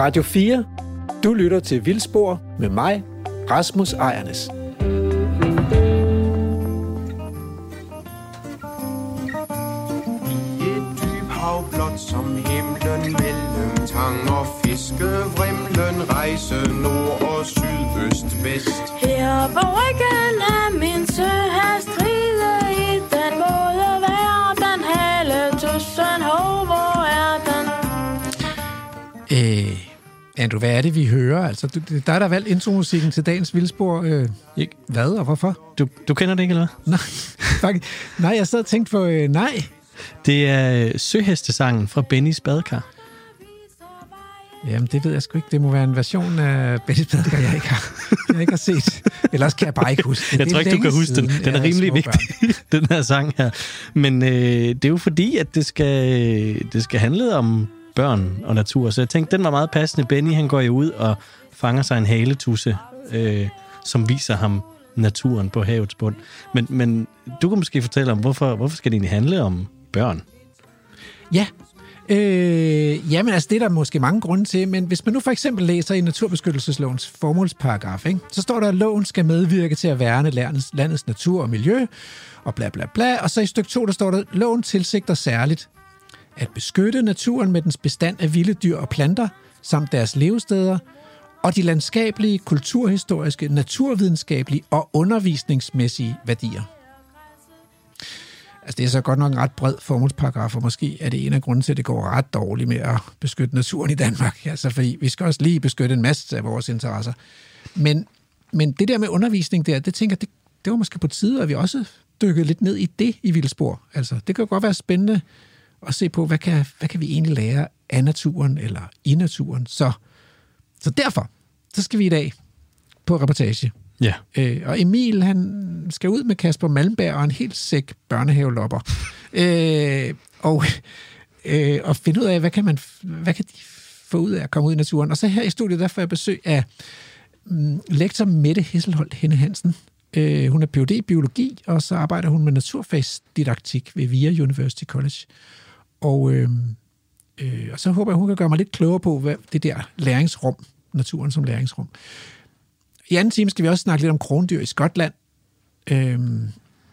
Radio 4. Du lytter til Vildspor med mig, Rasmus Ejernes. blot som himlen mellem tang og fiske Vrimlen rejse nord og syd, øst, vest Her på ryggen af min søhest ride i den både verden Hale tusind hov, hvor er den? Øh, Andrew, hvad er det, vi hører? Altså, du, det er der valgt intromusikken til dagens vildspor. Øh, ikke? Hvad og hvorfor? Du, du kender det ikke, eller hvad? Nej, nej jeg sad og tænkte på, øh, nej. Det er øh, Søhestesangen fra Bennys Badekar. Jamen, det ved jeg sgu ikke. Det må være en version af Betty Badekar, jeg ikke har, jeg ikke har set. Ellers kan jeg bare ikke huske det. Jeg tror ikke, du kan huske den. Den er rimelig vigtig, den her sang her. Men øh, det er jo fordi, at det skal, det skal handle om børn og natur. Så jeg tænkte, den var meget passende. Benny, han går jo ud og fanger sig en haletusse, øh, som viser ham naturen på havets bund. Men, men du kan måske fortælle om, hvorfor, hvorfor skal det egentlig handle om børn? Ja, Øh, jamen altså, det er der måske mange grunde til, men hvis man nu for eksempel læser i Naturbeskyttelseslovens formålsparagraf, ikke, så står der, at loven skal medvirke til at værne landets, landets natur og miljø, og bla bla bla, og så i stykke 2, der står der, at loven tilsigter særligt at beskytte naturen med dens bestand af vilde dyr og planter, samt deres levesteder, og de landskabelige, kulturhistoriske, naturvidenskabelige og undervisningsmæssige værdier. Altså, det er så godt nok en ret bred formålsparagraf, og måske er det en af grunden til, at det går ret dårligt med at beskytte naturen i Danmark. Altså, fordi vi skal også lige beskytte en masse af vores interesser. Men, men det der med undervisning der, det tænker jeg, det, det var måske på tide, at vi også dykkede lidt ned i det i Vildspor. Altså, det kan jo godt være spændende at se på, hvad kan, hvad kan vi egentlig lære af naturen eller i naturen. Så, så derfor, så skal vi i dag på reportage Ja. Øh, og Emil, han skal ud med Kasper Malmberg og en helt sæk børnehavelopper. øh, og, øh, og finde ud af, hvad kan, man, hvad kan de få ud af at komme ud i naturen. Og så her i studiet, der får jeg besøg af mm, lektor Mette Hesselholdt Henne Hansen. Øh, hun er Ph.D. i biologi, og så arbejder hun med naturfagsdidaktik ved VIA University College. Og, øh, øh, og så håber jeg, hun kan gøre mig lidt klogere på, hvad det der læringsrum, naturen som læringsrum. I anden time skal vi også snakke lidt om krondyr i Skotland. Øhm,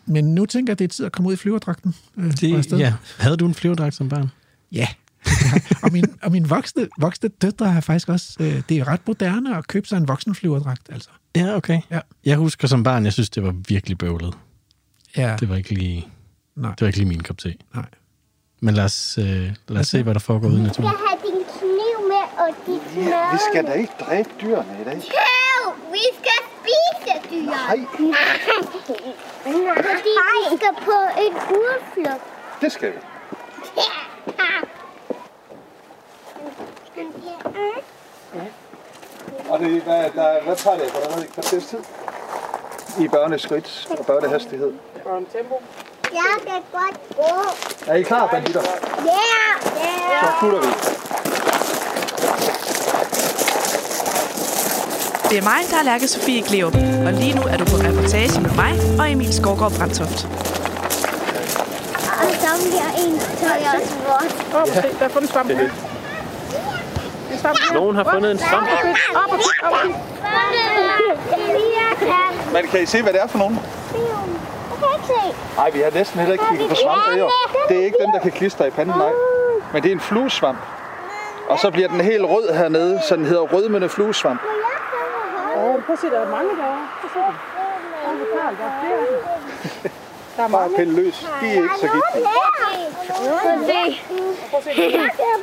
men nu tænker jeg, det er tid at komme ud i flyverdragten. Øh, det, ja. Havde du en flyverdragt som barn? Ja. og min, og min voksne, voksne døtre har faktisk også... Øh, det er ret moderne at købe sig en voksen flyverdragt, altså. Ja, okay. Ja. Jeg husker som barn, jeg synes, det var virkelig bøvlet. Ja. Det var ikke lige, Nej. det var ikke lige min kop te. Nej. Men lad os, øh, lad os se, hvad der foregår ude i naturen. Jeg har din kniv med, og dit Ja, vi skal da ikke dræbe dyrene i dag. Køv! Vi skal spise dyr. Nej. Fordi vi skal på en udflugt. Det skal vi. Og det, hvad, der, hvad tager det? Hvordan er det kvarters tid? I børneskridt og børnehastighed. Jeg kan godt gå. Er I klar, banditter? Ja, ja. Så futter vi. Det er mig, der er Lærke Sofie Gleup, og lige nu er du på reportage med mig og Emil Skovgaard Brandtoft. Og så bliver en tøj også vores. Ja. Der får du svamp Det er det. Nogen har fundet en svamp. Men kan I se, hvad det er for nogen? Se. Nej, vi har næsten heller ikke kigget på svampe i år. Det er ikke den, der kan klistre i panden, nej. Men det er en fluesvamp. Og så bliver den helt rød hernede, så den hedder rødmende fluesvamp. Prøv at se, der er mange derovre. Prøv at se. Der er der er flere af dem. Der er Bare pille løs. De er ikke så giftige.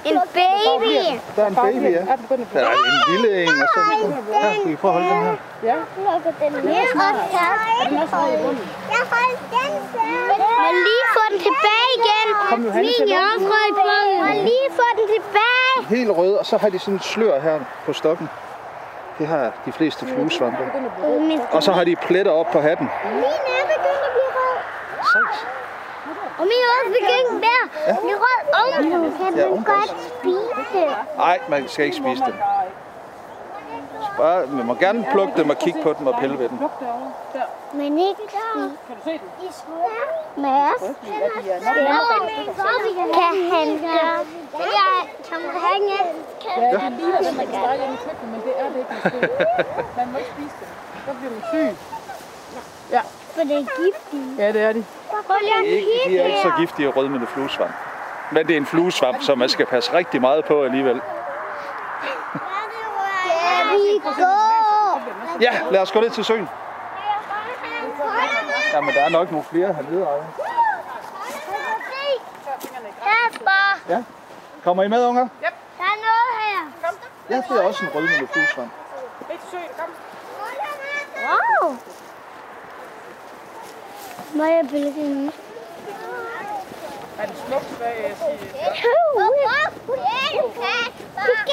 En baby. Der er en baby, ja. Er Der er en lille en, og så... Her, skal vi prøve at holde den her? Ja. Jeg holdt den der. Og lige få den tilbage igen. Min til jeg også røg på den. Og lige få den tilbage. Helt rød, og så har de sådan et slør her på stokken. Det har de fleste fluesvampe. Og så har de pletter op på hatten. er begyndt at blive rød. Sejt. Og min er også begyndt der. at blive rød ovenpå. Kan Ja, man ovenpå. godt spise det? Nej, man skal ikke spise dem. Bare, man må gerne plukke dem og kigge på dem og pille ved dem. Men ikke spise. Kan du se den? Mads. Ja, de nok Kan han gøre? Jeg, kan Ja, det ligner den, man kan stege ind i køkkenet, men det er det ikke. Man må ikke spise det. Så bliver man syg. Ja. For det er giftigt. Ja, det er de. Prøv lige at Ikke, de er ikke så giftige rødmende fluesvamp. Men det er en fluesvamp, som man skal passe rigtig meget på alligevel. Vi gå? Ja, lad os gå ned til søen. Jamen, der er nok nogle flere hernede. Kasper, Ja. Kommer I med, unger? der er noget her. Ja, det er også en rødmende fluesvamp. Ikke søg, kom. Wow. Må jeg billede nu? Er det smukt, hvad jeg siger?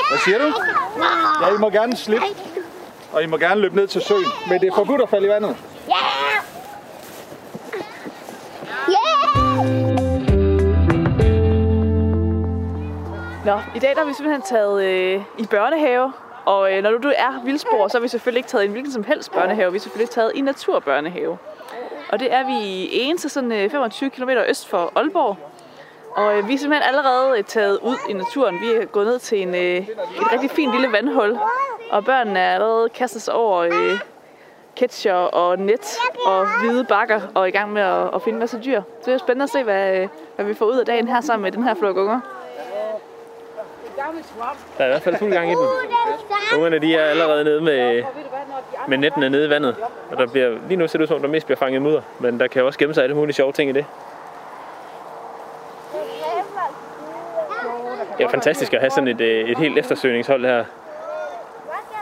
Hvad siger du? Ja, I må gerne slippe. Og I må gerne løbe ned til søen. Men det er forbudt at falde i vandet. Nå, i dag der har vi simpelthen taget øh, i børnehave. Og øh, når du er vildspor, så har vi selvfølgelig ikke taget i en hvilken som helst børnehave. Vi har selvfølgelig taget i naturbørnehave. Og det er vi i Ense, sådan øh, 25 km øst for Aalborg. Og øh, vi er simpelthen allerede øh, taget ud i naturen. Vi er gået ned til en, øh, et rigtig fint lille vandhul. Og børnene er allerede kastet sig over øh, ketcher og net og hvide bakker og er i gang med at, at finde en masse dyr. Så det er spændende at se, hvad, øh, hvad vi får ud af dagen her sammen med den her flok unger. Der er i hvert fald fuld gang i den. Ungerne de er allerede nede med, med nettene nede i vandet. Og der bliver, lige nu ser det ud som om, der mest bliver fanget mudder. Men der kan også gemme sig alle mulige sjove ting i det. Det er fantastisk at have sådan et, øh, et helt eftersøgningshold her.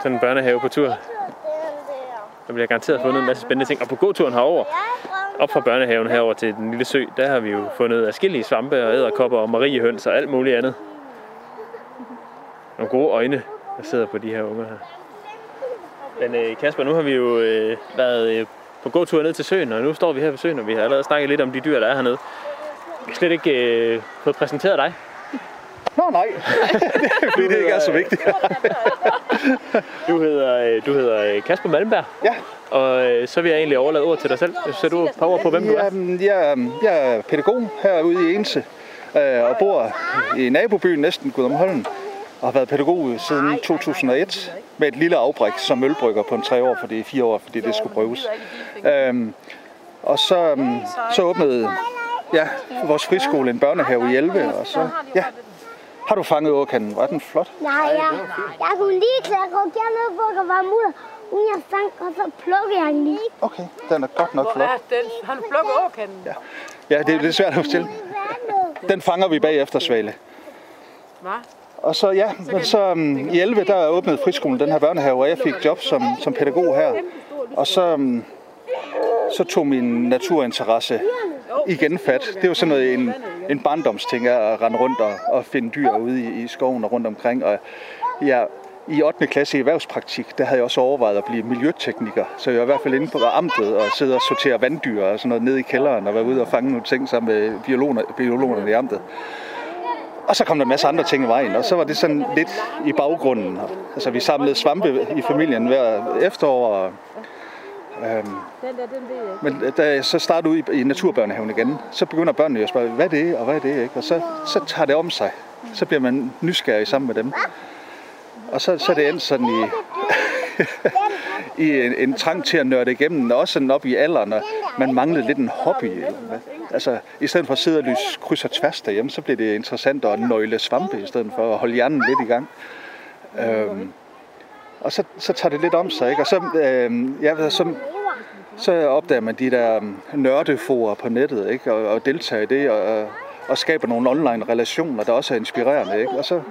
Sådan en børnehave på tur. Der bliver garanteret fundet en masse spændende ting. Og på gåturen herover, op fra børnehaven herover til den lille sø, der har vi jo fundet afskillige svampe og æderkopper og mariehøns og alt muligt andet. Nogle gode øjne, der sidder på de her unger her. Men øh, Kasper, nu har vi jo øh, været øh, på gåtur ned til søen, og nu står vi her ved søen, og vi har allerede snakket lidt om de dyr, der er hernede. Vi har slet ikke øh, fået præsenteret dig. Nå nej, det er fordi det ikke er så vigtigt. Du hedder, øh, du hedder øh, Kasper Malmberg, Ja, og øh, så vil jeg egentlig overlade ordet til dig selv. Så du et par ord på, hvem du er. Jeg, jeg er pædagog herude i Ense øh, og bor i nabobyen næsten Gudumholm og har været pædagog siden 2001 med et lille afbræk som mølbrygger på en tre år, fordi fire år, fordi det skulle prøves. Øhm, og så, øhm, så åbnede ja, vores friskole en børnehave i 11, og så, ja, har du fanget åkanden? Var den flot? Nej, jeg, jeg kunne lige klare at gå dernede, hvor der var mudder. Uden jeg fang, og så plukkede jeg den lige. Okay, den er godt nok flot. Ja, den, han plukker åkanden. Ja. Ja, det er lidt svært at fortælle. Den fanger vi bagefter, Svale. Hvad? Og så ja, men så um, i 11 der åbnede friskolen den her børnehave, og jeg fik job som, som pædagog her. Og så, um, så tog min naturinteresse igen fat. Det var sådan noget, en, en barndomsting at rende rundt og, og finde dyr ude i, i skoven og rundt omkring. Og jeg, i 8. klasse i erhvervspraktik, der havde jeg også overvejet at blive miljøtekniker. Så jeg var i hvert fald inde på amtet og sidde og sortere vanddyr og sådan noget nede i kælderen og være ude og fange nogle ting sammen med biologer, biologerne i amtet. Og så kom der en masse andre ting i vejen, og så var det sådan lidt i baggrunden. Altså, vi samlede svampe i familien hver efterår. Og, øhm, men da jeg så startede ud i, i naturbørnehaven igen, så begynder børnene jo at spørge, hvad er og hvad er det, ikke? Og så, så tager det om sig. Så bliver man nysgerrig sammen med dem. Og så, så er det endt sådan i, i en, en trang til at nørde igennem, og også sådan op i alderen, og man manglede lidt en hobby. Eller hvad. Altså, i stedet for at sidde og lyse kryds og tværs derhjemme, så blev det interessant at nøgle svampe, i stedet for at holde hjernen lidt i gang. Øhm, og så, så tager det lidt om sig, ikke? Og så, øhm, jeg så, så opdager man de der øhm, nørdeforer på nettet, ikke? Og, og deltager i det, og, og skaber nogle online relationer, der også er inspirerende, ikke? Og så,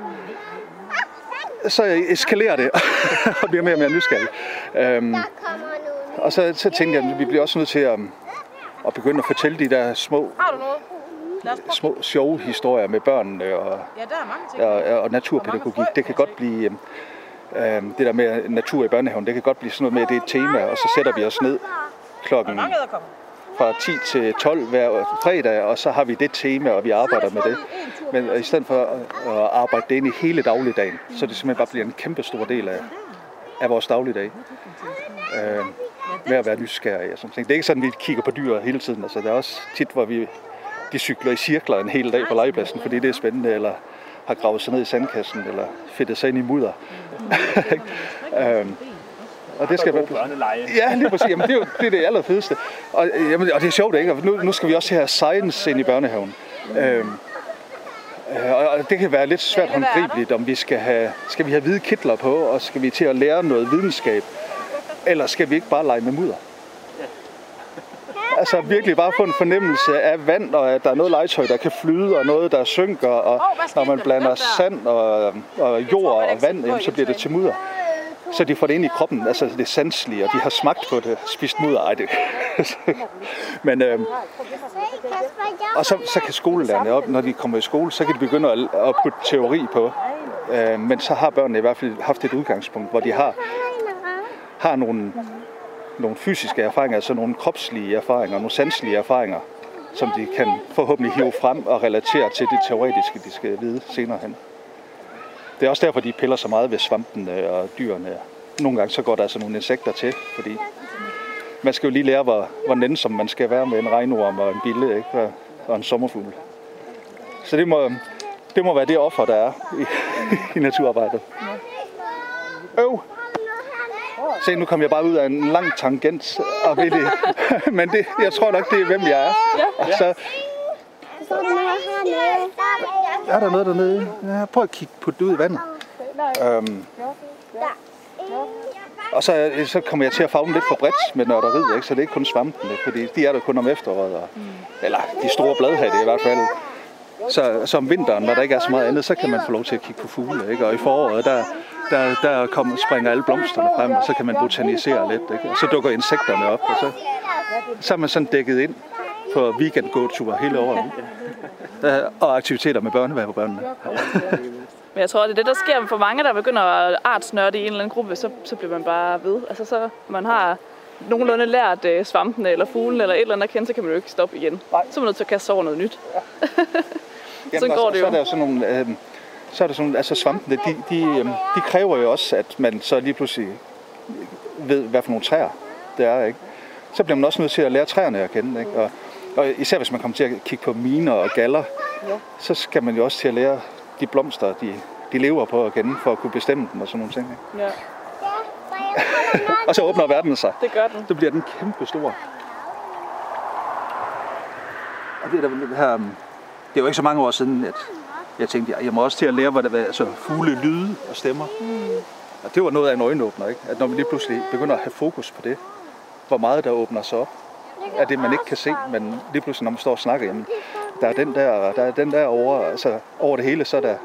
så eskalerer det og bliver mere og mere nysgerrig. Øhm, og så, så tænkte jeg, at vi bliver også nødt til at, at begynde at fortælle de der små, Har du noget? Små sjove historier med børnene og, Ja, der er mange ting. og, og naturpædagogik. Det kan godt blive, øhm, det der med natur i børnehaven, det kan godt blive sådan noget med, at det er et tema, og så sætter vi os ned klokken fra 10 til 12 hver fredag, og så har vi det tema, og vi arbejder med det. Men i stedet for at at arbejde det ind i hele dagligdagen, så det simpelthen bare bliver en kæmpe stor del af, af vores dagligdag. Øh, med at være nysgerrige og sådan ting. Det er ikke sådan, at vi kigger på dyr hele tiden. Altså, der er også tit, hvor vi de cykler i cirkler en hel dag på legepladsen, fordi det er spændende, eller har gravet sig ned i sandkassen, eller fedtet sig ind i mudder. øhm, og det skal være... Ja, lige præcis. Jamen, det er jo det, er det allerfedeste. Og, jamen, og det er sjovt, ikke? Og nu, nu skal vi også have science ind i børnehaven. Øhm, øh, og og det kan være lidt svært håndgribeligt, om vi skal have, skal vi have hvide kitler på, og skal vi til at lære noget videnskab, eller skal vi ikke bare lege med mudder? Altså virkelig bare få en fornemmelse af vand, og at der er noget legetøj, der kan flyde, og noget, der synker, og når man blander sand og, og jord og vand, jamen, så bliver det til mudder. Så de får det ind i kroppen, altså det sanselige, og de har smagt på det, spist mudder, ej det. Men, øh, og så, så kan skolelærerne op, når de kommer i skole, så kan de begynde at, at putte teori på. Øh, men så har børnene i hvert fald haft et udgangspunkt, hvor de har, har nogle, nogle fysiske erfaringer, altså nogle kropslige erfaringer, nogle sanselige erfaringer, som de kan forhåbentlig hive frem og relatere til det teoretiske, de skal vide senere hen. Det er også derfor, de piller så meget ved svampene og dyrene. Nogle gange så går der altså nogle insekter til, fordi man skal jo lige lære, hvor, hvor nænsom man skal være med en regnorm og en bille ikke? Og- en sommerfugl. Så det må, det må være det offer, der er i, i naturarbejdet. Øv! Se, nu kom jeg bare ud af en lang tangent op i det. Men det, jeg tror nok, det er, hvem jeg er. Og så Så er der noget hernede. er der noget dernede. Ja, prøv at kigge på det ud i vandet. Øhm, og så, så kommer jeg til at fagne lidt for bredt med nørderiet, ikke? så det er ikke kun svampene, fordi de er der kun om efteråret. Og, eller de store bladhatte i hvert fald. Så, så om vinteren, når der ikke er så meget andet, så kan man få lov til at kigge på fugle. Ikke? Og i foråret, der, der, der kommer, springer alle blomsterne frem, og så kan man botanisere lidt. Ikke? Og så dukker insekterne op, og så, så er man sådan dækket ind på weekend-gåture hele året. Og aktiviteter med børnehavebørnene. Men jeg tror, det er det, der sker for mange, der begynder at artsnørde i en eller anden gruppe, så, så bliver man bare ved. Altså så man har nogenlunde lært øh, svampene eller fuglen eller et eller andet at kende, så kan man jo ikke stoppe igen. Nej. Så er man nødt til at kaste sig over noget nyt. Jamen, går og det så jo. er der jo sådan nogle, øh, så er der sådan, altså svampene, de, de, øh, de kræver jo også, at man så lige pludselig ved, hvad for nogle træer det er, ikke? Så bliver man også nødt til at lære træerne at kende, ikke? Og, og især hvis man kommer til at kigge på miner og galler, så skal man jo også til at lære de blomster, de, de lever på at kende, for at kunne bestemme dem og sådan nogle ting. Ikke? Ja, Og så åbner verden sig. det gør den. Så bliver den kæmpe stor. Og det er, der, det her, um, det er jo ikke så mange år siden, at jeg tænkte, jeg må også til at lære, hvad der var altså, fugle lyde og stemmer. Mm. Og det var noget af en øjenåbner, ikke? At når man lige pludselig begynder at have fokus på det, hvor meget der åbner sig op, af det, man ikke kan se, men lige pludselig, når man står og snakker, jamen, der er den der, der er den der over, altså over det hele, så er der,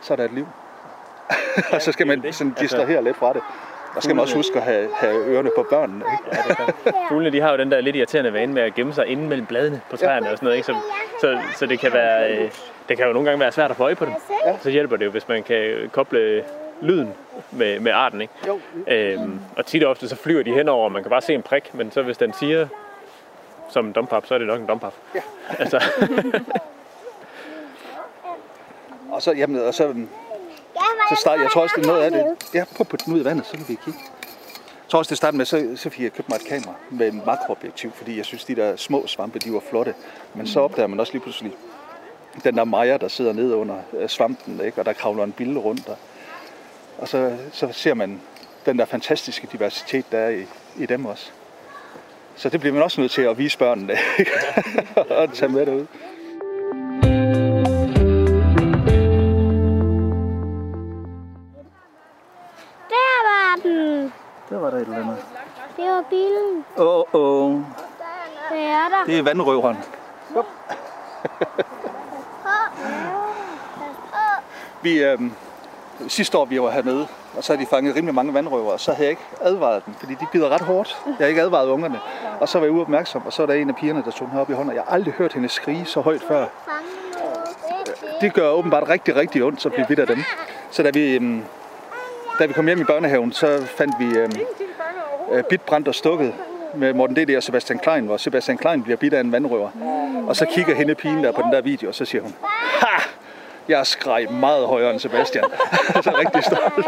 så er der et liv. og så skal man sådan distrahere lidt fra det. Og skal man også huske at have, have ørerne på børnene, ikke? Fuglene, de har jo den der lidt irriterende vane med at gemme sig inde mellem bladene på træerne og sådan noget, ikke? Så, så, så det kan være, øh, det kan jo nogle gange være svært at få øje på dem. Så hjælper det jo, hvis man kan koble lyden med, med arten, ikke? Jo. Øhm, og tit og ofte så flyver de henover, og man kan bare se en prik, men så hvis den siger som en dompap, så er det nok en dompap. Ja. Altså, Og så, jamen, og så, så start, jeg tror også, det er noget af det. Ja, prøv at putte den ud i vandet, så kan vi kigge. Jeg tror også, det startede med, så, så fik jeg købt mig et kamera med en makroobjektiv, fordi jeg synes, de der små svampe, de var flotte. Men så opdager man også lige pludselig den der Maja, der sidder nede under øh, svampen, ikke? og der kravler en bille rundt. Og, og så, så ser man den der fantastiske diversitet, der er i, i dem også. Så det bliver man også nødt til at vise børnene, ikke? og tage med derud. Der var der et eller andet. Det var bilen. Åh, oh, oh. Det er der. det er vandrøveren. Vi, øh, sidste år vi var hernede, og så havde de fanget rimelig mange vandrøvere, og så havde jeg ikke advaret dem, fordi de bider ret hårdt. Jeg har ikke advaret ungerne. Og så var jeg uopmærksom, og så er der en af pigerne, der tog den her op i hånden. Jeg har aldrig hørt hende skrige så højt før. Det gør åbenbart rigtig, rigtig ondt at blive bidt af dem. Så da vi, øh, da vi kom hjem i børnehaven, så fandt vi øhm, øh, Bit, Brændt og Stukket med Morten D.D. og Sebastian Klein, hvor Sebastian Klein bliver bidt af en vandrøver. Og så kigger hende pigen der på den der video, og så siger hun, ha! Jeg skreg meget højere end Sebastian. så altså, rigtig stolt.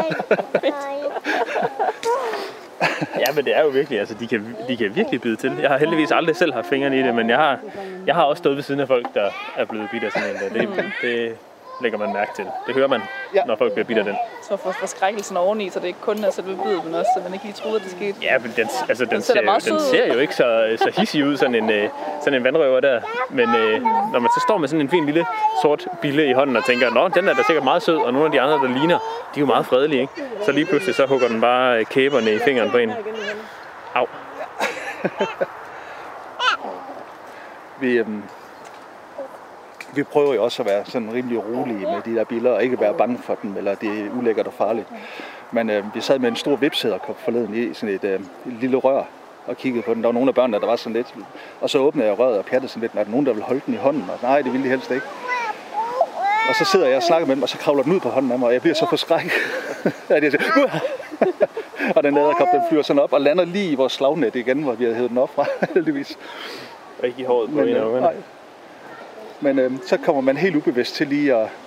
ja, men det er jo virkelig, altså de kan, de kan virkelig byde til. Jeg har heldigvis aldrig selv haft fingrene i det, men jeg har, jeg har også stået ved siden af folk, der er blevet bidt af sådan en der. Det, det, lægger man mærke til. Det hører man, Ja. når folk bliver bidt af den. Så for forskrækkelsen oveni, så det ikke kun er selve bidet, men også, at man ikke lige troede, at det skete. Ja, men den, altså, den, Den ser ser, den ser jo ikke så, så hissig ud, sådan en, øh, sådan en vandrøver der. Men øh, når man så står med sådan en fin lille sort bille i hånden og tænker, nå, den er da sikkert meget sød, og nogle af de andre, der ligner, de er jo meget fredelige, ikke? Så lige pludselig så hugger den bare øh, kæberne i fingeren på en. Au. Vi, øhm, vi prøver jo også at være sådan rimelig rolige med de der billeder, og ikke være bange for dem, eller det er ulækkert og farligt. Men øh, vi sad med en stor vipsæderkop forleden i sådan et, øh, et lille rør og kiggede på den. Der var nogle af børnene, der var sådan lidt. Og så åbnede jeg røret og pjattede sådan lidt, er der nogen, der vil holde den i hånden? Og nej, det ville de helst ikke. Og så sidder jeg og snakker med dem, og så kravler den ud på hånden af mig, og jeg bliver så forskrækket. at jeg siger, og den æderkop, den flyver sådan op og lander lige i vores slagnet igen, hvor vi havde hævet den op fra, heldigvis. Og ikke i håret på Men, en af øh, ungerne. nej. Men øh, så kommer man helt ubevidst til lige at...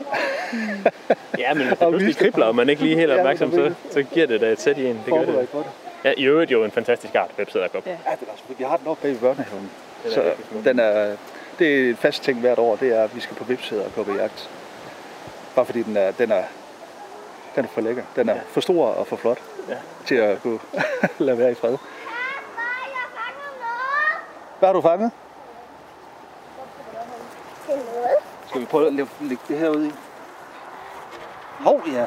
Ja, men hvis det pludselig kribler, og man ikke lige helt Ja, opmærksom, så, så giver det da et sæt i en. Det gør det. det. Ja, i øvrigt jo en fantastisk art, websæderkop. Ja. Ja, det er også, vi har den oppe bag i børnehaven. Den Så den er, det er et fast ting hvert år, det er, at vi skal på vipsæder og gå på jagt. Bare fordi den er, den er, den er for lækker. Den er Ja. for stor og for flot Ja. til at kunne lade være i fred. Hvad har du fanget? Til noget. Skal vi prøve at lægge, lægge det her ud i? Hov, ja.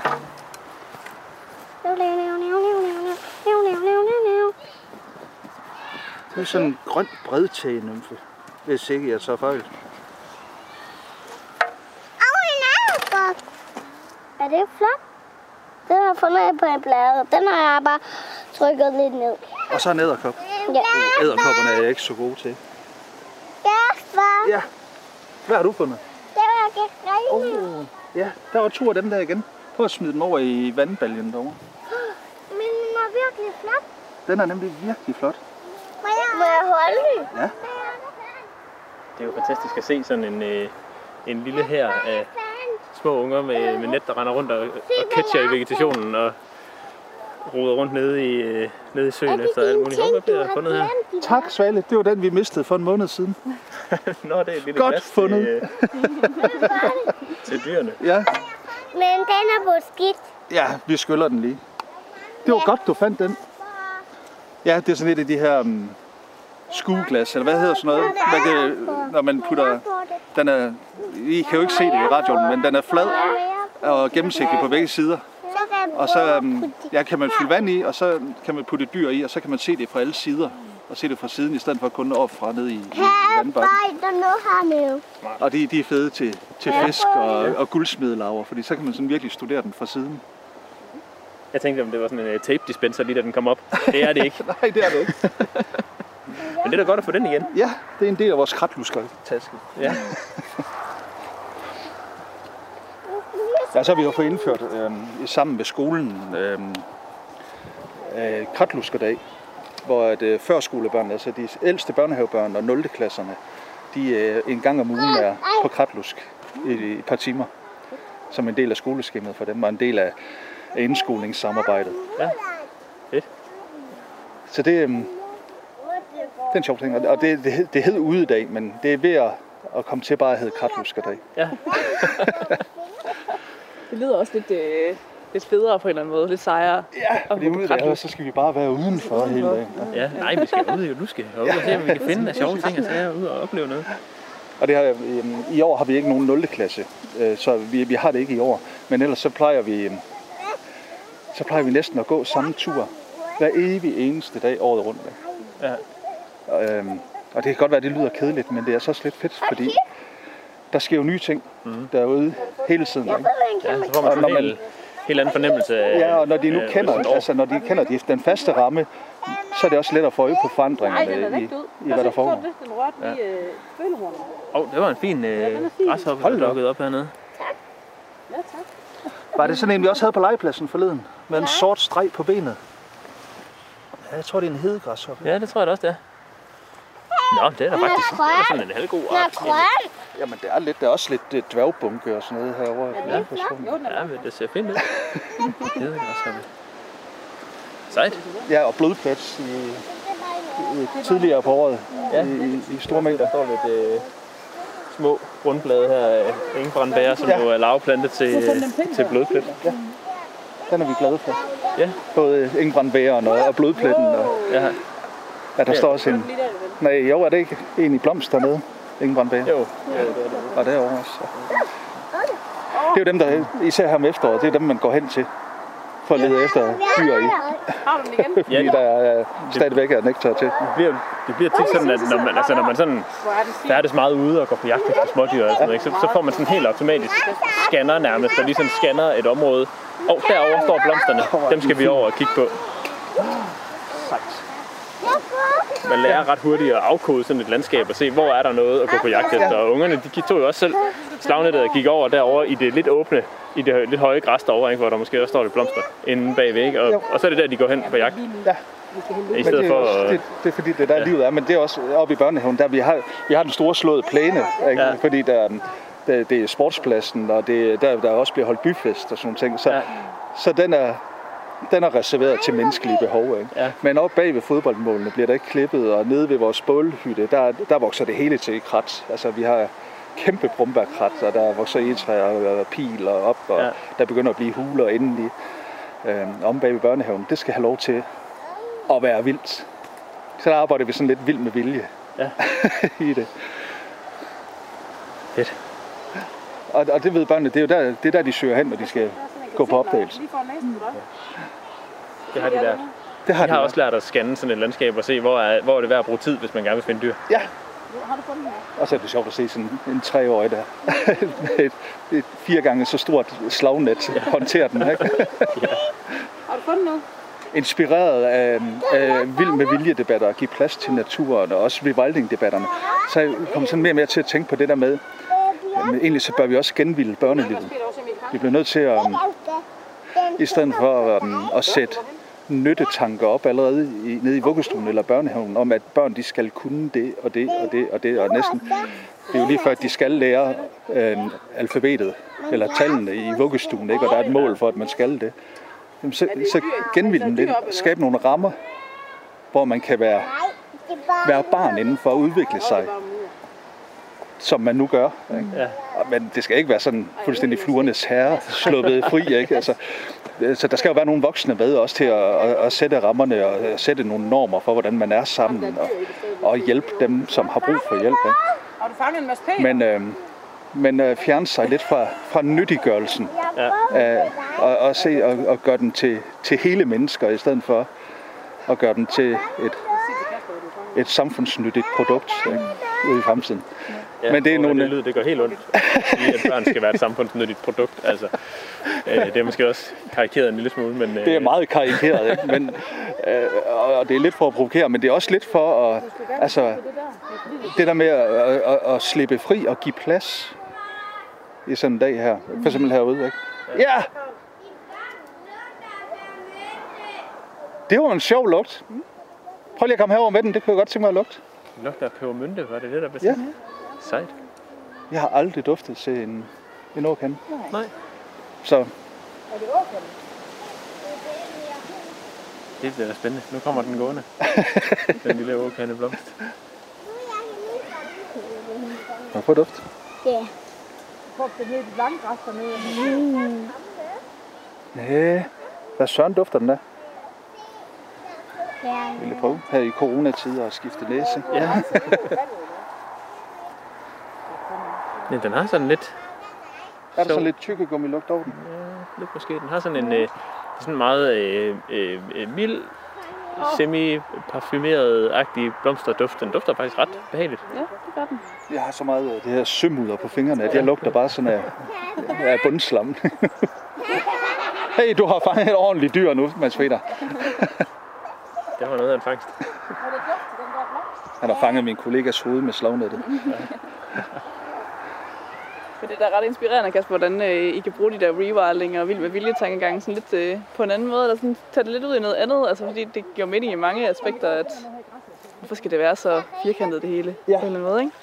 Det er sådan en grøn bredtægenymfe. Hvis ikke jeg tager fejl. En æderkop. Er det flot? Den har jeg fundet på en plade. Den har jeg bare trykket lidt ned. Og så en æderkop. Ja. Æderkopperne er jeg ikke så gode til. Hvad har du fundet? Det var ikke rigtigt. Oh. Ja, der var to af dem der igen. Prøv at smide dem over i vandbaljen derovre. Men den er virkelig flot. Den er nemlig virkelig flot. Må jeg, Må jeg holde den? Ja. Det er jo fantastisk at se sådan en, øh, en lille her af små unger med, med net, der render rundt og, og catcher i vegetationen og roder rundt nede i, øh, nede i søen efter alt muligt. Hvad bliver der fundet her? Tak, Svale. Det var den, vi mistede for en måned siden. Nå, det er et lille Godt glas fundet. Til, øh, til dyrene. Ja. Men den er på skidt. Ja, vi skyller den lige. Det var godt, du fandt den. Ja, det er sådan et af de her um, skueglas, eller hvad hedder sådan noget? Man kan, når man putter... Den er, I kan jo ikke se det i radioen, men den er flad og gennemsigtig på begge sider. Og så um, ja, kan man fylde vand i, og så kan man putte dyr i, og så kan man se det fra alle sider. Og se det fra siden, i stedet for kun op fra ned i, i vandbakken. Nej, der er noget hernede. Og de, de er fede til, til fisk og, og guldsmedelaver, fordi så kan man sådan virkelig studere den fra siden. Jeg tænkte, om det var sådan en uh, tape dispenser lige da den kom op. Det er det ikke. Nej, det er det ikke. Men det er da godt at få den igen. Ja, det er en del af vores kratlusker-taske. Ja. Ja, så har vi jo fået indført øh, sammen med skolen øh, øh, kratluskerdag, hvor at, øh, førskolebørn, altså de ældste børnehavebørn og 0. klasserne, de øh, en gang om ugen er på kratlusk i, i et par timer, som en del af skoleskemaet for dem, og en del af, af indskolingssamarbejdet. Ja. Fedt. Så det, øh, det er en sjov ting, og- det, det, det hed udedag, men det er ved at, at komme til bare at hedde kratluskerdag. Ja. Det lyder også lidt, øh, lidt federe på en eller anden måde. Lidt sejere. Ja, Og på udedag, kratlus. så skal vi bare være udenfor hele dagen. Ja. ja. Nej, vi skal ud jo. Nu skal vi ud og se, om vi kan finde af sjove ting og sager ud og opleve noget. Og det har, øhm, i år har vi ikke nogen 0. klasse, øh, så vi, vi har det ikke i år. Men ellers så plejer vi, øhm, så plejer vi næsten at gå samme tur hver evig eneste dag året rundt. Ja. Og, øhm, og det kan godt være, at det lyder kedeligt, men det er så også lidt fedt, fordi der sker jo nye ting Mhm. derude hele tiden. Ikke? Ja, så får man Og når man- helt, anden fornemmelse af... Ja, og når de nu af kender, altså når de kender de, den faste ramme, så er det også let at få øje på Nej, forandringerne den er i, ud. i, hvad der foregår. det? Den rørte lige øh. Åh, oh, det var en fin øh, den græshoppe, Hold der dukkede op hernede. Ja, tak. Var det sådan en, vi også havde på legepladsen forleden? Med en sort streg på benet? Ja, jeg tror, det er en hedegræshoppe. Ja, det tror jeg da også, det er. Nå, det er da Den faktisk det er sådan en halvgod Den er art. grøn. Jamen, det er, lidt, der er også lidt øh, dværgbunke og sådan noget herovre. Er det flot? Jo, den er Ja, men det ser fint ud. Det er græshoppe. Sejt. Ja, og blodplet i, i, tidligere på året Ja. i, i, i store mængder. Der står lidt øh, små rundblade her af engebrandbære, som Ja. jo er lavplante til, penge til her. blodplet. Den er vi glade for. Ja. Både Ingebrandværen og, og blodpletten. Og, Ja, ja, der Ja. står også en... Nej, jo, er det ikke en i blomst dernede? Ingebrandværen. jo. Ja, det er det. Og derovre også. Det er jo dem, der især her om efteråret, det er dem, man går hen til for at lede efter dyr i. Har du den igen? Fordi Ja. der er stadigvæk er nektar til. Det bliver, det bliver tit sådan, at når man, altså, når man sådan er færdes meget ude og går på jagt efter smådyr og sådan noget, ikke? Så, så får man sådan helt automatisk scanner nærmest, der ligesom scanner et område. Og derovre står blomsterne. Dem skal vi over og kigge på. Man lærer ret hurtigt at afkode sådan et landskab og se, hvor er der noget at gå på jagt efter. Og ungerne, de tog jo også selv slagnettet og gik over derover i det lidt åbne, i det lidt høje græs derovre, ikke? hvor der måske også står lidt blomster inde bagved. Ikke? Og, og så er det der, de går hen på jagt. Ja. I Men stedet det, er for også, at... det, det er fordi, det er der Ja. livet er. Men det er også oppe i børnehaven, der vi har, vi har den store slåede plæne. Ikke? Ja. Fordi der, der, det er sportspladsen, og det, der, der også bliver holdt byfest og sådan nogle ting. Så, Ja. så den er, den er reserveret til menneskelige behov. Ikke? Ja. Men oppe bag ved fodboldmålene bliver der ikke klippet, og nede ved vores bålhytte, der, der vokser det hele til i krat. Altså vi har kæmpe brumbærkrat, og der vokser egetræer og, og pil og op, og Ja. der begynder at blive huler indeni. Øhm, om bag ved børnehaven, det skal have lov til at være vildt. Så der arbejder vi sådan lidt vild med vilje Ja. i det. Fedt. Og, og det ved børnene, det er jo der, det er der, de søger hen, når de skal gå på opdagelse. Lige for. Det har de lært. Det har De har de også lært at scanne sådan et landskab og se, hvor er, hvor er det værd at bruge tid, hvis man gerne vil finde dyr. Ja, Har du fundet den her? og så er det sjovt at se sådan en treårig der med et, et fire gange så stort slagnet ja. håndtere den. Ikke? Har du fundet noget? Inspireret af, af vild med vilje debatter og give plads til naturen og også rewilding-debatterne, så er jeg kommet sådan mere og mere til at tænke på det der med, at egentlig så bør vi også genvilde børnelivet. Vi bliver nødt til at, i stedet for at, um, at sætte nyttetanker op allerede i, nede i vuggestuen eller børnehaven, om at børn de skal kunne det og det og det og det, og næsten, det er jo lige før, at de skal lære øh, alfabetet eller tallene i vuggestuen, ikke? og der er et mål for, at man skal det. Jamen, så, så genvild den lidt, skabe nogle rammer, hvor man kan være, være barn inden for at udvikle sig, som man nu gør. Ikke? Ja. Men det skal ikke være sådan fuldstændig fluernes herre sluppet fri. Ikke? Altså, så der skal jo være nogle voksne med også til at, at, at sætte rammerne og at sætte nogle normer for, hvordan man er sammen og, og hjælpe dem, som har brug for hjælp. Ikke? Har du fanget en masse penge? Men, øh, men øh, fjerne sig lidt fra, fra nyttiggørelsen Ja. øh, og, og se og, og gøre den til, til hele mennesker, i stedet for at gøre den til et, et samfundsnyttigt produkt ikke? ude i fremtiden. Ja, Men det er og nogle- Det, lyd, det går helt ondt, at børn skal være et samfundsnyttigt produkt. Altså, øh, det er måske også karikeret en lille smule, men... Øh, Det er meget karikeret, ikke? Men, øh, og det er lidt for at provokere, men det er også lidt for at, altså, det der med at, at, at, at slippe fri og give plads i sådan en dag her. For eksempel herude, ikke? Ja! Det var en sjov lugt. Prøv lige at komme herover med den, det kunne jeg godt tænke mig at lugte. Lugter af pebermynte, var det det, der blev Ja. Sejt. Jeg har aldrig duftet til en, en åkande. Nej. Så Det bliver da spændende. Nu kommer den gående. den lille åkande blomst. må få duft. Ja. Prøv at finde ned i dit lange græs dernede. Ja, hvad søren dufter den der? Ja. Jeg vil prøve her i coronatider at skifte næse. Ja. Ja, den har sådan lidt... Er der Så- sådan lidt tykkegummi-lugt over den? Ja, lidt måske. Den har sådan en... Øh, sådan meget øh, øh, øh, mild, semi-parfumeret-agtig blomsterduft. Den dufter faktisk ret behageligt. Ja, det gør den. Jeg har så meget af det her sømudder på fingrene, at jeg lugter bare sådan af, af bundslam. hey, du har fanget et ordentligt dyr nu, Mads Peter. Det var noget af en fangst. Han har fanget min kollegas hoved med slagnettet. Men det er da ret inspirerende, Kasper, hvordan øh, I kan bruge de der rewilding og vild med vilje-tankegange sådan lidt øh, på en anden måde, eller sådan tage det lidt ud i noget andet, altså fordi det giver mening i mange aspekter, at hvorfor skal det være så firkantet det hele, ja. på en eller anden måde, ikke?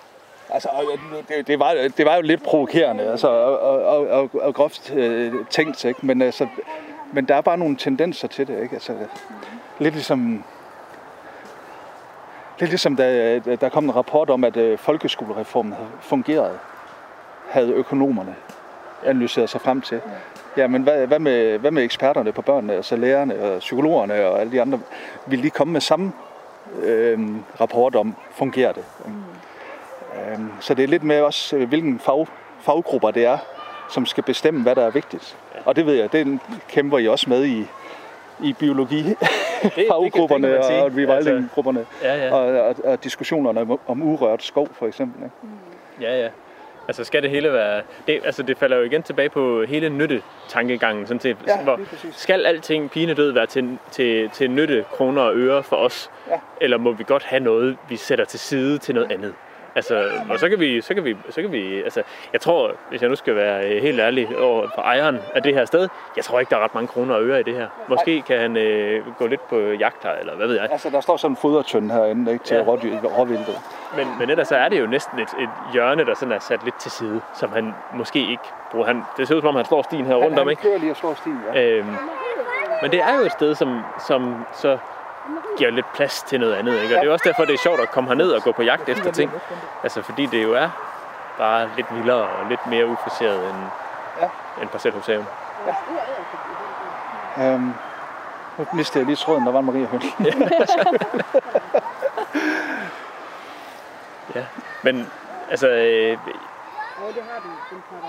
Altså, og det, det, var, det var jo lidt provokerende, altså, og, og, og, og groft øh, tænkt, ikke? Men, altså, men der er bare nogle tendenser til det, ikke? Altså, lidt ligesom... Er ligesom, da der kom en rapport om, at øh, folkeskolereformen havde fungeret, havde økonomerne analyseret sig frem til. Ja, men hvad, hvad, med, hvad med eksperterne på børnene, altså lærerne og psykologerne og alle de andre? Vil de komme med samme øh, rapport om, fungerer det? Mm. Øh, så det er lidt med også, øh, hvilken fag, faggrupper det er, som skal bestemme, hvad der er vigtigt. Og det ved jeg, det kæmper I også med i, i biologi, faggrupperne det kan man sige. og rewilding-grupperne, Ja, ja. og, og, og diskussionerne om, om urørt skov for eksempel. Ikke? Ja, ja. Altså skal det hele være... Det, altså det falder jo igen tilbage på hele nytte-tankegangen. Sådan set, Ja, hvor, skal alting pinedød være til, til, til nytte, kroner og øre for os? Ja. Eller må vi godt have noget, vi sætter til side til noget andet? Altså, og så kan vi, så kan vi, så kan vi, altså, jeg tror, hvis jeg nu skal være øh, helt ærlig over for ejeren af det her sted, jeg tror ikke, der er ret mange kroner og øre i det her. Måske kan han øh, gå lidt på jagt her, eller hvad ved jeg. Altså, der står sådan en fodertønde herinde ikke, til Ja. råvildtet. Men, men ellers så er det jo næsten et, et hjørne, der sådan er sat lidt til side, som han måske ikke bruger. Han, det ser ud som om, han slår stien her rundt han, om, han ikke? kører lige og slår stien, ja. Øhm, men det er jo et sted, som, som så giver lidt plads til noget andet, ikke? Og det er jo også derfor, det er sjovt at komme herned og gå på jagt efter ting. Altså fordi det jo er bare lidt vildere og lidt mere uforseret end, Ja. end parcelhushaven. Øhm, nu mistede jeg lige tråden, der var en Maria Høn. Ja. Men altså, øh,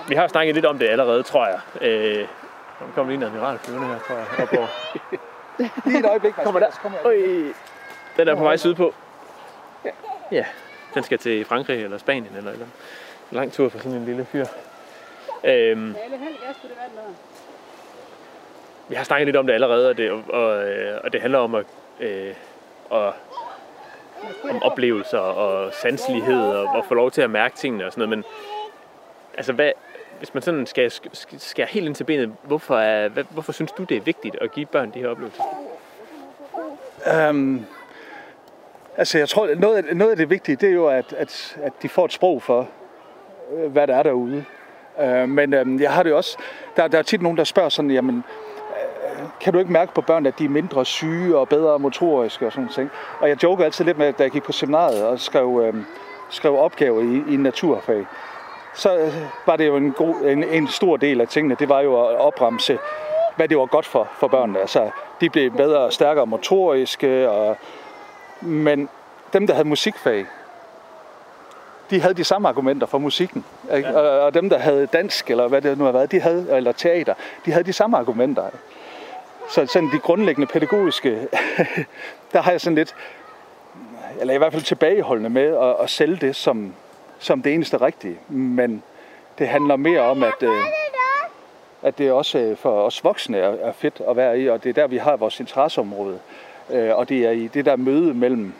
vi har jo snakket lidt om det allerede, tror jeg. Øh, nu kommer lige en admiral flyvende her, tror jeg, op over. Lige et øjeblik. Kommer der? Kommer Øj, den er på vej sydpå. Ja, den skal til Frankrig eller Spanien eller eller en lang tur for sådan en lille fyr. Øhm, vi har snakket lidt om det allerede, og det, og, øh, og det handler om at, øh, og, om oplevelser og sanselighed og, og få lov til at mærke tingene og sådan noget. Men altså, hvad, hvis man sådan skal, skal, helt ind til benet, hvorfor, er, hvad, hvorfor synes du, det er vigtigt at give børn de her oplevelser? Um, altså, jeg tror, noget af, noget af det vigtige, det er jo, at, at, at de får et sprog for, øh, hvad der er derude. Uh, men um, jeg har det jo også, der, der er tit nogen, der spørger sådan, jamen, øh, kan du ikke mærke på børn, at de er mindre syge og bedre motoriske og sådan noget ting? Og jeg joker altid lidt med, at da jeg gik på seminariet og skrev, øh, skrev opgaver i, i naturfag, så øh, var det jo en, god, en, en stor del af tingene, det var jo at opremse, hvad det var godt for, for børnene. Altså, de blev bedre og stærkere motoriske, og, men dem, der havde musikfag, de havde de samme argumenter for musikken. Ikke? Og, og dem, der havde dansk, eller hvad det nu har været, de havde, eller teater, de havde de samme argumenter. ikke? Så sådan de grundlæggende pædagogiske, der har jeg sådan lidt, eller i hvert fald tilbageholdende med at, at sælge det som, som det eneste rigtige. Men det handler mere om, at, øh, at det også øh, for os voksne er, er fedt at være i, og det er der, vi har vores interesseområde. Øh, Og det er i det der møde mellem,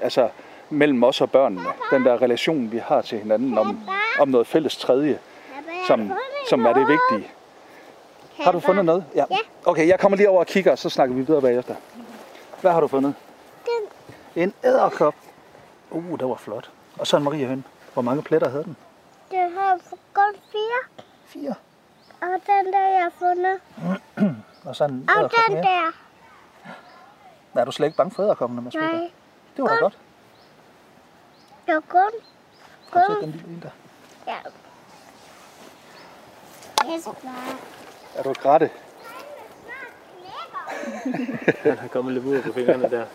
altså, mellem os og børnene, den der relation, vi har til hinanden om, om noget fælles tredje, som, som er det vigtige. Har du fundet noget? Ja. Okay, jeg kommer lige over og kigger, og så snakker vi videre bagefter. Hvad har du fundet? En æderkop. Uh, det var flot. Og så en Maria Høn. Hvor mange pletter havde den? Det har kun fire. Fire. Og den der, jeg har fundet. Og så en Og den mere. der. Er du slet ikke bange for æderkopperne, Mads? Nej. Det var da godt. Det var kun. Prøv at se Kun. den lille en der. Ja. Kasper. Er du grætte? Han har kommet lidt ud på fingrene der. Jeg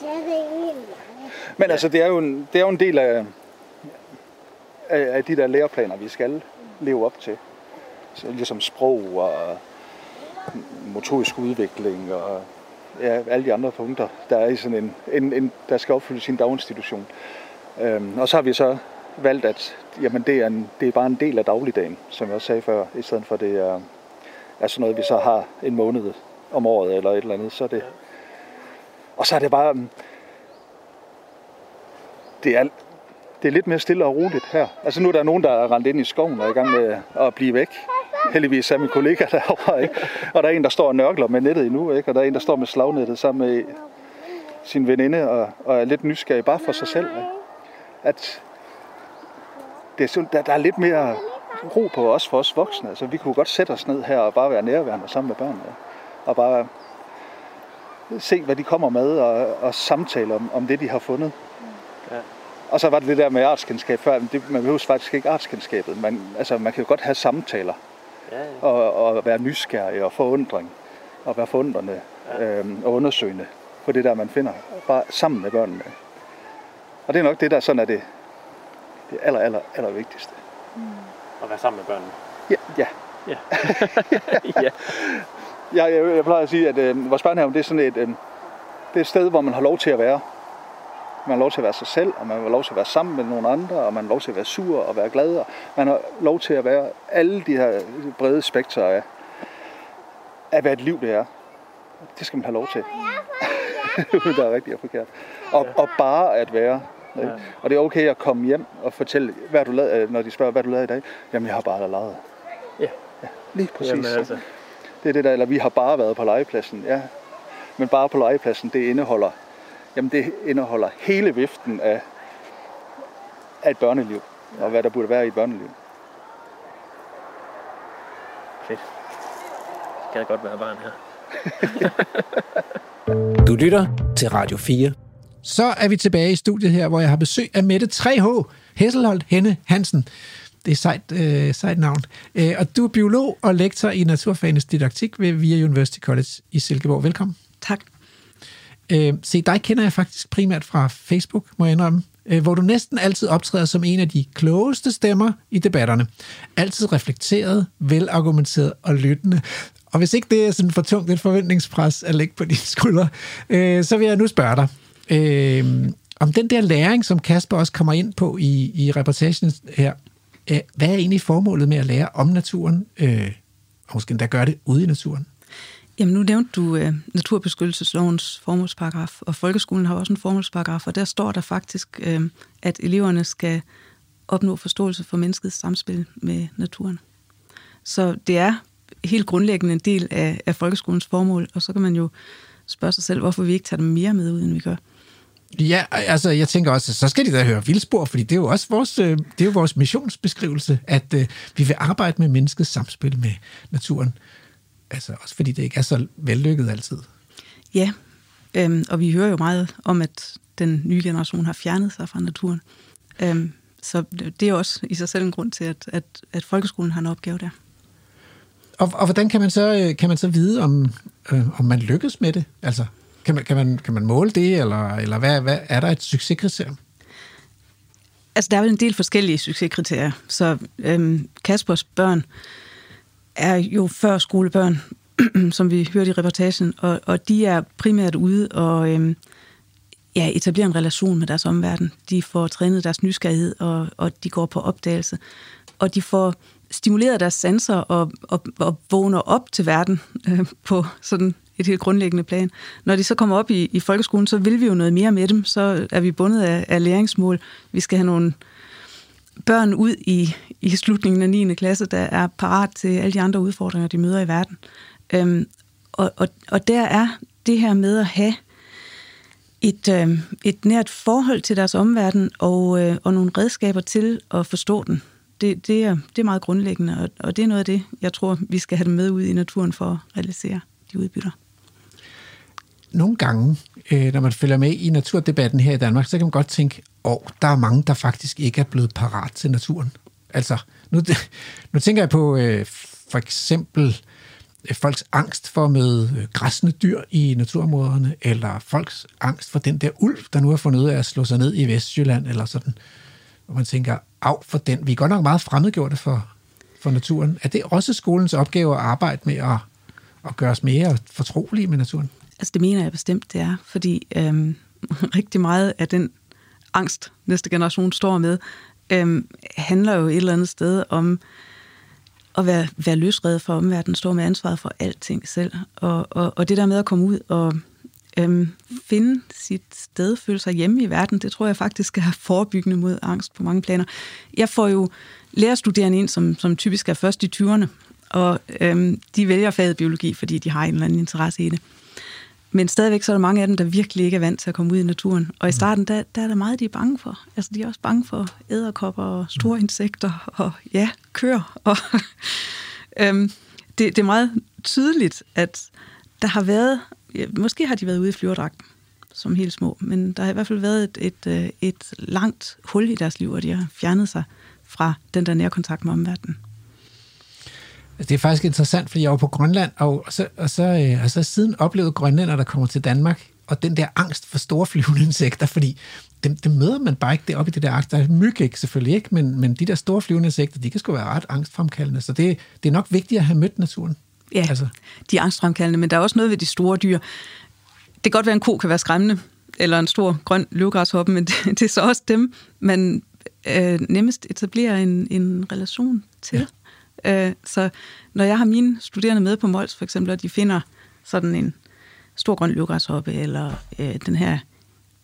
ser det helt Men altså, det er jo en, det er jo en del af, af, af de der læreplaner, vi skal leve op til. Så ligesom sprog og motorisk udvikling og ja, alle de andre punkter, der er i sådan en, en, en der skal opfyldes i en daginstitution. Øhm, og så har vi så valgt, at jamen, det, er en, det er bare en del af dagligdagen, som jeg også sagde før, i stedet for det er, er sådan noget, vi så har en måned om året eller et eller andet. Så er det, og så er det bare, det er, det er lidt mere stille og roligt her. Altså nu er der nogen, der er rendt ind i skoven og er i gang med at blive væk. Heldigvis er min kollega derovre, ikke? Og der er en, der står og nørkler med nettet endnu, ikke? Og der er en, der står med slagnettet sammen med sin veninde og, og er lidt nysgerrig bare for sig selv. Ikke? At det er sådan, der, der er lidt mere ro på os for os voksne. Altså vi kunne godt sætte os ned her og bare være nærværende sammen med børnene. Og bare se, hvad de kommer med, og, og samtale om, om det, de har fundet. Ja. Og så var det det der med artskendskab før. men Det, man behøver faktisk ikke artskendskabet. Man, altså, man kan jo godt have samtaler Ja, ja. og, og være nysgerrig og forundring og være forundrende ja. øhm, og undersøgende på det der, man finder, bare sammen med børnene. Og det er nok det, der sådan er det, det aller, aller, aller vigtigste. At være sammen med børnene. Ja, ja. Ja. ja. Jeg, jeg, jeg plejer at sige, at øh, vores børnehave, det er sådan et, øh, det er et sted, hvor man har lov til at være. Man har lov til at være sig selv, og man har lov til at være sammen med nogle andre, og man har lov til at være sur og være glad. Og man har lov til at være alle de her brede spektrer af, af, hvad et liv det er. Det skal man have lov til. Der er rigtigt og forkert. Og, og bare at være. Ikke? Ja. Og det er okay at komme hjem og fortælle, hvad du lavet, når de spørger, hvad du lavet i dag? Jamen, jeg har bare leget. Ja. ja lige præcis. Jamen, altså. Det er det der, eller vi har bare været på legepladsen. Ja. Men bare på legepladsen, det indeholder, jamen det indeholder hele viften af, af et børneliv. Og hvad der burde være i et børneliv. Fedt. Det kan godt være barn her. Du lytter til Radio 4. Så er vi tilbage i studiet her, hvor jeg har besøg af Mette 3H, Hesselholdt Henne Hansen. Det er sejt, øh, sejt navn. Øh, og du er biolog og lektor i naturfagenes didaktik ved VIA University College i Silkeborg. Velkommen. Tak. Øh, se, dig kender jeg faktisk primært fra Facebook, må jeg indrømme, øh, hvor du næsten altid optræder som en af de klogeste stemmer i debatterne. Altid reflekteret, velargumenteret og lyttende. Og hvis ikke det er sådan for tungt et forventningspres at lægge på dine skuldre, øh, så vil jeg nu spørge dig, øh, om den der læring, som Kasper også kommer ind på i, i reportagen her, øh, hvad er egentlig formålet med at lære om naturen, øh, og måske endda gøre det ude i naturen? Jamen nu nævnte du øh, naturbeskyttelseslovens formålsparagraf, og folkeskolen har også en formålsparagraf, og der står der faktisk, øh, at eleverne skal opnå forståelse for menneskets samspil med naturen. Så det er helt grundlæggende en del af, af folkeskolens formål, og så kan man jo spørge sig selv, hvorfor vi ikke tager dem mere med ud, end vi gør. Ja, altså jeg tænker også, så skal de da høre vildspor, fordi det er jo også vores, øh, det er jo vores missionsbeskrivelse, at øh, vi vil arbejde med menneskets samspil med naturen. Altså også fordi det ikke er så vellykket altid. Ja, øhm, og vi hører jo meget om, at den nye generation har fjernet sig fra naturen. Øhm, så det er også i sig selv en grund til, at, at, at folkeskolen har en opgave der. Og, og hvordan kan man så, øh, kan man så vide, om, øh, om man lykkes med det? Altså, kan man, kan man, kan man måle det, eller, eller hvad, hvad, er der et succeskriterium? Altså, der er vel en del forskellige succeskriterier. Så øhm, Kaspers børn er jo før skolebørn, som vi hørte i reportagen, og, og de er primært ude og øh, ja, etablere en relation med deres omverden. De får trænet deres nysgerrighed, og, og de går på opdagelse. Og de får stimuleret deres sanser og, og, og vågner op til verden øh, på sådan et helt grundlæggende plan. Når de så kommer op i, i folkeskolen, så vil vi jo noget mere med dem. Så er vi bundet af, af læringsmål. Vi skal have nogle børn ud i, i slutningen af 9. klasse, der er parat til alle de andre udfordringer, de møder i verden. Øhm, og, og, og der er det her med at have et, øh, et nært forhold til deres omverden og, øh, og nogle redskaber til at forstå den. Det, det, er, det er meget grundlæggende, og, og det er noget af det, jeg tror, vi skal have dem med ud i naturen for at realisere de udbytter. Nogle gange, øh, når man følger med i naturdebatten her i Danmark, så kan man godt tænke, åh, oh, der er mange, der faktisk ikke er blevet parat til naturen. Altså, nu, nu tænker jeg på øh, for eksempel øh, folks angst for at møde øh, græsne dyr i naturområderne, eller folks angst for den der ulv, der nu har fundet ud af at slå sig ned i Vestjylland, eller sådan. Hvor man tænker, af for den. Vi er godt nok meget fremmedgjorte for, for naturen. Er det også skolens opgave at arbejde med at, at gøre os mere fortrolige med naturen? Altså det mener jeg bestemt, det er, fordi øhm, rigtig meget af den angst, næste generation står med, øhm, handler jo et eller andet sted om at være, være løsredet for omverdenen, stå med ansvaret for alting selv. Og, og, og det der med at komme ud og øhm, finde sit sted, føle sig hjemme i verden, det tror jeg faktisk er forebyggende mod angst på mange planer. Jeg får jo lærerstuderende ind, som, som typisk er først i 20'erne, og øhm, de vælger faget biologi, fordi de har en eller anden interesse i det. Men stadigvæk så er der mange af dem, der virkelig ikke er vant til at komme ud i naturen. Og i starten, der, der er der meget, de er bange for. Altså, de er også bange for æderkopper og store insekter og ja, køer. Og, øhm, det, det er meget tydeligt, at der har været ja, måske har de været ude i flyverdragt som helt små, men der har i hvert fald været et, et, øh, et langt hul i deres liv, og de har fjernet sig fra den der nærkontakt med omverdenen. Det er faktisk interessant, fordi jeg var på Grønland, og så, og så, øh, og så siden oplevet grønlænder, der kommer til Danmark, og den der angst for store flyvende insekter, fordi dem, dem møder man bare ikke deroppe i det der angst. Der er myg ikke, selvfølgelig ikke, men, men de der store flyvende insekter, de kan sgu være ret angstfremkaldende. Så det, det er nok vigtigt at have mødt naturen. Ja, altså. de er angstfremkaldende, men der er også noget ved de store dyr. Det kan godt være, at en ko kan være skræmmende, eller en stor grøn løvgræshoppe, men det, det er så også dem, man øh, nemmest etablerer en, en relation til. Ja. Øh, så når jeg har mine studerende med på Mols for eksempel, og de finder sådan en stor grøn løvgræshoppe, eller øh, den her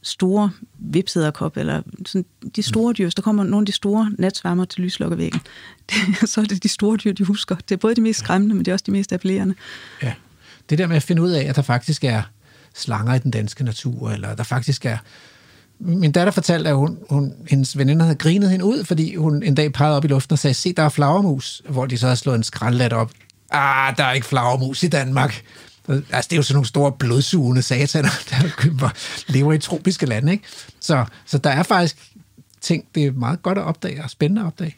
store vipsæderkop, eller sådan de store dyr, der kommer nogle af de store natsværmer til lyslukkervæggen, det, så er det de store dyr, de husker. Det er både de mest skræmmende, men det er også de mest appellerende. Ja, det der med at finde ud af, at der faktisk er slanger i den danske natur, eller der faktisk er... Min datter fortalte, at hun, hun, hendes veninder havde grinet hende ud, fordi hun en dag pegede op i luften og sagde, se, der er flagermus, hvor de så havde slået en skraldlat op. Ah, der er ikke flagermus i Danmark. Altså, det er jo sådan nogle store blodsugende sataner, der lever i tropiske lande, ikke? Så, så der er faktisk ting, det er meget godt at opdage og spændende at opdage.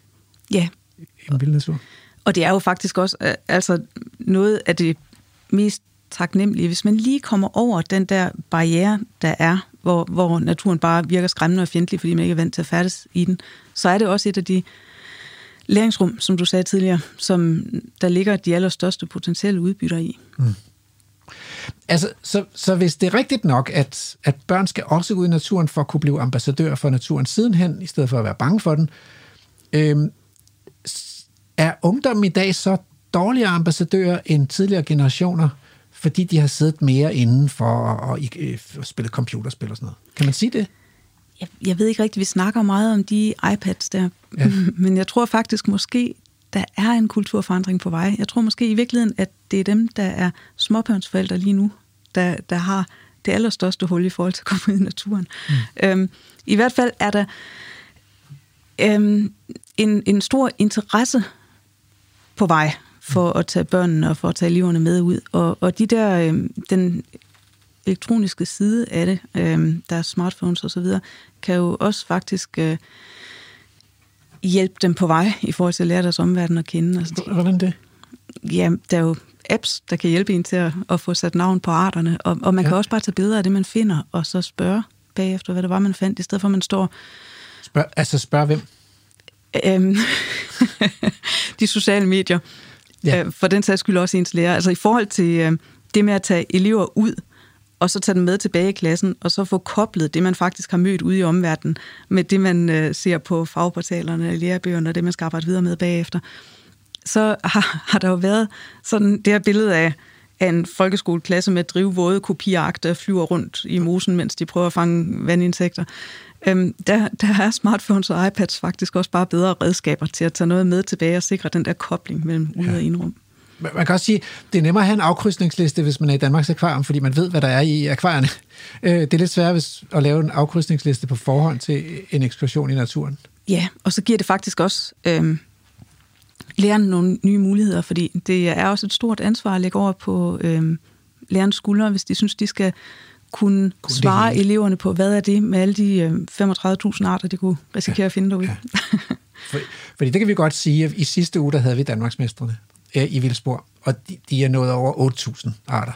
Ja. I en vild natur. Og det er jo faktisk også øh, altså noget af det mest taknemmelige, hvis man lige kommer over den der barriere, der er, hvor, hvor naturen bare virker skræmmende og fjendtlig, fordi man ikke er vant til at færdes i den, så er det også et af de læringsrum, som du sagde tidligere, som der ligger de allerstørste potentielle udbytter i. Mm. Altså, så, så hvis det er rigtigt nok, at, at børn skal også ud i naturen for at kunne blive ambassadør for naturen sidenhen, i stedet for at være bange for den, øhm, er ungdommen i dag så dårligere ambassadører end tidligere generationer, fordi de har siddet mere inden for at, at, at, at spille computerspil og sådan noget. Kan man sige det? Jeg, jeg ved ikke rigtigt, vi snakker meget om de iPads der, ja. men jeg tror faktisk måske, der er en kulturforandring på vej. Jeg tror måske i virkeligheden, at det er dem, der er småbørnsforældre lige nu, der, der har det allerstørste hul i forhold til at komme ud i naturen. Mm. Øhm, I hvert fald er der øhm, en, en stor interesse på vej for at tage børnene og for at tage eleverne med ud. Og, og de der, øhm, den elektroniske side af det, øhm, der er smartphones osv., kan jo også faktisk øh, hjælpe dem på vej i forhold til at lære deres omverden at kende. Altså, Hvordan det? Ja, der er jo apps, der kan hjælpe en til at, at få sat navn på arterne, og, og man ja. kan også bare tage billeder af det, man finder, og så spørge bagefter, hvad det var, man fandt, i stedet for, at man står... Spørg, altså spørg hvem? Øhm, de sociale medier. Ja. Øh, for den sags skyld også ens lærer. Altså i forhold til øh, det med at tage elever ud, og så tage dem med tilbage i klassen, og så få koblet det, man faktisk har mødt ude i omverdenen, med det, man øh, ser på fagportalerne, lærebøgerne, og det, man skal arbejde videre med bagefter. Så har, har der jo været sådan det her billede af, af en folkeskoleklasse med drivvåde kopiagter, der flyver rundt i mosen, mens de prøver at fange vandinsekter. Øhm, der, der er smartphones og iPads faktisk også bare bedre redskaber til at tage noget med tilbage og sikre den der kobling mellem ude- og indrum. Man kan også sige, det er nemmere at have en afkrydsningsliste, hvis man er i Danmarks Akvarium, fordi man ved, hvad der er i akvarierne. Øh, det er lidt svært hvis, at lave en afkrydsningsliste på forhånd til en ekskursion i naturen. Ja, og så giver det faktisk også øhm, lærerne nogle nye muligheder, fordi det er også et stort ansvar at lægge over på øhm, lærernes skuldre, hvis de synes, de skal kunne, kunne svare eleverne på, hvad er det med alle de øh, 35.000 arter, de kunne risikere ja. at finde derude. Ja. For, fordi det kan vi godt sige, at i sidste uge, der havde vi Danmarksmestrene i Vildsborg, og de, de er nået over 8.000 arter.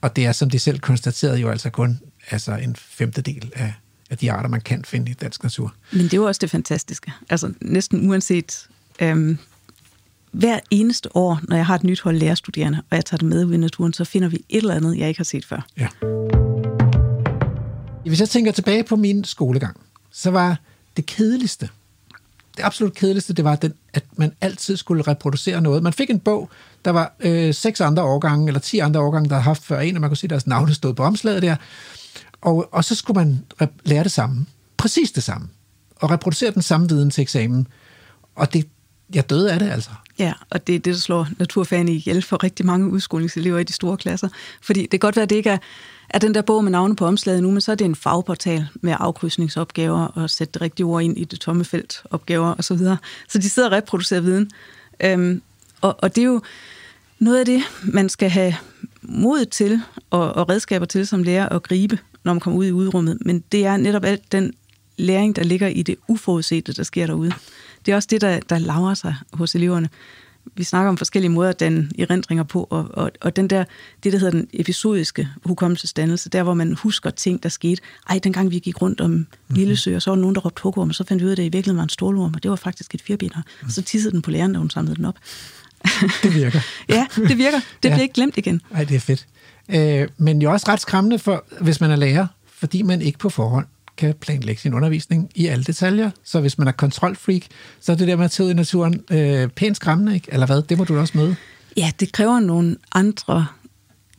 Og det er, som de selv konstaterede, jo altså kun altså en femtedel af, af de arter, man kan finde i dansk natur. Men det er jo også det fantastiske. Altså næsten uanset... Øhm, hver eneste år, når jeg har et nyt hold lærerstuderende, og jeg tager det med ud i naturen, så finder vi et eller andet, jeg ikke har set før. Ja. Hvis jeg tænker tilbage på min skolegang, så var det kedeligste, det absolut kedeligste, det var, den, at man altid skulle reproducere noget. Man fik en bog, der var øh, seks andre årgange, eller ti andre årgange, der havde haft før en, og man kunne se, deres navne stod på omslaget der. Og, og så skulle man lære det samme. Præcis det samme. Og reproducere den samme viden til eksamen. Og det, jeg døde af det altså. Ja, og det er det, der slår naturfagene ihjel for rigtig mange udskolingselever i de store klasser. Fordi det kan godt være, at det ikke er, er den der bog med navne på omslaget nu, men så er det en fagportal med afkrydsningsopgaver og sætte det rigtige ord ind i det tomme felt opgaver osv. Så, videre. så de sidder og reproducerer viden. Øhm, og, og det er jo noget af det, man skal have mod til og, og redskaber til som lærer at gribe, når man kommer ud i udrummet, men det er netop alt den læring, der ligger i det uforudsete, der sker derude. Det er også det, der, der laver sig hos eleverne. Vi snakker om forskellige måder at danne erindringer på, og, og, og den der, det, der hedder den episodiske hukommelsesdannelse, der hvor man husker ting, der skete. Ej, dengang vi gik rundt om Lillesø, og så var nogen, der råbte hugorm, og så fandt vi ud af, at det i virkeligheden var en stålorm, og det var faktisk et firbiner. Og så tissede den på læreren, da hun samlede den op. Det virker. ja, det virker. Det Ja. bliver ikke glemt igen. Nej, det er fedt. Øh, men jo også ret skræmmende, for, hvis man er lærer, fordi man ikke på forhånd kan planlægge sin undervisning i alle detaljer. Så hvis man er kontrolfreak, så er det der med at tage ud i naturen øh, pænt skræmmende, ikke? Eller hvad? Det må du da også møde. Ja, det kræver nogle andre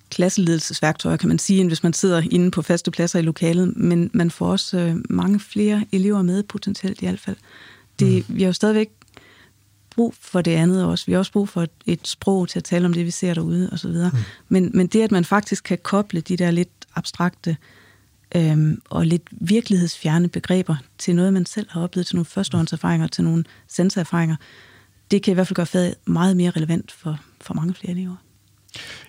klasseledelsesværktøjer, kan man sige, end hvis man sidder inde på faste pladser i lokalet, men man får også øh, mange flere elever med, potentielt i hvert fald. Det, mm. Vi har jo stadigvæk brug for det andet også. Vi har også brug for et, et sprog til at tale om det, vi ser derude osv. Mm. Men, men det, at man faktisk kan koble de der lidt abstrakte øhm, og lidt virkelighedsfjerne begreber til noget, man selv har oplevet, til nogle førstehåndserfaringer, til nogle sensorerfaringer, det kan i hvert fald gøre faget meget mere relevant for, for mange flere elever.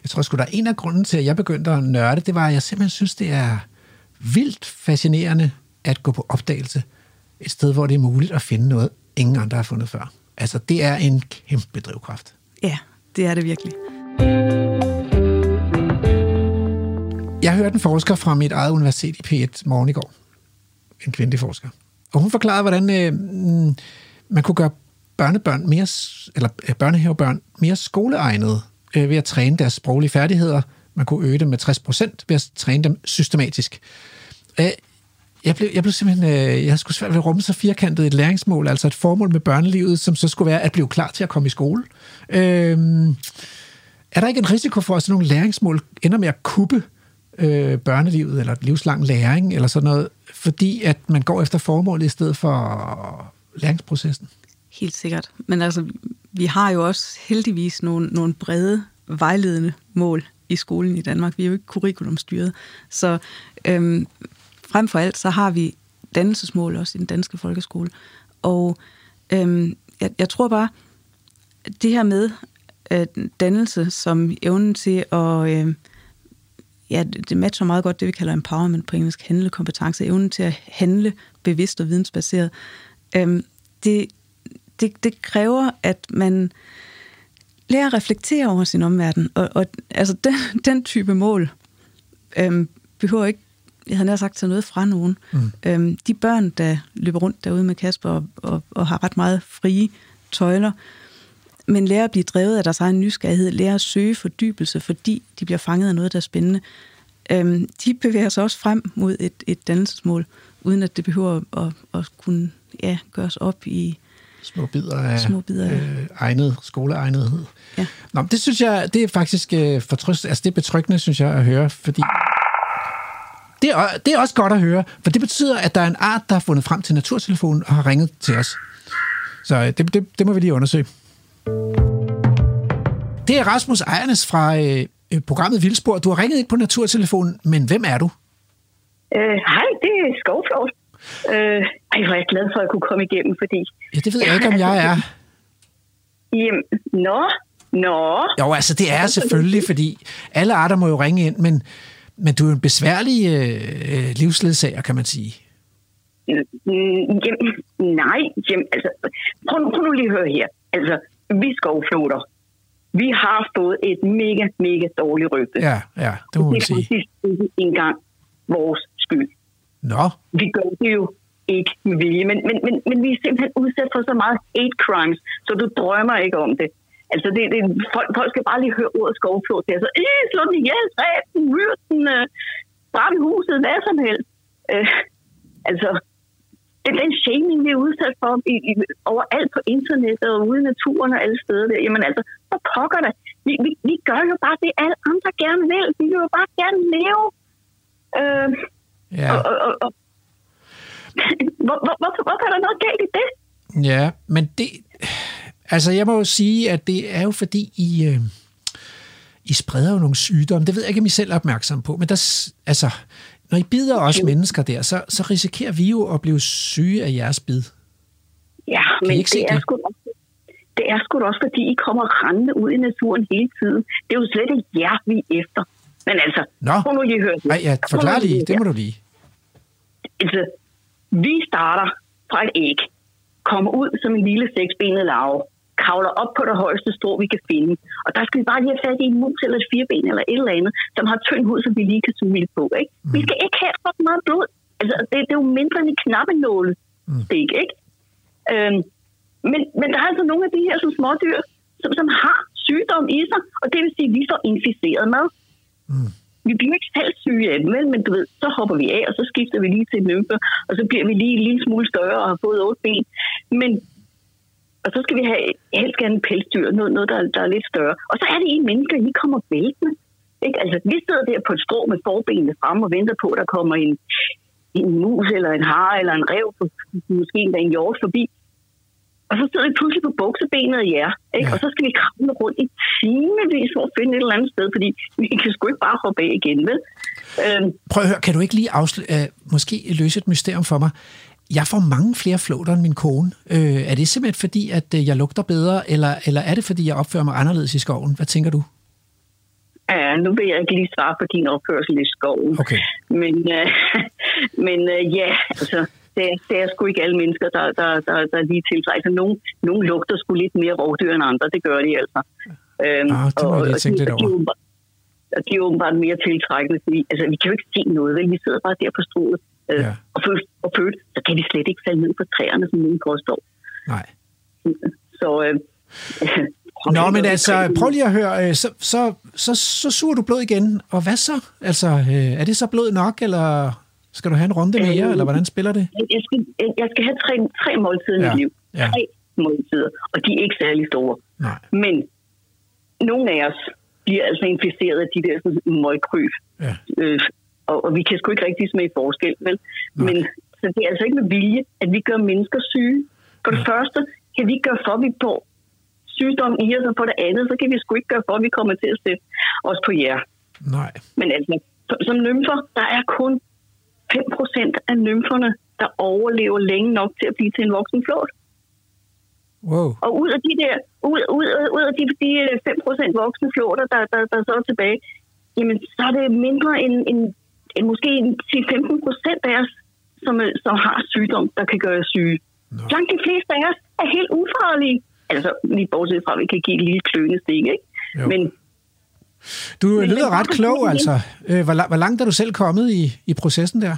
Jeg tror sgu, der er en af grunden til, at jeg begyndte at nørde, det var, at jeg simpelthen synes, det er vildt fascinerende at gå på opdagelse et sted, hvor det er muligt at finde noget, ingen andre har fundet før. Altså, det er en kæmpe drivkraft. Ja, det er det virkelig. Jeg hørte en forsker fra mit eget universitet i P1 morgen i går. En kvindelig forsker. Og hun forklarede, hvordan øh, mm, man kunne gøre børnebørn mere, eller børnehavebørn mere skoleegnede øh, ved at træne deres sproglige færdigheder. Man kunne øge dem med 60 procent ved at træne dem systematisk. Øh, jeg blev, jeg blev simpelthen, øh, jeg skulle svært ved at rumme så firkantet et læringsmål, altså et formål med børnelivet, som så skulle være at blive klar til at komme i skole. Øh, er der ikke en risiko for, at sådan nogle læringsmål ender med at kuppe øh, børnelivet, eller livslang læring, eller sådan noget, fordi at man går efter formålet i stedet for læringsprocessen? Helt sikkert. Men altså, vi har jo også heldigvis nogle, nogle brede, vejledende mål i skolen i Danmark. Vi er jo ikke curriculumstyret. Så øhm, frem for alt, så har vi dannelsesmål også i den danske folkeskole. Og øhm, jeg, jeg tror bare, det her med øh, dannelse som evnen til at... Øh, ja, det matcher meget godt det, vi kalder empowerment på engelsk, handlekompetence, evnen til at handle bevidst og vidensbaseret. Øhm, det, det, det kræver, at man lærer at reflektere over sin omverden, og, og altså den, den type mål øhm, behøver ikke, jeg havde nær sagt, tage noget fra nogen. Mm. Øhm, de børn, der løber rundt derude med Kasper og, og, og har ret meget frie tøjler, men lærer at blive drevet af deres egen nysgerrighed, lærer at søge fordybelse, fordi de bliver fanget af noget, der er spændende. Øhm, de bevæger sig også frem mod et, et dannelsesmål, uden at det behøver at, at kunne ja, gøres op i Små bidder af, Små bidder af- øh, egnet, skoleegnethed. Ja. Nå, det synes jeg, det er faktisk øh, fortrøst, altså det er betryggende, synes jeg, at høre, fordi det er, det er også godt at høre, for det betyder, at der er en art, der har fundet frem til naturtelefonen og har ringet til os. Så øh, det, det, det må vi lige undersøge. Det er Rasmus Ejernes fra øh, øh, programmet Vildspor. Du har ringet ind på naturtelefonen, men hvem er du? Øh, hej, det er Skovfjord. Øh, ej, hvor er jeg glad for, at jeg kunne komme igennem, fordi... Ja, det ved jeg ikke, om jeg er. Jamen, nå, nå. Jo, altså det er jeg selvfølgelig, fordi alle arter må jo ringe ind, men, men du er jo en besværlig øh, livsledsager, kan man sige. Mm, Jamen, nej, jamen, altså, prøv, nu- prøv nu lige at høre her. Altså, vi skovfloder, vi har fået et mega, mega dårligt rygte. Ja, ja, det må man det er sige. faktisk ikke engang vores skyld. Nå, Vi gør det jo ikke med vilje, men, men, men, men vi er simpelthen udsat for så meget hate crimes, så du drømmer ikke om det. Altså, det, det, folk, folk skal bare lige høre ordet skovflod til. Altså, øh, slå den ihjel, dræb den, myr den, øh, brænd huset, hvad som helst. Øh, altså, den, den shaming, vi er udsat for i, i, overalt på internettet og ude i naturen og alle steder der, jamen altså, hvor pokker det? Vi, vi, vi gør jo bare det, alle andre gerne vil. Vi vil jo bare gerne leve. Øh, ja, og, og, og, og. Hvor, hvor, hvorfor, hvorfor er der noget galt i det? ja, men det... Altså, jeg må jo sige, at det er jo fordi, I, øh, I spreder jo nogle sygdomme. Det ved jeg ikke, om I selv er opmærksom på, men der, altså, når I bider os mennesker der, så, så risikerer vi jo at blive syge af jeres bid. Ja, I men ikke det er det? sgu Det er sgu også, fordi I kommer rendende ud i naturen hele tiden. Det er jo slet ikke jer, vi er efter. Men altså, Nå. prøv nu lige høre. Nej, ja, forklar lige. Det må du lige. Altså, vi starter fra et æg, kommer ud som en lille seksbenet larve, kravler op på det højeste strå, vi kan finde. Og der skal vi bare lige have fat i en mus eller et fireben eller et eller andet, som har tynd hud, som vi lige kan suge lidt på. Ikke? Mm. Vi skal ikke have så meget blod. Altså, det, det er jo mindre end en knappenåle. Mm. Det ikke, ikke? Øhm, men, men der er altså nogle af de her som smådyr, som, som har sygdom i sig, og det vil sige, at vi får inficeret mad. Mm. Vi bliver ikke selv syge af dem, men du ved, så hopper vi af, og så skifter vi lige til nymfe, og så bliver vi lige en lille smule større og har fået otte ben. Men, og så skal vi have helst gerne en pelsdyr, noget, noget der, der er lidt større. Og så er det en mennesker, I kommer væltende. Ikke? Altså, vi sidder der på et strå med forbenene frem og venter på, at der kommer en, en mus eller en hare eller en rev, måske endda en hjort forbi. Og så sidder vi pludselig på buksebenet af jer, ikke? Ja. og så skal vi kravle rundt i timevis for at finde et eller andet sted, fordi vi kan sgu ikke bare hoppe af igen, vel? Øhm, Prøv at høre, kan du ikke lige afsl- uh, måske løse et mysterium for mig? Jeg får mange flere flåter end min kone. Øh, er det simpelthen fordi, at øh, jeg lugter bedre, eller, eller er det fordi, jeg opfører mig anderledes i skoven? Hvad tænker du? Ja, nu vil jeg ikke lige svare på din opførsel i skoven. Okay. Men, øh, men øh, ja, altså, det, er- det er sgu ikke alle mennesker, der, der, der, der er lige tiltrækket. Altså, nogen, nogen lugter sgu lidt mere rovdyr end andre, det gør de altså. Øhm, Ah, det må jeg lige tænke lidt og er over. og de er åbenbart mere tiltrækkende, fordi altså, vi kan jo ikke se noget, vel? Vi sidder bare der på strået øh, Ja. og føle, og føle, så kan vi slet ikke falde ned på træerne, som nogen påstår. Nej. Så, øh, Nå, men altså, prøv lige at høre, øh, så, så, så, så suger du blod igen, og hvad så? Altså, øh, er det så blod nok, eller skal du have en runde mere, Øh, eller hvordan spiller det? Jeg skal, jeg skal have tre, tre måltider i Ja, mit liv. ja. Tre måltider, og de er ikke særlig store. Nej. Men nogle af os bliver altså inficeret af de der sådan, møgkryb. Ja. Øh, og, og vi kan sgu ikke rigtig smage forskel, vel? Men så det er altså ikke med vilje, at vi gør mennesker syge. For det første kan vi ikke gøre for, at vi får sygdom i os, og for det andet, så kan vi sgu ikke gøre for, at vi kommer til at sætte os på jer. Nej. Men altså, som, nymfer, der er kun 5% af nymferne, der overlever længe nok til at blive til en voksen flåt. Wow. Og ud af de der, ud, ud, ud af de, de 5% voksne flåter, der, der, der så er tilbage, jamen så er det mindre end, end måske en 10-15% af os, som, øh, som har sygdom, der kan gøre os syge. Langt de fleste af os er helt ufarlige. Altså, lige bortset fra, at vi kan give et lille kløende stik, ikke? Jo. Men Du Men- lyder men- ret klog, altså. Øh, Hvor, hvor langt er du selv kommet i, i processen der?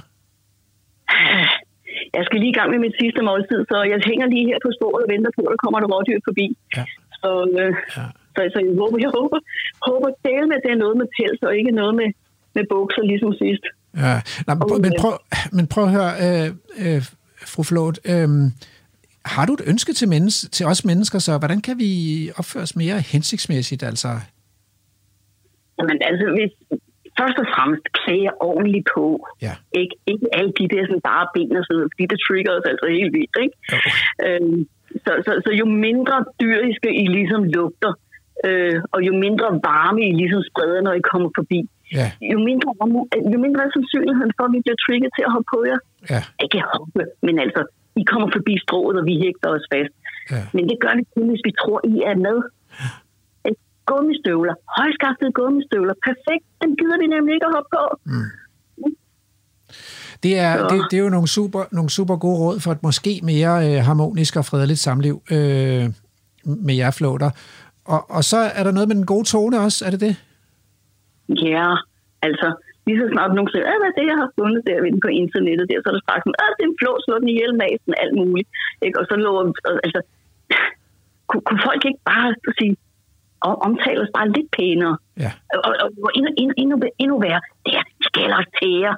jeg skal lige i gang med mit sidste måltid, så jeg hænger lige her på sporet og venter på, at der kommer et rådyr forbi. Ja. Så, øh, Ja. så, så jeg håber, jeg håber, håber del med, at det er noget med pels, og ikke noget med, med bukser, ligesom sidst. Ja. Nå, men, prøv, men, prøv, men prøv at høre, øh, øh, fru Flot, øh, har du et ønske til, menneske, til os mennesker, så hvordan kan vi opføre os mere hensigtsmæssigt? Altså, Jamen altså, hvis først og fremmest klæder ordentligt på. Ja. Ikke, ikke alle de der sådan bare ben og så videre, fordi det trigger os altså helt vildt, ikke? Øhm, så, så, så jo mindre dyriske I ligesom lugter, øh, og jo mindre varme I ligesom spreder, når I kommer forbi, ja, jo mindre, jo mindre er sandsynligheden for, at vi bliver trigget til at hoppe på jer. ja, Ikke hoppe, men altså, I kommer forbi strået, og vi hægter os fast. ja. Men det gør det kun, hvis vi tror, I er med. Gummistøvler, højskaftede gummistøvler, perfekt, dem gider vi nemlig ikke at hoppe på. Det er, det, det er jo nogle super, nogle super gode råd for et måske mere øh, harmonisk og fredeligt samliv øh, med jer flåter. Og, og så er der noget med den gode tone også, er det det? Ja, altså, lige så snart nogen siger, "Ah, hvad er det, jeg har fundet der på internettet der, så er der straks sådan, "Ah, det er en flå, slå den ihjel, masen, alt muligt. Ikke? Og så lå, altså, kunne, kunne folk ikke bare sige, og omtale os bare lidt pænere? Ja. Og, og, og endnu, endnu, endnu, endnu værre, det er, de kalder os tæger.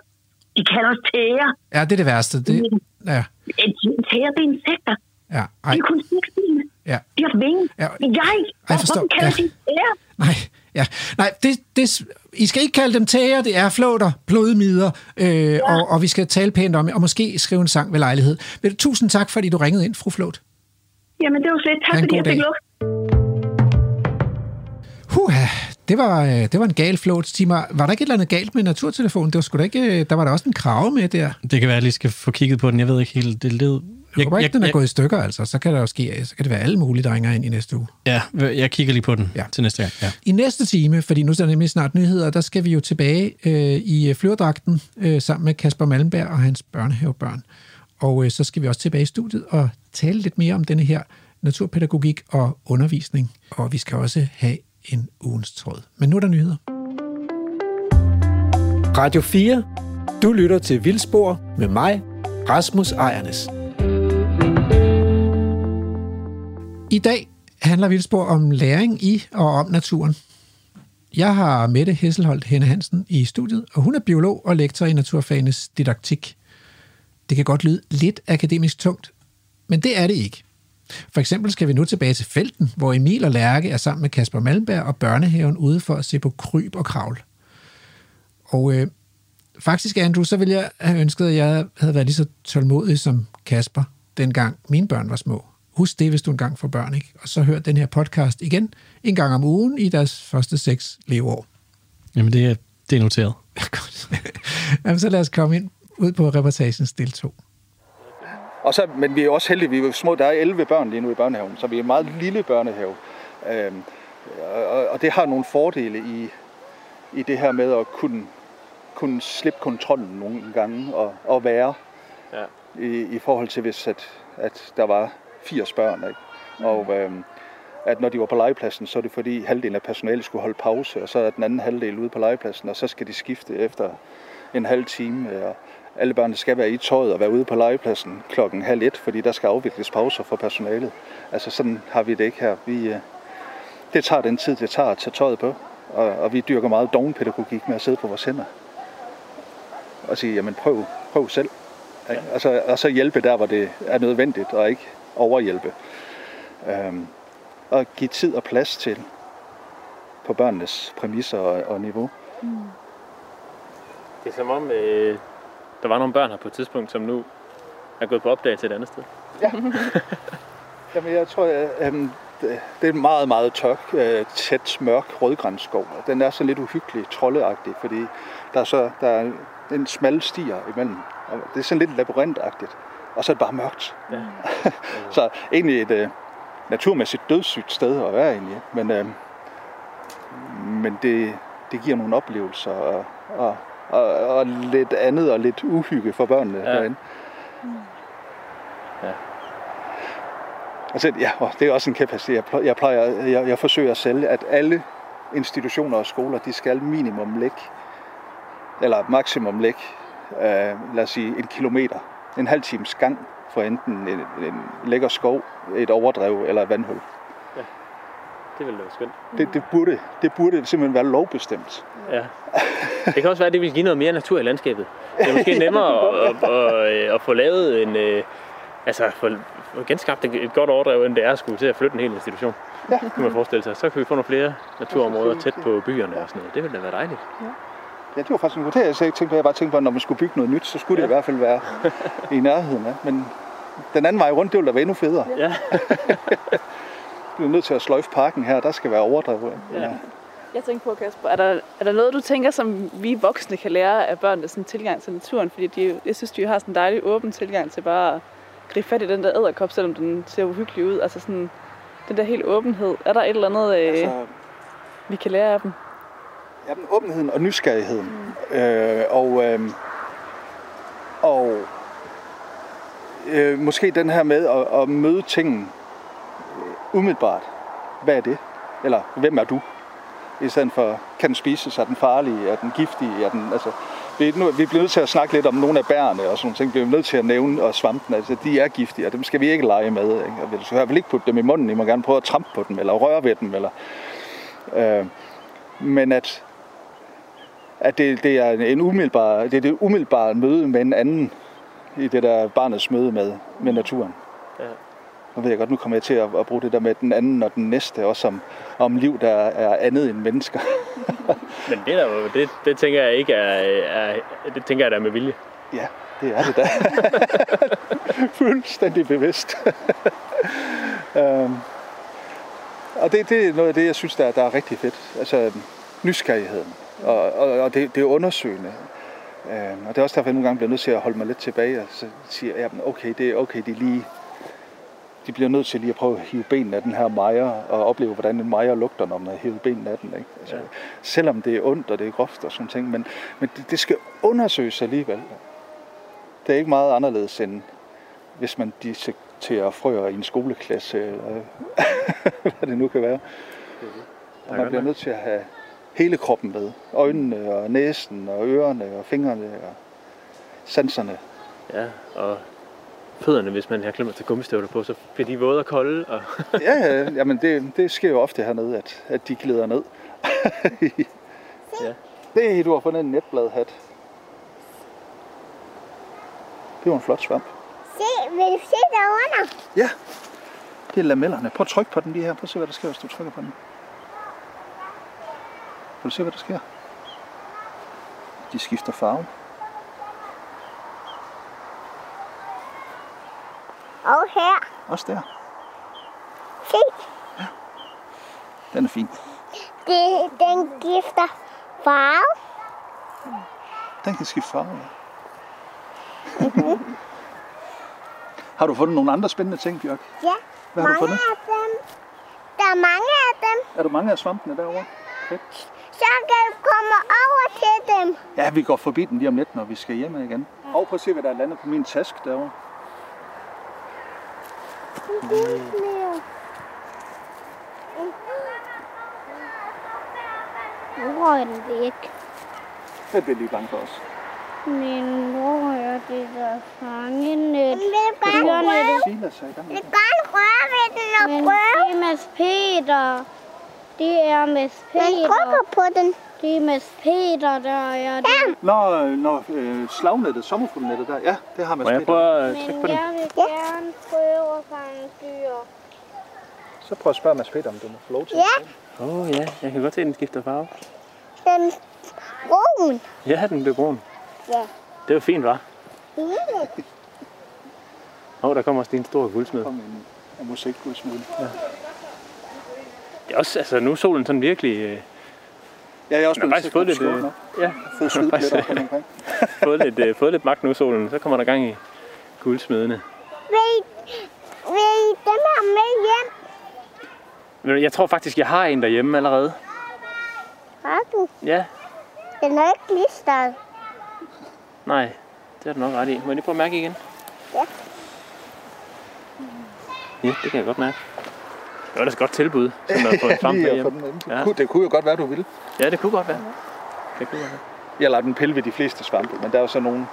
De kalder os tæger. Ja, det er det værste. Det, ja, Tæger, det er insekter. ja, De ej, er kun sexbiene. ja. De har vinge. Ja. Jeg, jeg forstår. hvorfor kalder Ja. de tæger? Nej, ja. Nej det, det, I skal ikke kalde dem tæger, det er flåter, blodmider, øh, ja. og, og vi skal tale pænt om det, og måske skrive en sang ved lejlighed. Du, tusind tak, fordi du ringede ind, fru Flåt. Jamen, det var slet. Tak, fordi jeg fik dag. luft. Huha, det var, øh, det var en gal flåt. Sig mig, var der ikke et eller andet galt med naturtelefonen? Det var sgu da ikke, øh, der var der også en krave med der. Det kan være, at jeg lige skal få kigget på den. Jeg ved ikke helt. Det lød, Jeg håber ikke, jeg- den er jeg- gået i stykker, altså. Så kan der jo ske, så kan det være alle mulige, der ringer ind i næste uge. Ja, jeg kigger lige på den ja. til næste gang. Ja. I næste time, fordi nu er der nemlig snart nyheder, der skal vi jo tilbage øh, i flyverdragten øh, sammen med Kasper Malmberg og hans børnehavebørn. Og øh, så skal vi også tilbage i studiet og tale lidt mere om denne her naturpædagogik og undervisning. Og vi skal også have en ugens tråd. Men nu er der nyheder. Radio 4. Du lytter til Vildspor med mig, Rasmus Ejernes. I dag handler Vildspor om læring i og om naturen. Jeg har Mette Hesselholdt Henne Hansen i studiet, og hun er biolog og lektor i naturfagenes didaktik. Det kan godt lyde lidt akademisk tungt, men det er det ikke. For eksempel skal vi nu tilbage til felten, hvor Emil og Lærke er sammen med Kasper Malmberg og børnehaven ude for at se på kryb og kravl. Og øh, faktisk, Andrew, så ville jeg have ønsket, at jeg havde været lige så tålmodig som Kasper, dengang mine børn var små. Husk det, hvis du engang får børn, ikke? Og så hør den her podcast igen en gang om ugen i deres første seks leveår. Jamen, det er, det er noteret. Jamen, så lad os komme ind ud på reportagens del 2. Og så, men vi er også heldige, vi er jo små, der er 11 børn lige nu i børnehaven, så vi er en meget lille børnehave. Øhm, og, og det har nogle fordele i, i det her med at kunne, kunne slippe kontrollen nogle gange og, og være Ja. i, i forhold til, hvis at, at der var 80 børn. Ikke? Og øhm, at når de var på legepladsen, så er det fordi halvdelen af personalet skulle holde pause, og så er den anden halvdel ude på legepladsen, og så skal de skifte efter en halv time. Og alle børnene skal være i tøjet og være ude på legepladsen klokken halv et, fordi der skal afvikles pauser for personalet. Altså sådan har vi det ikke her. Vi, øh, det tager den tid, det tager at tage tøjet på, og, og vi dyrker meget dogenpædagogik med at sidde på vores hænder. Og sige, jamen prøv, prøv selv. Ikke? Altså, og så hjælpe der, hvor det er nødvendigt, og ikke overhjælpe. Øhm, og give tid og plads til på børnenes præmisser og, og niveau. Det er som om, øh, der var nogle børn her på et tidspunkt, som nu er gået på opdagelse et andet sted. Jamen, jeg tror, at øhm, det er en meget, meget tør, øh, tæt, mørk rødgrænsskov. Og Den er så lidt uhyggelig, troldeagtig, fordi der er, så, der er en smal stier imellem. Og det er sådan lidt labyrintagtigt. Og så er det bare mørkt. Ja. så egentlig et øh, naturmæssigt dødssygt sted at være egentlig. Men, øh, men det, det giver nogle oplevelser og, og, og, og lidt andet og lidt uhygge for børnene Ja. derinde. Ja. Altså, ja, og det er også en kapacitet. Jeg, plejer- jeg, jeg, forsøger sælge, at alle institutioner og skoler, de skal minimum lægge, eller maksimum lægge, øh, lad os sige, en kilometer, en halv times gang for enten en, en lækker skov, et overdrev eller et vandhul. Det ville da være skønt. Det, det, burde, det burde simpelthen være lovbestemt. Ja. Det kan også være, at det vil give noget mere natur i landskabet. Det er måske nemmere at, at, at, at få lavet en... øh, Altså, få få genskabt et et godt overdrev, end det er at skulle til at flytte en hel institution. Ja. Kan man forestille sig. Så kan vi få nogle flere naturområder tæt på byerne og sådan noget. Det ville da være dejligt. Ja, det var faktisk en god. Jeg tænkte på, jeg bare tænkte på, at når man skulle bygge noget nyt, så skulle det i hvert fald være i nærheden af. Men den anden vej rundt, det ville da være endnu federe. Ja. Vi er nødt til at sløjfe parken her, der skal være overdrevet. Ja. Jeg tænker på, Kasper, er der, er der noget, du tænker, som vi voksne kan lære af børnene, sådan tilgang til naturen? Fordi de, jeg synes, de har sådan en dejlig åben tilgang til bare at gribe fat i den der æderkop, selvom den ser uhyggelig ud. Altså sådan, den der helt åbenhed. Er der et eller andet, øh, Altså, vi kan lære af dem? Jamen, åbenheden og nysgerrigheden. Mm. Øh, og øh, og øh, måske den her med at, at møde tingene umiddelbart. Hvad er det? Eller hvem er du? I stedet for, kan den spises? Er den farlig? Er den giftig? Er den, altså, vi, nu, vi bliver nødt til at snakke lidt om nogle af bærene og sådan ting. Vi bliver nødt til at nævne og svampen. Altså, de er giftige, og dem skal vi ikke lege med. Ikke? Og vi skal i hvert fald ikke putte dem i munden. I må gerne prøve at trampe på dem, eller røre ved dem. Eller, øh, men at, at det, det er en umiddelbar, det er det umiddelbare møde med en anden i det der barnets møde med, med naturen. Ja. Nu ved jeg godt, nu kommer jeg til at, at bruge det der med den anden og den næste, også om, om liv, der er andet end mennesker. Men det, der, jo- det, det tænker jeg ikke er, er, det tænker jeg der er med vilje. Ja, det er det da. Fuldstændig bevidst. um, og det, det er noget af det, jeg synes, der, der er rigtig fedt. Altså nysgerrigheden og, og, og det, det undersøgende. Øh, og det er også derfor, jeg nogle gange bliver nødt til at holde mig lidt tilbage og så siger, men okay, det er okay, de lige de bliver nødt til lige at prøve at hive benene af den her mejer, og opleve, hvordan en mejer lugter, når man har hivet benene af den. Ikke? Altså, ja. Selvom det er ondt, og det er groft og sådan ting, men, men det, det skal undersøges alligevel. Det er ikke meget anderledes, end hvis man dissekterer frøer i en skoleklasse, eller hvad det nu kan være. Og man bliver nødt til at have hele kroppen med. Øjnene, og næsen, og ørerne, og fingrene, og sanserne. Ja, og fødderne, hvis man har glemt at tage gummistøvler på, så bliver de våde og kolde. Og ja, ja, jamen det, det sker jo ofte hernede, at, at de glider ned. ja. Det du har fundet en netbladhat. Det var en flot svamp. Se, vil du se derunder? Ja, det er lamellerne. Prøv at trykke på den lige her. Prøv at se, hvad der sker, hvis du trykker på den. Kan du se, hvad der sker? De skifter farve. Og her. Også der. Se, Den er fin. det, den gifter farve. Den kan skifte farve, ja. har du fundet nogle andre spændende ting, Bjørk? Ja, Hvad har du mange fundet? af dem. Der er mange af dem. Er du mange af svampene derovre? Okay. Så kan du komme over til dem. Ja, vi går forbi den lige om lidt, når vi skal hjem igen. Og prøv at se, hvad der er landet på min taske derovre. Nu røg den væk. Den bliver lige bange for os. Men nu rører det der fangenet. Men er Vi det. kan røre ved den og Men prøve. er Mads Peter. Det er Mads Peter. Man trykker på den. Det er Mads Peter, der er det. Når, når øh, slagnettet, sommerfuglnettet der, ja, det har man Må jeg prøve at trykke Men på den? jeg vil gerne prøve at fange dyr. Så prøv at spørge Mads Peter, om du må få lov til. Ja, Åh oh, ja, jeg kan godt se, at den skifter farve. den brun. Ja, den blev brun. Ja. Det var fint, var. Mm. Åh, oh, der kommer også lige en stor guldsmed. Kom en, en musikguldsmed. Ja. Det er også, altså nu er solen sådan virkelig... Øh, Ja, jeg er også har blevet fået lidt, skål øh, ja, Fået har lidt op omkring. fået, lidt, øh, fået lidt magt nu solen. Så kommer der gang i guldsmedene. Vil I, vil I dem her med hjem? Men jeg tror faktisk, jeg har en derhjemme allerede. Har du? Ja, Den er ikke klistret. nej, det er du nok ret i. Må jeg lige prøve at mærke igen? Ja. Ja, det kan jeg godt mærke. Det var da et godt tilbud, sådan at få en svamp med hjem. Ja. Det kunne jo godt være, du ville. Ja, det kunne godt være. Det kunne godt være. Jeg lader den pille ved de fleste svampe, men der er jo så nogen...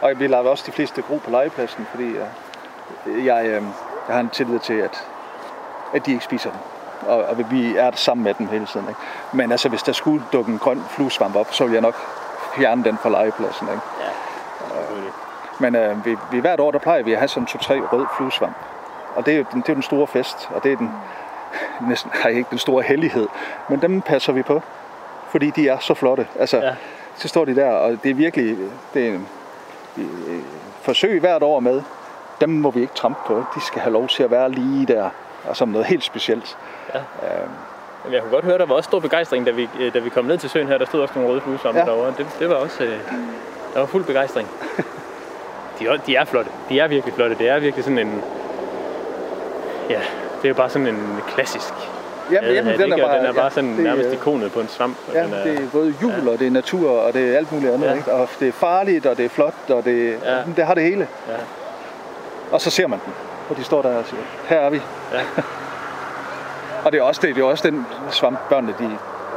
Og vi lader også de fleste gro på legepladsen, fordi jeg, jeg, øh, jeg har en tillid til, at, at de ikke spiser dem. Og, og vi er sammen med dem hele tiden. Ikke? Men altså, hvis der skulle dukke en grøn fluesvamp op, så vil jeg nok fjerne den fra legepladsen. Ikke? Men øh, vi, vi, hvert år, der plejer vi at have sådan to-tre rød fluesvamp. Og det er, jo den, det er jo den store fest, og det er den, næsten, nej, ikke den store hellighed, men dem passer vi på, fordi de er så flotte. Altså, ja. så står de der, og det er virkelig, det er en, øh, forsøg hvert år med, dem må vi ikke trampe på. De skal have lov til at være lige der, og som noget helt specielt. Ja. Øhm, Jamen, jeg kunne godt høre, der var også stor begejstring, da vi, øh, da vi kom ned til søen her. Der stod også nogle røde fluesvampe ja. Derovre. Det, det var også... Øh, der var fuld begejstring. De er, de er flotte. De er virkelig flotte. Det er virkelig sådan en... Ja, det er jo bare sådan en klassisk... Jamen, Ja, jamen, det den er bare- den er bare ja, sådan det er- nærmest ikonet på en svamp. og Ja, den er, det er både jul, og det er natur, og det er alt muligt andet. Ja. Ja. Ikke? Og det er farligt, og det er flot, og det, Ja. ja. det har det hele. Ja. Og så ser man dem, og de står der og siger, her er vi. Ja. og det er også, det, det er også den svamp, børnene de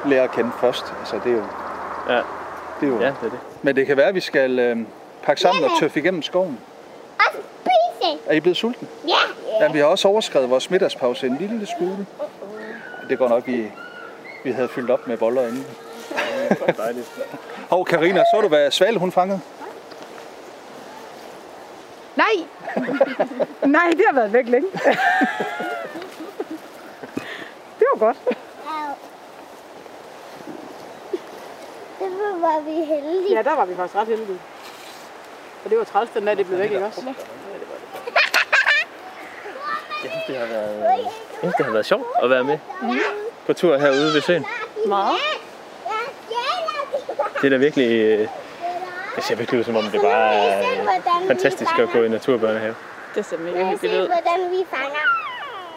lærer at kende først. Altså, det er jo, Ja. det er jo. Ja, det er det. Men det kan være, at vi skal øh, pakke sammen og tøffe igennem skoven. Og spise. Er I blevet sulten? Ja. Ja, vi har også overskrevet vores middagspause en lille smule. Det går nok, vi, vi havde fyldt op med boller inden. Dejligt. Hov, Karina, så du, hvad Svale hun fangede? Nej! Nej, det har været væk længe. det var godt. Det var vi heldige. Ja, der var vi faktisk ret heldige. Og det var træls, den dag, det blev væk, ikke også? Jeg synes, det har været, jeg synes, det har været sjovt at være med på tur herude ved søen. Meget. Det er da virkelig... øh, Det ser virkelig ud, som om det bare er øh, fantastisk at gå i naturbørnehave. Det ser mega hyggeligt ud. hvordan vi fanger?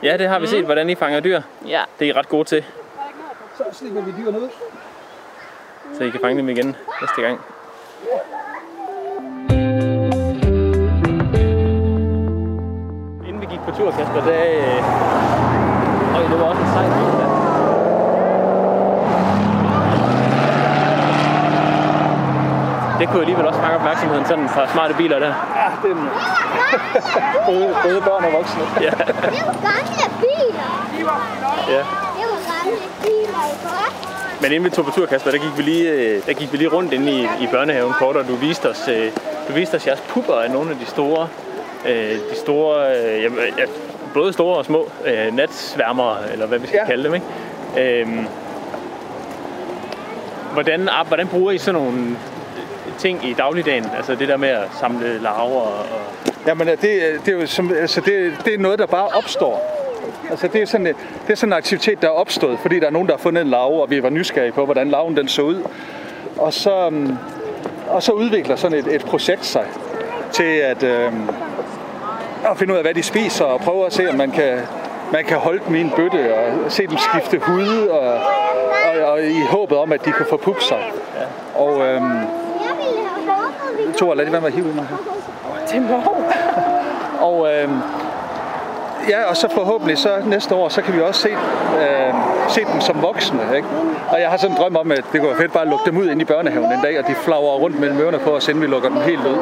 Ja, det har vi set, hvordan I fanger dyr. Ja. Det er I ret gode til, Så slipper vi dyrene ud. så I kan fange dem igen næste gang. På tur, Kasper, der... Øh... Øj, det var også en sej bil, der. Det kunne alligevel også fange opmærksomheden sådan fra smarte biler der. Ja, det er både, både børn og voksne. Ja. Det var gamle biler. ja. Det var gamle biler, ikke også? Men inden vi tog på tur, Kasper, der gik vi lige, øh, der gik vi lige rundt inde i, i børnehaven kort, og du viste os, øh, du viste os jeres pupper af nogle af de store, øh, de store, øh, ja, ja, både store og små øh, natsværmere, eller hvad vi skal ja. kalde dem, ikke? Øhm, hvordan, hvordan bruger I sådan nogle ting i dagligdagen? Altså det der med at samle larver og... Jamen, det, det, er jo som, altså, det, det er noget, der bare opstår. Altså, det er, sådan, det er sådan en aktivitet, der er opstået, fordi der er nogen, der har fundet en larve, og vi var nysgerrige på, hvordan larven den så ud. Og så, øhm, og så udvikler sådan et, et projekt sig til at, øhm, at finde ud af, hvad de spiser, og prøve at se, om man kan, man kan holde dem i en bøtte, og se dem skifte hud, og, og, og i håbet om, at de kan forpuppe sig. Og øhm, Thor, lad det være med at hive ud mig her. Det må. Og, øh, ja, og så forhåbentlig så næste år, så kan vi også se, øh, se dem som voksne. Ikke? Og jeg har sådan en drøm om, at det kunne være fedt bare at lukke dem ud ind i børnehaven en dag, og de flagrer rundt mellem ørerne på os, inden vi lukker dem helt ud.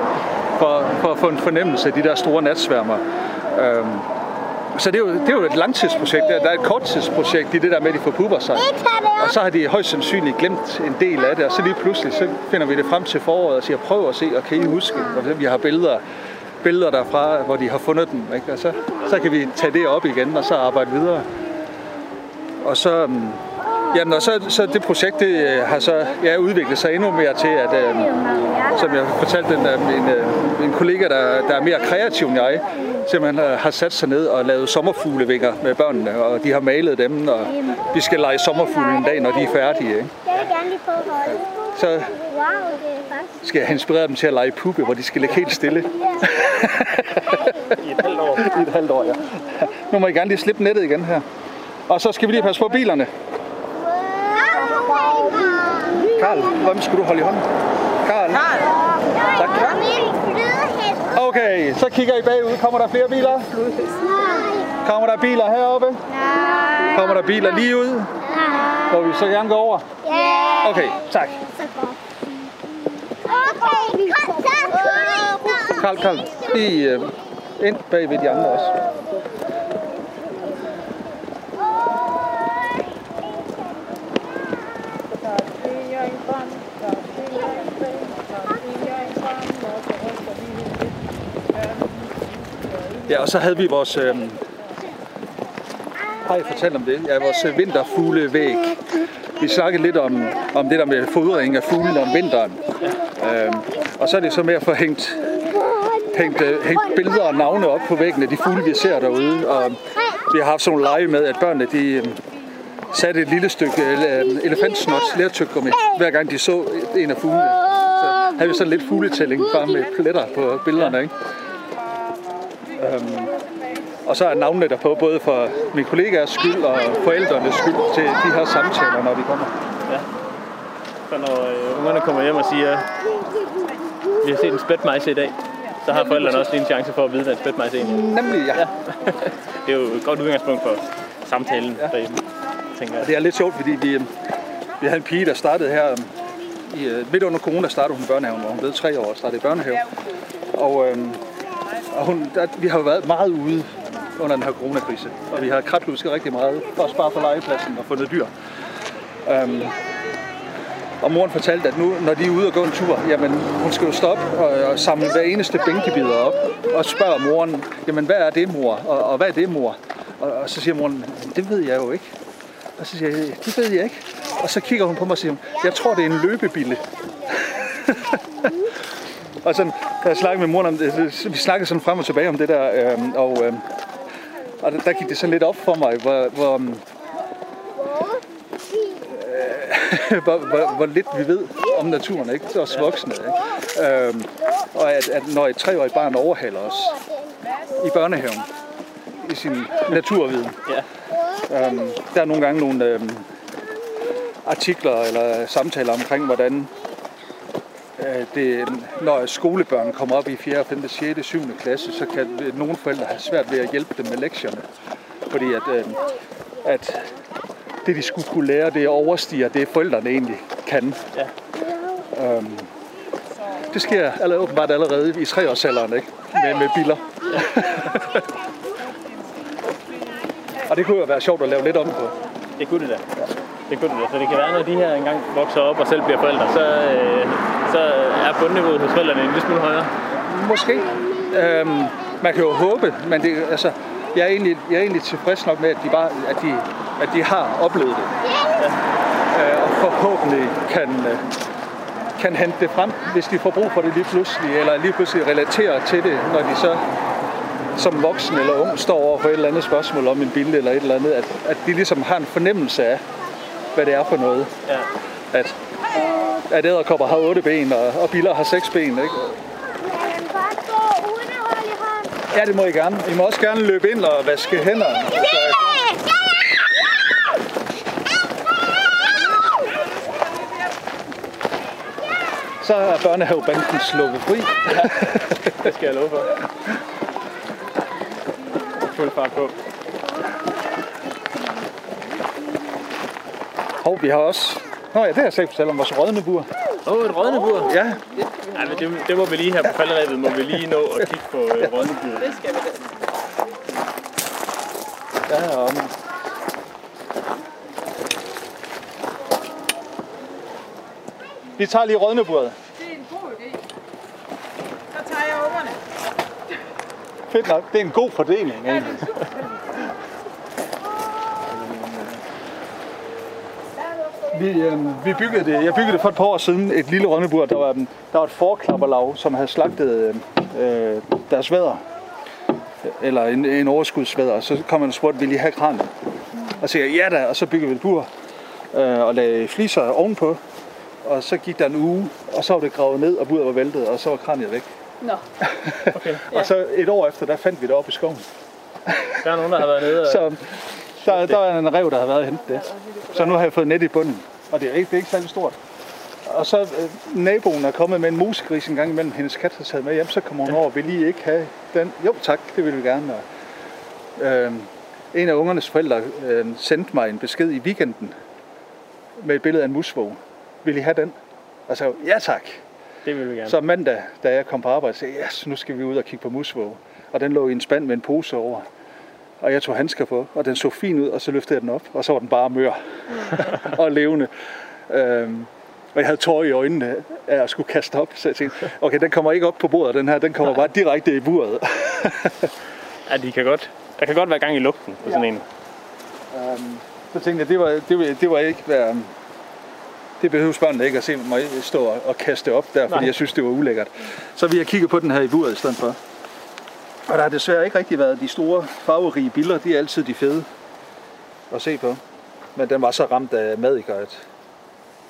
For, for at få en fornemmelse af de der store natsværmer. Øh, så det er, jo, det er jo et langtidsprojekt. Der der er et korttidsprojekt i det der med, at de forpupper sig. Og så har de højst sandsynligt glemt en del af det, og så lige pludselig så finder vi det frem til foråret og siger, prøv at se, og kan I huske? Og vi har billeder, billeder derfra, hvor de har fundet dem. Ikke? Og så, så kan vi tage det op igen, og så arbejde videre. Og så, mm, jamen, og så, så det projekt det øh, har så ja, udviklet sig endnu mere til, at, øh, som jeg fortalte den, øh, min, øh, min kollega, der, der er mere kreativ end jeg, simpelthen har- har sat sig ned og lavet sommerfuglevinger med børnene, og de har malet dem, og vi skal lege sommerfugle en dag, når de er færdige. Ikke? Jeg vil gerne lige prøve. Så Wow, det faktisk... skal jeg inspirere dem til at lege puppe, hvor de skal ligge helt stille. I et halvt år. I et halvt år, ja. Nu må I gerne lige slippe nettet igen her. Og så skal vi lige passe på bilerne. Karl, hvem skulle du holde i hånden? Karl? Tak. Okay, så kigger I bagud. Kommer der flere biler? Kommer der biler heroppe? Kommer der biler lige ud? Må vi så gerne gå over? Ja. Okay, tak. Okay, kom så. Karl, Karl, lige øh, ind bag ved de andre også. Ja, og så havde vi vores... Øh, har jeg fortalt om det? Ja, vores øh, vinterfuglevæg. Vi snakkede lidt om, om det der med fodring af fuglene om vinteren. Øhm, og så er det så med at få hængt, hængt, øh, hængt billeder og navne op på væggen af de fugle, vi ser derude. Og vi har haft sådan nogle lege med, at børnene de, øh, satte et lille stykke elefantsnot, lærtyggegummi, hver gang de så en af fuglene. Så havde vi sådan lidt fugletælling, bare med pletter på billederne. Ikke? Øhm, og så er navnene der på, både for min kollegaers skyld og forældrenes skyld, til de her samtaler, når de kommer. Ja. Så når øh, ungerne kommer hjem og siger, vi har set en spætmejse i dag, så har forældrene også lige en chance for at vide, hvad en spætmejse er. Nemlig, ja. ja. det er jo et godt udgangspunkt for samtalen ja. derhjemme, tænker Og jeg. det er lidt sjovt, fordi vi, øh, vi havde en pige, der startede her i, øh, midt under corona, startede hun børnehaven, hvor hun blev tre år og startede i børnehave. Og, øh, og hun, der, vi har jo været meget ude under den her coronakrise, og vi har krablusket rigtig meget, også bare på legepladsen og fundet dyr. Um, og moren fortalte, at nu, når de er ude og gå en tur, jamen, hun skal jo stoppe og, og samle hver eneste bænkebider op, og spørge moren, jamen, hvad er det, mor? Og, og hvad er det, mor? Og, og så siger moren, det ved jeg jo ikke. Og så siger jeg, det ved jeg ikke. Og så kigger hun på mig og siger, jeg tror, det er en løbebille. og sådan, da jeg snakkede med moren om det, vi snakkede sådan frem og tilbage om det der, øhm, og, øhm, og der, der gik det sådan lidt op for mig, hvor, hvor, øh, hvor, hvor, hvor lidt vi ved om naturen, ikke? Os voksne, ikke? Øhm, og at, at når et treårigt barn overhaler os i børnehaven, i sin naturviden, ja. øhm, der er nogle gange nogle øhm, artikler eller samtaler omkring, hvordan øh, det, når skolebørn kommer op i 4., 5., 6., 7. klasse, så kan nogle forældre have svært ved at hjælpe dem med lektierne. Fordi at, øh, at det, de skulle kunne lære, det overstiger det, forældrene egentlig kan. Ja. Øhm, det sker allerede, åbenbart allerede i treårsalderen, ikke? Med, med biller. Og det kunne jo være sjovt at lave lidt om på. Det kunne det da. Det da. Så det kan være, når de her engang vokser op og selv bliver forældre, så, øh, så er bundniveauet hos forældrene en lille smule højere. Måske. Øhm, man kan jo håbe, men det, altså, jeg, er egentlig, jeg er egentlig tilfreds nok med, at de, bare, at de, at de har oplevet det. Ja. Øh, og forhåbentlig kan, øh, kan hente det frem, hvis de får brug for det lige pludselig, eller lige pludselig relaterer til det, når de så som voksen eller ung står over for et eller andet spørgsmål om en bil eller et eller andet, at, at de ligesom har en fornemmelse af, hvad det er for noget. Ja. At, at æderkopper har otte ben, og, og biler har seks ben, ikke? Ja, det må I gerne. I må også gerne løbe ind og vaske hænder. Altså, så er børnehavebanden sluppet fri. Ja, det skal jeg love for. Fuld fart på. Hov, vi har også... Nå ja, det har jeg slet fortalt om vores rådnebur. Åh, oh, et rådnebur? Ja. Ja, men det, det, må vi lige her på falderæbet, må vi lige nå at kigge på øh, rådneburet. Det skal vi da. Der er om. Vi tager lige rådneburet. Det er en god idé. Så tager jeg ungerne. Fedt nok. Det er en god fordeling, egentlig. Vi, øh, vi byggede det, jeg byggede det for et par år siden, et lille rønnebur. Der var, der var et forklapperlag, som havde slagtet øh, deres vædder. Eller en, en overskudsvædder. Så kom man og spurgte, ville I have kranen? Og så sagde jeg, ja da, og så byggede vi et bur. Øh, og lagde fliser ovenpå. Og så gik der en uge, og så var det gravet ned, og buret var væltet, og så var kraniet væk. Nå. Okay. Og så et år efter, der fandt vi det op i skoven. Der er nogen, der har været nede og... Så der, der er en rev, der har været og hentet det. Så nu har jeg fået net i bunden, og det er ikke, det er ikke særlig stort. Og så øh, naboen er kommet med en musegris en gang imellem, hendes kat har taget med hjem, så kommer hun over, vil I ikke have den? Jo tak, det vil vi gerne. Og, øh, en af ungernes forældre øh, sendte mig en besked i weekenden med et billede af en musvåg. Vil I have den? Og så ja tak. Det vil vi gerne. Så mandag, da jeg kom på arbejde, sagde jeg, yes, nu skal vi ud og kigge på musvåg. Og den lå i en spand med en pose over. Og jeg tog handsker på, og den så fin ud, og så løftede jeg den op, og så var den bare mør og levende. Øhm, og jeg havde tår i øjnene af at skulle kaste op, så jeg tænkte, okay, den kommer ikke op på bordet, den her, den kommer bare direkte i buret. Ja, de kan godt, der kan godt være gang i lugten på sådan en. Øhm, så tænkte jeg, det var, det var, det var ikke være, det behøver børnene ikke at se mig stå og, og kaste op der, fordi Nej. jeg synes, det var ulækkert. Så vi har kigget på den her i buret i stedet for. Og der har desværre ikke rigtig været de store farverige billeder, de er altid de fede at se på. Men den var så ramt af madikker, at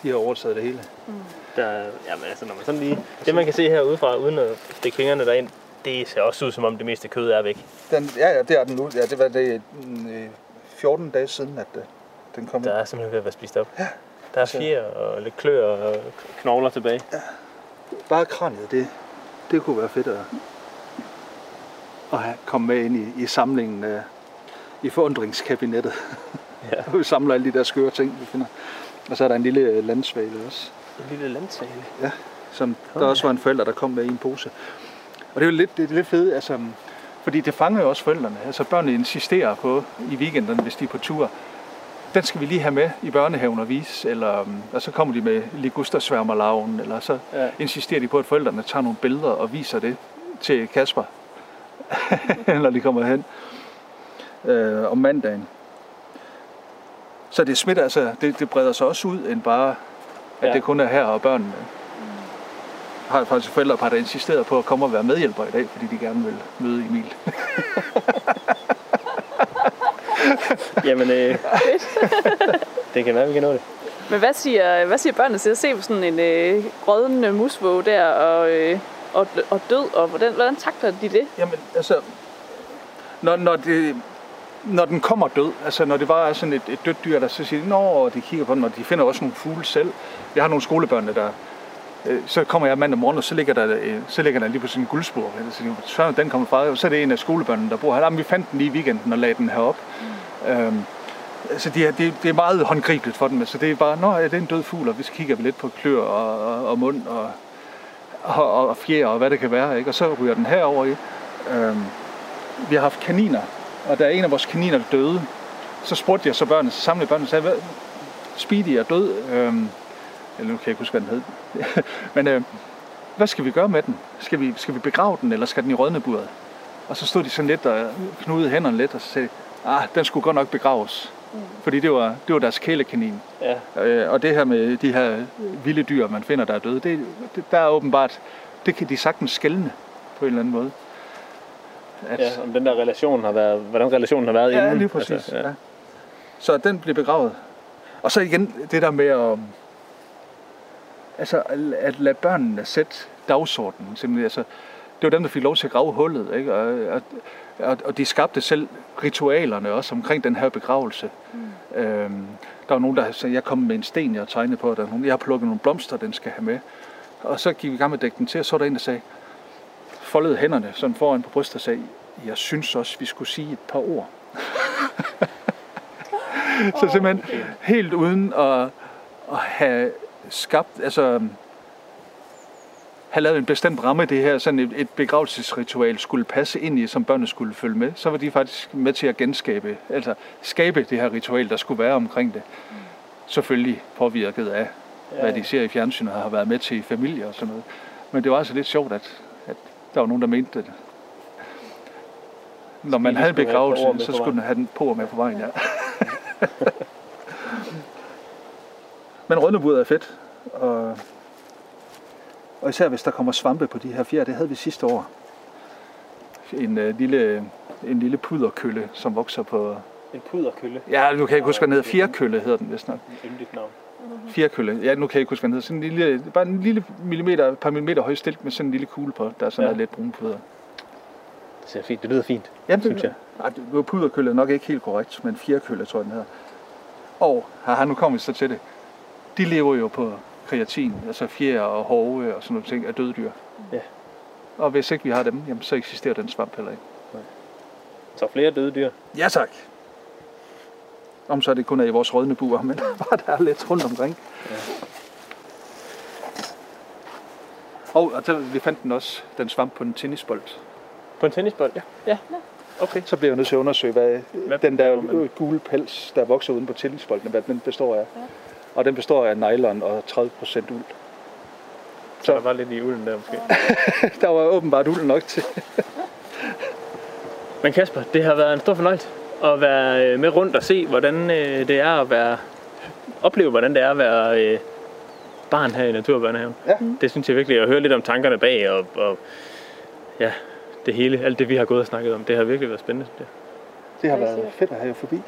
de har overtaget det hele. Der, jamen, altså, når man sådan lige, det man kan se her udefra, uden at stikke fingrene derind, det ser også ud som om det meste kød er væk. Den, ja, ja, det er den nu. Ja, det var det mm, øh, 14 dage siden, at øh, den kom Der er simpelthen ved at være spist op. Ja. Der er fjer og lidt klør og knogler tilbage. Ja. Bare kraniet, det, det kunne være fedt at, at komme med ind i, i samlingen af, i forundringskabinettet. Ja. vi samler alle de der skøre ting, vi finder. Og så er der en lille landsvale også. En lille landsvale. Ja, som der også var en forælder, der kom med i en pose. Og det er jo lidt, det er lidt fedt, altså, fordi det fanger jo også forældrene. Altså børnene insisterer på i weekenden, hvis de er på tur, den skal vi lige have med i børnehaven og vise, eller, og så kommer de med ligustersværmerlaven, eller så ja. insisterer de på, at forældrene tager nogle billeder og viser det til Kasper, når de kommer hen øh, om mandagen. Så det smitter, altså, det, det breder sig også ud, end bare, at Ja. det kun er her og børnene. Har faktisk forældrepar, der insisterer på at komme og være medhjælper i dag, fordi de gerne vil møde Emil. Jamen, øh, det kan være, vi kan nå det. Men hvad siger, hvad siger børnene til at se på sådan en øh, rådende musvåg der og, øh, og, og død, og hvordan, hvordan takler de det? Jamen, altså, når, når, det, når den kommer død, altså når det bare er sådan et, et dødt dyr, der så siger de, nå, og de kigger på den, og de finder også nogle fugle selv. Jeg har nogle skolebørn, der øh, så kommer jeg mandag morgen, og så ligger der, øh, så ligger der lige på sådan en guldspor. Så så er den kommer fra, og så er det en af skolebørnene, der bor her. Jamen, vi fandt den lige i weekenden og lagde den herop. Mm. Øhm, altså, det er, det, det er meget håndgribeligt for dem. Så det er bare, nå, ja, det er en død fugl, og vi kigger vi lidt på klør og, og, og mund og, og, og fjer og hvad det kan være. Ikke? Og så ryger den herover i. Øhm, vi har haft kaniner, og da en af vores kaniner døde, så spurgte jeg så børnene, så samlede børnene og sagde, hvad, Speedy er død. Øhm, eller nu kan jeg ikke huske, hvad den hed. Men øh, hvad skal vi gøre med den? Skal vi, skal vi begrave den, eller skal den i rødneburet? Og så stod de sådan lidt og knudede hænderne lidt, og så sagde ah, den skulle godt nok begraves. Mm. Fordi det var, det var deres kælekanin. Ja. Øh, og det her med de her vilde dyr, man finder, der er døde, det, det, der er åbenbart, det kan de sagtens skælne på en eller anden måde. At, ja, om den der relation har været, hvordan relationen har været ja, inden. lige præcis. Altså, ja. Ja. Så den blev begravet. Og så igen det der med at, altså, at lade børnene sætte dagsordenen. Simpelthen, altså, det var dem, der fik lov til at grave hullet. Ikke? Og, og, og de skabte selv ritualerne også omkring den her begravelse. Mm. Øhm, der var nogen, der sagde, jeg kom med en sten, jeg tegnede på. Der var nogen, jeg har plukket nogle blomster, den skal have med. Og så gik vi i gang med at dække den til, og så var der en, der sagde, foldede hænderne sådan foran på brystet og sagde, jeg synes også, vi skulle sige et par ord. så simpelthen helt uden at, at have skabt, altså have lavet en bestemt ramme, det her sådan et, et begravelsesritual skulle passe ind i, som børnene skulle følge med, så var de faktisk med til at genskabe, altså skabe det her ritual, der skulle være omkring det. Selvfølgelig påvirket af, hvad de ser i fjernsynet og har været med til i familier og sådan noget. Men det var altså lidt sjovt, at, at der var nogen, der mente det. Når man havde en begravelse, så skulle den have den på med på vejen, ja. Men rødnebud er fedt, og, og især hvis der kommer svampe på de her fjer, det havde vi sidste år. En, uh, lille, en lille puderkølle, som vokser på... En puderkølle? Ja, nu kan jeg ikke huske, hvad den hedder. Fjerkølle hedder den vist nok. Yndigt navn. Fjerkølle. Ja, nu kan jeg ikke huske, hvad den hedder. Sådan en lille, bare en lille millimeter, et par millimeter høj stilk med sådan en lille kugle på, der er sådan Ja. ja. lidt brun puder. Det ser fint. Det lyder fint, Jamen, synes jeg. Nej, det var puderkølle er nok ikke helt korrekt, men fjerkølle tror jeg, den hedder. Og, haha, nu kommer vi så til det. De lever jo på kreatin, altså fjer og hove og sådan nogle ting af døde dyr. Ja. Og hvis ikke vi har dem, jamen, så eksisterer den svamp heller ikke. Så flere døde dyr. Ja tak. Om så er det kun er i vores rådne buer, men bare der er lidt rundt omkring. Ja. Og, og så, vi fandt den også, den svamp på en tennisbold. På en tennisbold? Ja. Ja. Okay. Så bliver jeg nødt til at undersøge, hvad, hvad den der øh, gule pels, der vokser uden på tennisbolden, hvad den består af. Ja. Og den består af nylon og 30% uld. Så der var lidt i ulden der måske. der var åbenbart uld nok til. Men Kasper, det har været en stor fornøjelse at være øh, med rundt og se, hvordan øh, det er at være, opleve, hvordan det er at være øh, barn her i Naturbørnehaven. Ja. Det synes jeg virkelig, at høre lidt om tankerne bag, og, og ja, det hele, alt det vi har gået og snakket om, det har virkelig været spændende. Det. Det har været fedt at have jer forbi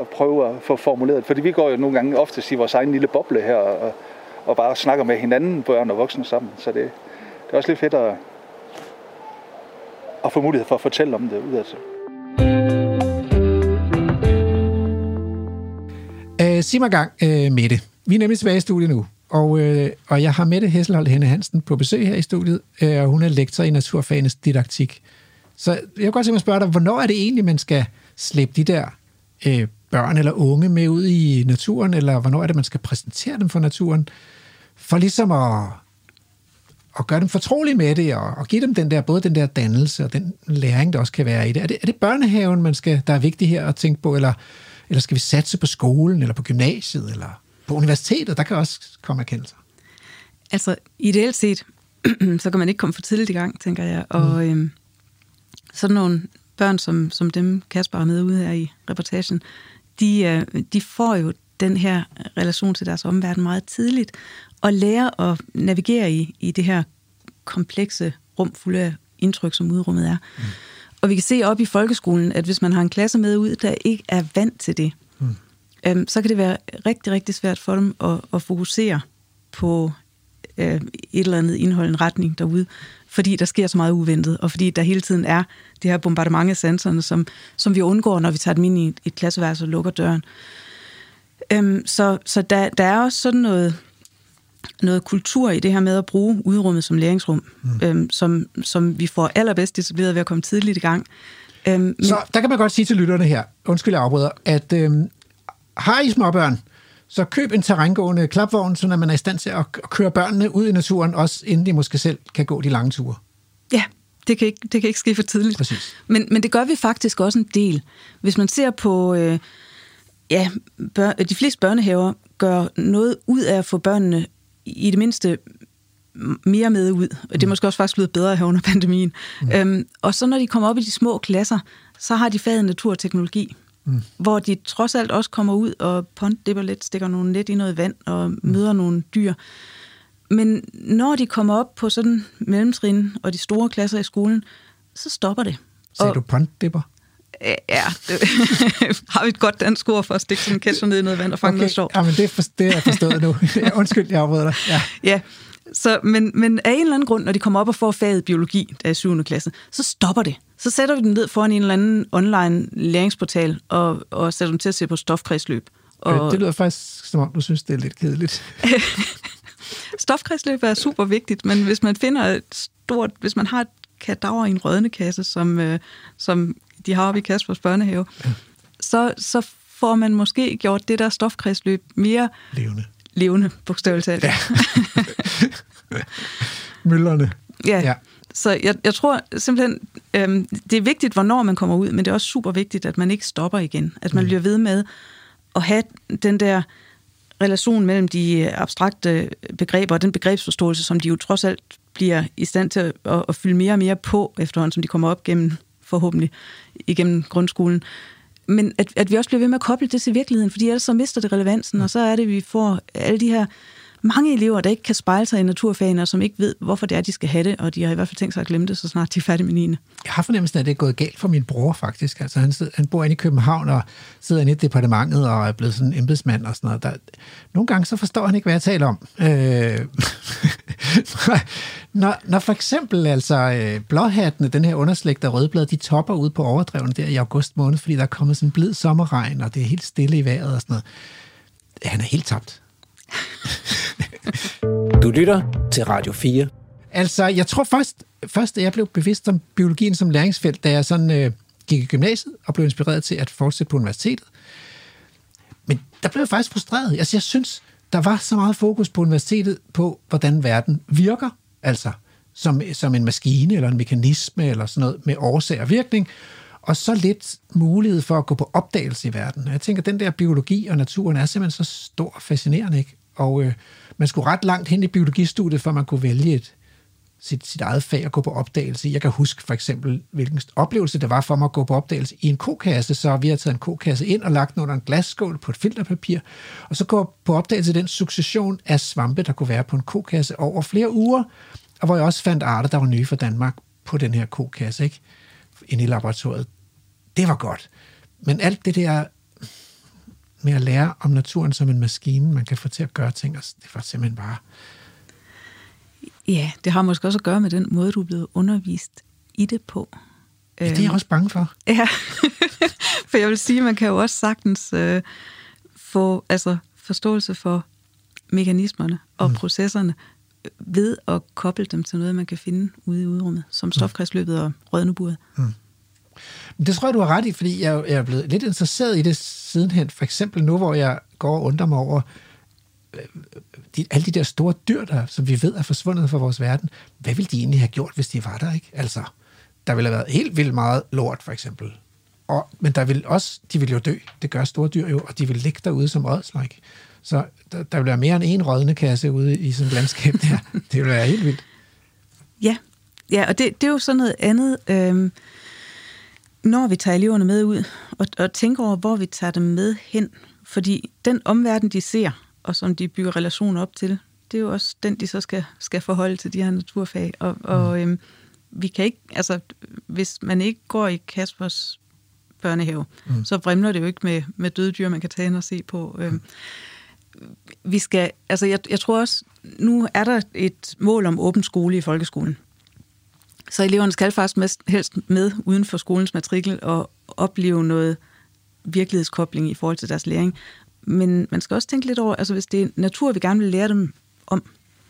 at prøve at få formuleret det. Fordi vi går jo nogle gange oftest i vores egen lille boble her og, og bare snakker med hinanden, børn og voksne sammen. Så det, det er også lidt fedt at, at få mulighed for at fortælle om det udad til. Øh, sig mig gang, øh, Mette. Vi er nemlig tilbage i studiet nu, og, øh, og jeg har Mette Hesselholdt Henne Hansen på besøg her i studiet, øh, og hun er lektor i naturfagenes didaktik. Så jeg kunne godt tænke mig at spørge dig, hvornår er det egentlig, man skal slippe de der øh, børn eller unge med ud i naturen, eller hvornår er det, man skal præsentere dem for naturen, for ligesom at, at gøre dem fortrolige med det, og, og give dem den der, både den der dannelse og den læring, der også kan være i det. Er det, er det børnehaven, man skal, der er vigtigt her at tænke på, eller, eller skal vi satse på skolen, eller på gymnasiet, eller på universitetet? Der kan også komme erkendelser. Altså, ideelt set, så kan man ikke komme for tidligt i gang, tænker jeg. Og øhm, sådan nogle børn, som, som dem Kasper har med ude her i reportagen, de, øh, de får jo den her relation til deres omverden meget tidligt, og lærer at navigere i, i det her komplekse rum fulde af indtryk, som udrummet er. Mm. Og vi kan se op i folkeskolen, at hvis man har en klasse med ud, der ikke er vant til det, mm. øhm, så kan det være rigtig, rigtig svært for dem at, at fokusere på øh, et eller andet indhold, en retning derude, fordi der sker så meget uventet, og fordi der hele tiden er det her bombardement af sanserne, som, som vi undgår, når vi tager dem ind i et klasseværelse og lukker døren. Øhm, så så der, der er også sådan noget, noget kultur i det her med at bruge udrummet som læringsrum, mm. øhm, som, som vi får allerbedst etableret ved at komme tidligt i gang. Øhm, men, Så der kan man godt sige til lytterne her, undskyld jeg afbryder, at øhm, har I småbørn, så køb en terrængående klapvogn, så man er i stand til at køre børnene ud i naturen, også inden de måske selv kan gå de lange ture. Ja, det kan ikke, det kan ikke ske for tidligt. Præcis. Men, men det gør vi faktisk også en del. Hvis man ser på, øh, ja, bør, de fleste børnehaver gør noget ud af at få børnene i det mindste mere med ud. Og det er måske også faktisk blevet bedre her under pandemien. Mm. Øhm, og så når de kommer op i de små klasser, så har de faget natur og teknologi. Mm. Hvor de trods alt også kommer ud og ponddipper lidt, stikker nogle net i noget vand og mm. møder nogle dyr. Men når de kommer op på sådan mellemtrin og de store klasser i skolen, så stopper det. Sagde og, du ponddipper? Ja, det, har vi et godt dansk ord for at stikke sådan en ketchup ned i noget vand og fange okay. noget sjovt. Ja, men det er, for, det er jeg forstået nu. undskyld, jeg afbryder dig. Ja. Ja, så, men, men af en eller anden grund, når de kommer op og får faget biologi, der er i 7. klasse, så stopper det. Så sætter vi dem ned foran en eller anden online læringsportal og, og sætter dem til at se på stofkredsløb. Og Og... Det lyder faktisk, som om du synes, det er lidt kedeligt. stofkredsløb er super vigtigt, men hvis man finder et stort, hvis man har et kadaver i en rødne kasse, som, øh, som de har oppe i Kaspers børnehave, så, så får man måske gjort det der stofkredsløb mere Levende. levende, bogstaveligt talt. Ja. Møllerne. Ja. ja. Så jeg, jeg tror simpelthen, øhm, det er vigtigt, hvornår man kommer ud, men det er også super vigtigt, at man ikke stopper igen. At man mm. bliver ved med at have den der relation mellem de abstrakte begreber og den begrebsforståelse, som de jo trods alt bliver i stand til at, at, at fylde mere og mere på, efterhånden som de kommer op gennem, forhåbentlig, igennem grundskolen. Men at, at vi også bliver ved med at koble det til virkeligheden, fordi ellers så mister det relevansen, og så er det, at vi får alle de her mange elever, der ikke kan spejle sig i naturfagene, og som ikke ved, hvorfor det er, de skal have det, og de har i hvert fald tænkt sig at glemme det, så snart de er færdige med 9. Jeg har fornemmelsen af, at det er gået galt for min bror, faktisk. Altså, han, sidder, han bor inde i København og sidder inde i departementet og er blevet sådan en embedsmand og sådan noget. Der, nogle gange så forstår han ikke, hvad jeg taler om. Øh, når, når for eksempel altså øh, blåhattene, den her underslægt af rødblad, de topper ud på overdrevene der i august måned, fordi der er kommet sådan en blid sommerregn, og det er helt stille i vejret og sådan noget. Han er helt tabt. Du lytter til Radio 4. Altså, jeg tror først, først at jeg blev bevidst om biologien som læringsfelt, da jeg sådan øh, gik i gymnasiet og blev inspireret til at fortsætte på universitetet. Men der blev jeg faktisk frustreret. Altså, jeg synes, der var så meget fokus på universitetet på, hvordan verden virker, altså som, som en maskine eller en mekanisme eller sådan noget med årsag og virkning, og så lidt mulighed for at gå på opdagelse i verden. Jeg tænker, den der biologi og naturen er simpelthen så stor og fascinerende, ikke? Og øh, man skulle ret langt hen i biologistudiet, for man kunne vælge et, sit, sit eget fag at gå på opdagelse. Jeg kan huske for eksempel, hvilken oplevelse det var for mig at gå på opdagelse i en kokasse, så vi har taget en kokasse ind og lagt den under en glasskål på et filterpapir, og så går på opdagelse i den succession af svampe, der kunne være på en kokasse over flere uger, og hvor jeg også fandt arter, der var nye for Danmark på den her kokasse, ikke? inde i laboratoriet. Det var godt. Men alt det der med at lære om naturen som en maskine, man kan få til at gøre ting, og det var simpelthen bare... Ja, det har måske også at gøre med den måde, du er blevet undervist i det på. Ja, det er jeg også bange for. Ja, for jeg vil sige, man kan jo også sagtens øh, få altså, forståelse for mekanismerne og mm. processerne ved at koble dem til noget, man kan finde ude i udrummet, som stofkredsløbet og rødneburet. Mm. Det tror jeg, du har ret i, fordi jeg, jeg er blevet lidt interesseret i det sidenhen. For eksempel nu, hvor jeg går og undrer mig over øh, de, alle de der store dyr, der, som vi ved er forsvundet fra vores verden. Hvad ville de egentlig have gjort, hvis de var der, ikke? Altså, der ville have været helt vildt meget lort, for eksempel. Og, men der vil også, de vil jo dø. Det gør store dyr jo, og de vil ligge derude som ikke? Så der, der vil være mere end en rådne kasse ude i sådan et landskab der. Det vil være helt vildt. Ja, ja og det, det er jo sådan noget andet... Øhm når vi tager eleverne med ud, og, og tænker over, hvor vi tager dem med hen. Fordi den omverden, de ser, og som de bygger relationer op til, det er jo også den, de så skal, skal forholde til de her naturfag. Og, og øhm, vi kan ikke, altså, hvis man ikke går i Kaspers børnehave, mm. så vrimler det jo ikke med, med døde dyr, man kan tage ind og se på. Mm. Vi skal, altså jeg, jeg tror også, nu er der et mål om åben skole i folkeskolen. Så eleverne skal faktisk mest, helst med uden for skolens matrikel og opleve noget virkelighedskobling i forhold til deres læring. Men man skal også tænke lidt over, altså hvis det er natur, vi gerne vil lære dem om,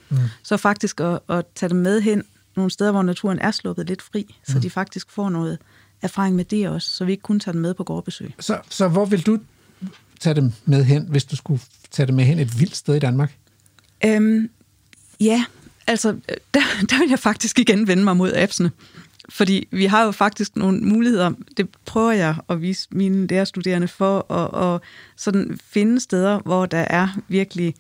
mm. så faktisk at, at tage dem med hen nogle steder, hvor naturen er sluppet lidt fri, så mm. de faktisk får noget erfaring med det også, så vi ikke kun tager dem med på gårdbesøg. Så, så hvor vil du tage dem med hen, hvis du skulle tage dem med hen et vildt sted i Danmark? Øhm, ja, altså, der, der vil jeg faktisk igen vende mig mod appsene. Fordi vi har jo faktisk nogle muligheder, det prøver jeg at vise mine lærerstuderende for, at, at sådan finde steder, hvor der er virkelig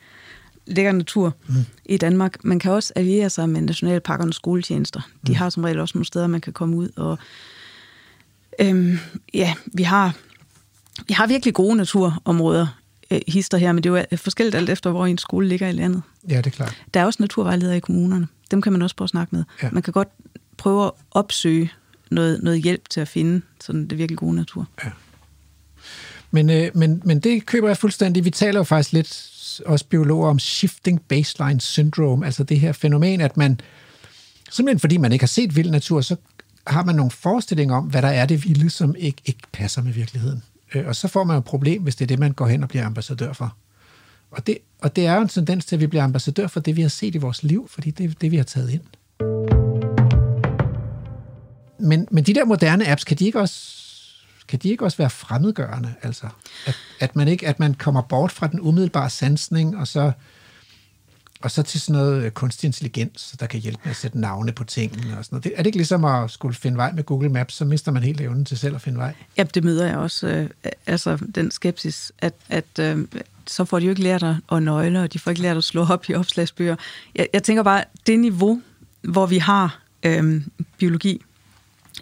lækker natur mm. i Danmark. Man kan også alliere sig med nationalparkernes skoletjenester. De mm. har som regel også nogle steder, man kan komme ud. Og, øhm, ja, vi har, vi har virkelig gode naturområder øh, hister her, men det er jo forskelligt alt efter, hvor en skole ligger i landet. Ja, det er klart. Der er også naturvejledere i kommunerne. Dem kan man også prøve at snakke med. Ja. Man kan godt prøve at opsøge noget, noget hjælp til at finde sådan det virkelig gode natur. Ja. Men, øh, men, men det køber jeg fuldstændig. Vi taler jo faktisk lidt, også biologer, om shifting baseline syndrome, altså det her fænomen, at man, simpelthen fordi man ikke har set vild natur, så har man nogle forestillinger om, hvad der er det vilde, som ikke, ikke passer med virkeligheden. Øh, og så får man et problem, hvis det er det, man går hen og bliver ambassadør for. Og det, og det er jo en tendens til, at vi bliver ambassadør for det, vi har set i vores liv, fordi det er det, vi har taget ind. Men, men de der moderne apps, kan de ikke også kan de ikke også være fremmedgørende? Altså, at, at, man ikke, at man kommer bort fra den umiddelbare sansning, og så, og så til sådan noget øh, kunstig intelligens, der kan hjælpe med at sætte navne på tingene og sådan noget. Det, er det ikke ligesom at skulle finde vej med Google Maps, så mister man helt evnen til selv at finde vej? Ja, det møder jeg også. Øh, altså den skepsis, at, at øh, så får de jo ikke lært at nøgle, og de får ikke lært at slå op i opslagsbøger. Jeg, jeg tænker bare, det niveau, hvor vi har øh, biologi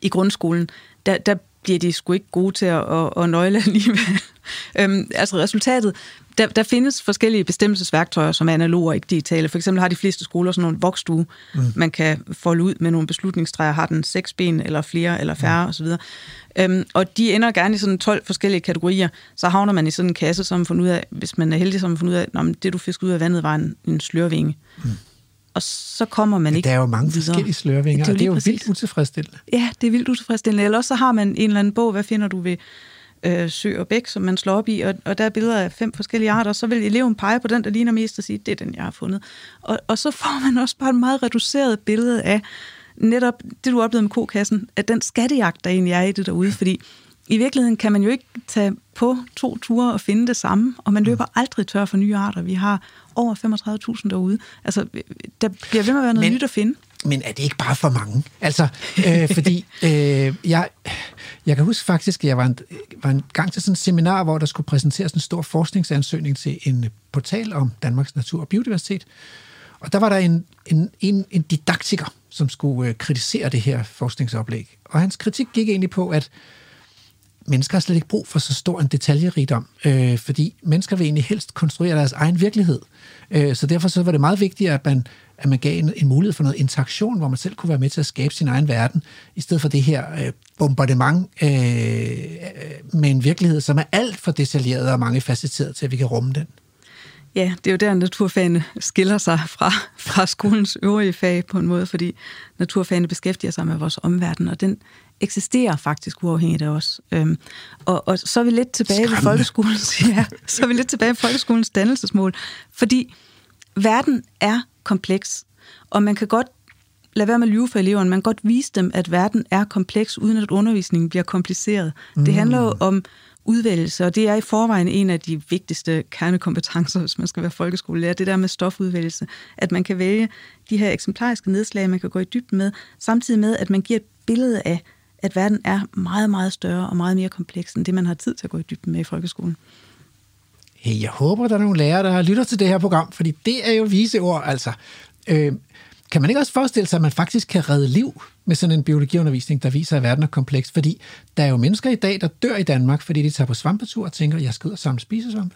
i grundskolen, der, der bliver de sgu ikke gode til at, at, at nøgle alligevel. øhm, altså resultatet, der, der findes forskellige bestemmelsesværktøjer, som er analoge og ikke digitale. For eksempel har de fleste skoler sådan nogle vokstue, mm. man kan folde ud med nogle beslutningstræer. Har den seks ben, eller flere, eller færre, mm. osv. Øhm, og de ender gerne i sådan 12 forskellige kategorier. Så havner man i sådan en kasse, som man ud af, hvis man er heldig, som man fundet ud af, at det du fiskede ud af vandet var en, en slørvinge. Mm og så kommer man ikke Der er jo mange videre. forskellige slørvinger, ja, det er og det er jo vildt utilfredsstillende. Ja, det er vildt utilfredsstillende. Eller så har man en eller anden bog, hvad finder du ved øh, sø og bæk, som man slår op i, og, og der er billeder af fem forskellige arter, og så vil eleven pege på den, der ligner mest, og sige, det er den, jeg har fundet. Og, og så får man også bare et meget reduceret billede af netop det, du oplevede med kokassen, at den skattejagt, der egentlig er i det derude, fordi i virkeligheden kan man jo ikke tage på to ture og finde det samme, og man løber aldrig tør for nye arter. Vi har over 35.000 derude. Altså, der bliver ved med at være noget men, nyt at finde. Men er det ikke bare for mange? Altså, øh, fordi øh, jeg, jeg kan huske faktisk, at jeg var en, var en gang til sådan et seminar, hvor der skulle præsenteres en stor forskningsansøgning til en portal om Danmarks natur og biodiversitet. Og der var der en, en, en, en didaktiker, som skulle øh, kritisere det her forskningsoplæg. Og hans kritik gik egentlig på, at mennesker har slet ikke brug for så stor en detaljerigdom, øh, fordi mennesker vil egentlig helst konstruere deres egen virkelighed. Øh, så derfor så var det meget vigtigt, at man, at man gav en, en mulighed for noget interaktion, hvor man selv kunne være med til at skabe sin egen verden, i stedet for det her øh, bombardement øh, med en virkelighed, som er alt for detaljeret og mange facetteret til, at vi kan rumme den. Ja, det er jo der, naturfagene skiller sig fra, fra skolens øvrige fag på en måde, fordi naturfagene beskæftiger sig med vores omverden, og den eksisterer faktisk uafhængigt af os. Øhm, og, og så er vi lidt tilbage Skræmmende. ved folkeskolens, ja, så er vi lidt tilbage ved folkeskolens dannelsesmål, fordi verden er kompleks, og man kan godt lade være med at lyve for eleverne. Man kan godt vise dem, at verden er kompleks, uden at undervisningen bliver kompliceret. Mm. Det handler jo om udvælgelse, og det er i forvejen en af de vigtigste kernekompetencer, hvis man skal være folkeskolelærer, det der med stofudvælgelse, at man kan vælge de her eksemplariske nedslag, man kan gå i dybden med, samtidig med, at man giver et billede af, at verden er meget, meget større og meget mere kompleks, end det, man har tid til at gå i dybden med i folkeskolen. Hey, jeg håber, der er nogle lærere, der lytter til det her program, fordi det er jo vise ord, altså. Øh, kan man ikke også forestille sig, at man faktisk kan redde liv med sådan en biologiundervisning, der viser, at verden er kompleks? Fordi der er jo mennesker i dag, der dør i Danmark, fordi de tager på svampetur og tænker, jeg skal ud og samle spisesvampe.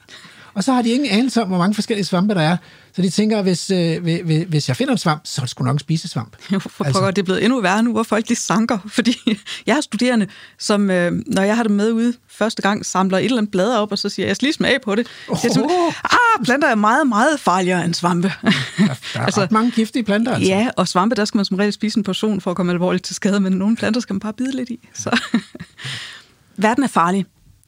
Og så har de ingen anelse om, hvor mange forskellige svampe der er. Så de tænker, hvis, øh, hvi- hvi- hvis jeg finder en svamp, så er det sgu nok en spisesvamp. For altså. det er blevet endnu værre nu, hvor folk de sanker, fordi jeg har studerende, som øh, når jeg har det med ude første gang, samler et eller andet blad op, og så siger jeg, jeg skal lige smage på det. Oh. Jeg siger, ah, planter er meget, meget farligere end svampe. Der er altså, mange giftige planter, altså. Ja, og svampe, der skal man som regel spise en portion for at komme alvorligt til skade, men nogle planter skal man bare bide lidt i. Så. Verden er farlig,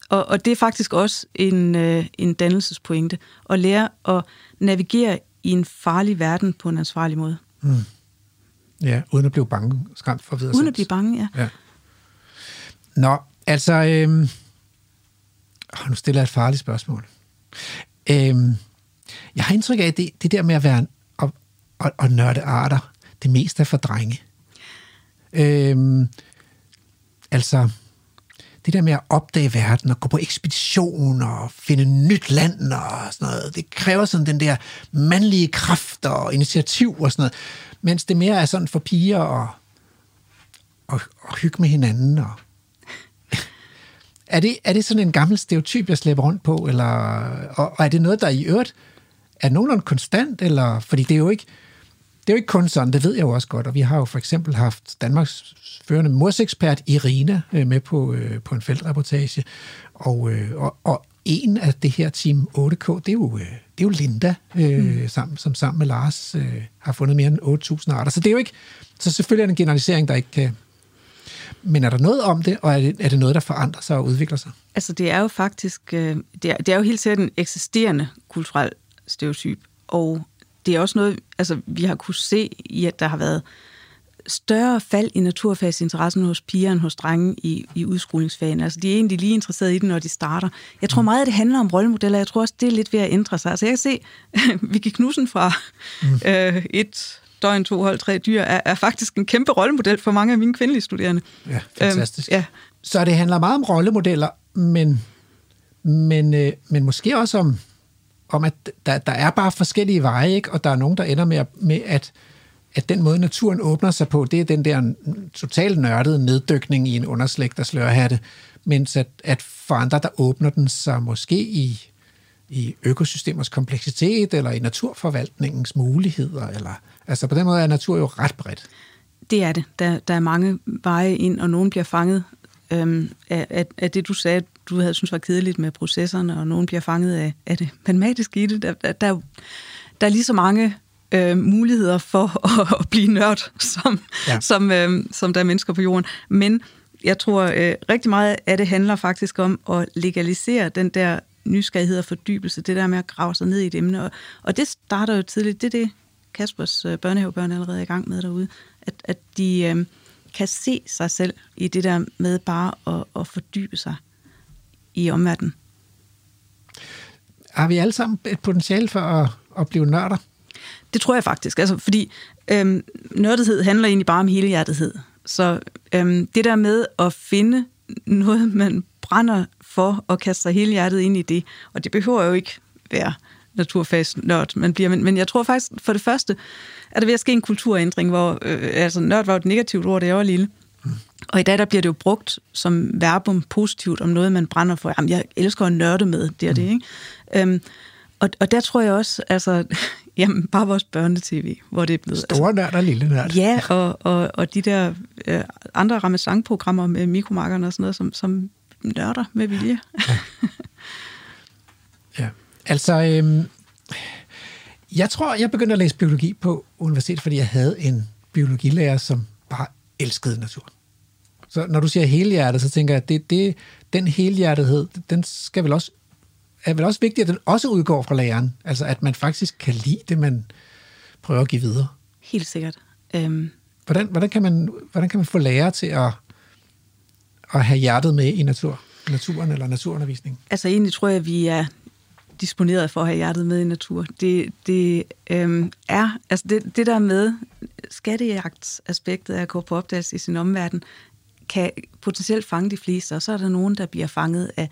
og, og det er faktisk også en, øh, en dannelsespointe, at lære at navigere i en farlig verden på en ansvarlig måde. Mm. Ja, uden at blive bange, skræmt for videre. Uden at blive bange, ja. Ja. Nå, altså... Åh, nu stiller jeg et farligt spørgsmål. Øhm, jeg har indtryk af, at det, det der med at være en, og, og, og nørde arter, det meste er for drenge. Øhm, altså, det der med at opdage verden og gå på ekspedition og finde nyt land og sådan noget, det kræver sådan den der mandlige kraft og initiativ og sådan noget. Mens det mere er sådan for piger og, og, og hygge med hinanden. Og... er, det, er det sådan en gammel stereotyp, jeg slæber rundt på? Eller, og, og er det noget, der i øvrigt er nogenlunde konstant? Eller, fordi det er jo ikke, det er jo ikke kun sådan, det ved jeg jo også godt, og vi har jo for eksempel haft Danmarks førende morsekspert Irina øh, med på, øh, på en feltreportage, og, øh, og, og en af det her Team 8K, det er jo, øh, det er jo Linda, øh, mm. sammen, som sammen med Lars øh, har fundet mere end 8.000 arter. Så det er jo ikke, så selvfølgelig er det en generalisering, der ikke kan... Men er der noget om det, og er det, er det noget, der forandrer sig og udvikler sig? Altså, det er jo faktisk, øh, det er, det er jo helt sikkert en eksisterende kulturel stereotyp, og det er også noget, altså, vi har kunne se i, at der har været større fald i naturfagsinteressen hos piger end hos drenge i, i udskolingsfagene. Altså, de er egentlig lige interesserede i det, når de starter. Jeg tror meget, at det handler om rollemodeller. Jeg tror også, det er lidt ved at ændre sig. Altså, jeg kan se, Vicky Knudsen fra mm. øh, et døgn, to hold, tre dyr, er, er faktisk en kæmpe rollemodel for mange af mine kvindelige studerende. Ja, fantastisk. Øhm, ja. Så det handler meget om rollemodeller, men, men, øh, men måske også om, om at der, der er bare forskellige veje, ikke? og der er nogen, der ender med, at- med at, at den måde, naturen åbner sig på, det er den der totalt nørdede neddykning i en underslægt, der slører hatte, mens at, at for andre, der åbner den sig måske i, i økosystemers kompleksitet, eller i naturforvaltningens muligheder, eller, altså på den måde er natur jo ret bredt. Det er det. Der, der er mange veje ind, og nogen bliver fanget øhm, af, af, af det, du sagde, du havde synes var kedeligt med processerne, og nogen bliver fanget af, af det matematiske i det. Der, der, der, er der er lige så mange øh, muligheder for at, at blive nørd, som, ja. som, øh, som der er mennesker på jorden. Men jeg tror, øh, rigtig meget af det handler faktisk om at legalisere den der nysgerrighed og fordybelse, det der med at grave sig ned i et emne. Og, og det starter jo tidligt. Det er det, Kaspers øh, børnehavebørn allerede er i gang med derude. At, at de øh, kan se sig selv i det der med bare at, at fordybe sig i omverdenen. Har vi alle sammen et potentiale for at, at blive nørder? Det tror jeg faktisk. Altså, fordi øhm, nørdethed handler egentlig bare om helhjertethed. Så øhm, det der med at finde noget, man brænder for at kaste sig helhjertet ind i det, og det behøver jo ikke være naturfagsnørd, man bliver, men, men jeg tror faktisk, for det første, er der ved at ske en kulturændring, hvor øh, altså, nørd var jo et negativt ord, da jeg var lille. Og i dag der bliver det jo brugt som verbum positivt om noget, man brænder for. Jamen, jeg elsker at nørde med, det er det, ikke? Øhm, og, og der tror jeg også, altså, jamen, bare vores børnetv, hvor det er blevet... Store nørd og lille nørd. Ja, og, og, og de der øh, andre ramazan-programmer med mikromarkerne og sådan noget, som, som nørder med vilje. Altså, øhm, jeg tror, jeg begyndte at læse biologi på universitetet, fordi jeg havde en biologilærer, som bare elskede natur. Så når du siger helhjertet, så tænker jeg, at det, det, den helhjertethed, den skal vel også, er vel også vigtigt, at den også udgår fra læreren. Altså, at man faktisk kan lide det, man prøver at give videre. Helt sikkert. Øhm, Hvordan, hvordan, kan, man, hvordan kan man få lærere til at, at have hjertet med i natur, naturen eller naturundervisning? altså egentlig tror jeg, at vi er disponeret for at have hjertet med i natur. Det, det øhm, er, altså det, det der med skattejagtsaspektet af at gå på opdagelse i sin omverden, kan potentielt fange de fleste, og så er der nogen, der bliver fanget af,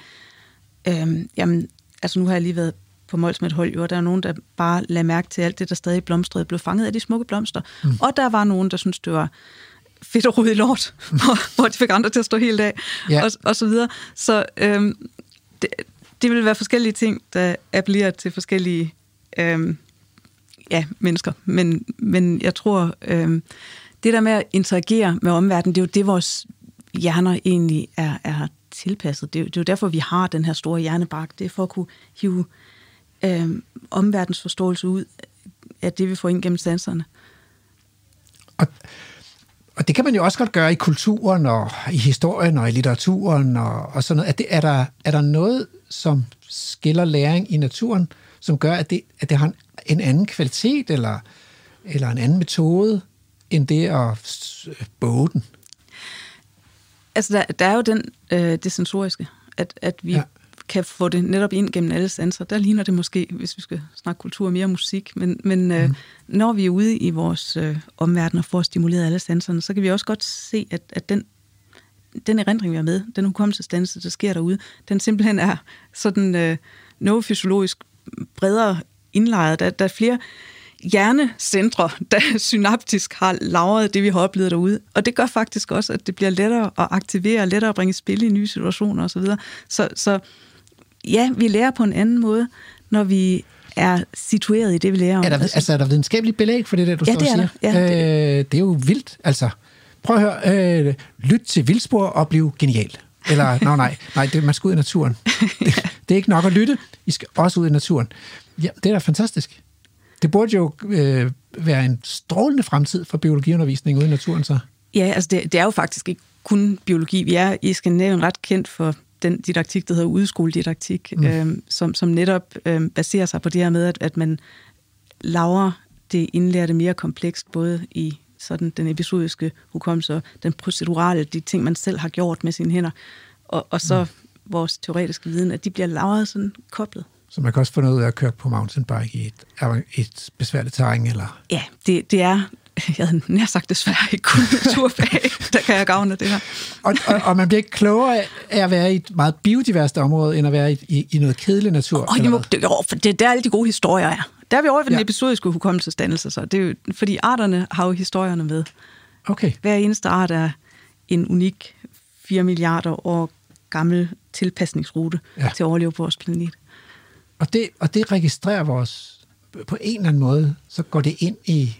øhm, jamen, altså nu har jeg lige været på Mols med et hold, og der er nogen, der bare lader mærke til alt det, der stadig blomstrede, blev fanget af de smukke blomster. Mm. Og der var nogen, der syntes, det var fedt og i lort, hvor, hvor de fik andre til at stå helt af, Ja. og, og så videre. Så øhm, det, det vil være forskellige ting, der appellerer til forskellige øh, ja, mennesker. Men, men jeg tror, øh, det der med at interagere med omverdenen, det er jo det, vores hjerner egentlig er, er tilpasset. Det er, det er jo derfor, vi har den her store hjernebark. Det er for at kunne hive øh, omverdensforståelse ud af det, vi får ind gennem sanserne. Og det kan man jo også godt gøre i kulturen og i historien og i litteraturen og, og sådan noget. Er, det, er, der, er der noget, som skiller læring i naturen, som gør, at det, at det har en, en anden kvalitet eller, eller en anden metode, end det at boge den? Altså, der, der er jo den, øh, det sensoriske, at, at vi ja. Kan få det netop ind gennem alle sanser. Der ligner det måske, hvis vi skal snakke kultur, mere musik. Men, men øh, Mhm. når vi er ude i vores øh, omverden og får stimuleret alle sanserne, så kan vi også godt se, at, at den, den erindring, vi har med, den hukommelsesdannelse, der sker derude, den simpelthen er sådan øh, neurofysiologisk bredere indlejret. Der, der er flere hjernecentre, der synaptisk har lagret det, vi har oplevet derude. Og det gør faktisk også, at det bliver lettere at aktivere, lettere at bringe spil i nye situationer osv. Så, så ja, vi lærer på en anden måde, når vi er situeret i det, vi lærer om. Er der, altså, er der videnskabeligt belæg for det der, du Ja, står det er og siger? der. Ja, øh, det er jo vildt, altså. Prøv at høre, øh, lyt til Vildspor og bliv genial. Eller, nej, nej, nej, det, man skal ud i naturen. Det, det er ikke nok at lytte, I skal også ud i naturen. Ja, det er da fantastisk. Det burde jo øh, være en strålende fremtid for biologiundervisning ude i naturen, så. Ja, altså det, det er jo faktisk ikke kun biologi. Vi er i Skandinavien ret kendt for den didaktik, der hedder udskoledidaktik, Mm. øhm, som, som netop øhm, baserer sig på det her med, at, at man laver det indlærte mere komplekst, både i sådan den episodiske hukommelse og den procedurale, de ting, man selv har gjort med sine hænder, og, og så mm. vores teoretiske viden, at de bliver lavet sådan koblet. Så man kan også få noget ud af at køre på mountainbike i et, et besværligt terræn, eller... Ja, det, det er, jeg havde nær sagt desværre ikke kun naturfag, der kan jeg gavne det her. Og, og, og man bliver ikke klogere af- at være i et meget biodiverst område, end at være i, i, i noget kedelig natur. Og eller det, må, hvad? det, jo, for det, der er alle de gode historier er. Der er vi over ved den Ja. episodiske hukommelsesdannelse, så det er jo, fordi arterne har jo historierne med. Okay. Hver eneste art er en unik 4 milliarder år gammel tilpasningsrute ja. til at overleve på vores planet. Og det, og det registrerer vores, på en eller anden måde, så går det ind i,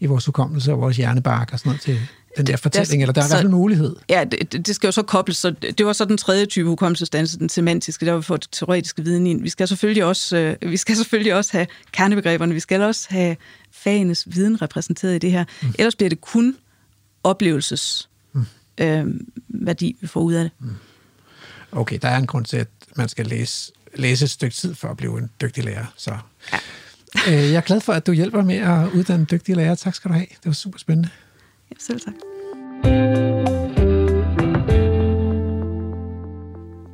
i vores hukommelse og vores hjernebark og sådan noget til den der fortælling, eller der er i hvert fald mulighed. Ja, det, det- skal jo så kobles, så det var så den tredje type hukommelsesdannelse, den semantiske, der var for det teoretiske viden ind. Vi skal selvfølgelig også, øh, vi skal selvfølgelig også have kernebegreberne, vi skal også have fagenes viden repræsenteret i det her. Mm. Ellers bliver det kun oplevelses Mm. øh, værdi, vi får ud af det. Okay, der er en grund til, at man skal læse, læse et stykke tid for at blive en dygtig lærer. Så. Ja. Øh, jeg er glad for, at du hjælper med at uddanne dygtige lærere. Tak skal du have. Det var super spændende. Ja, selv tak.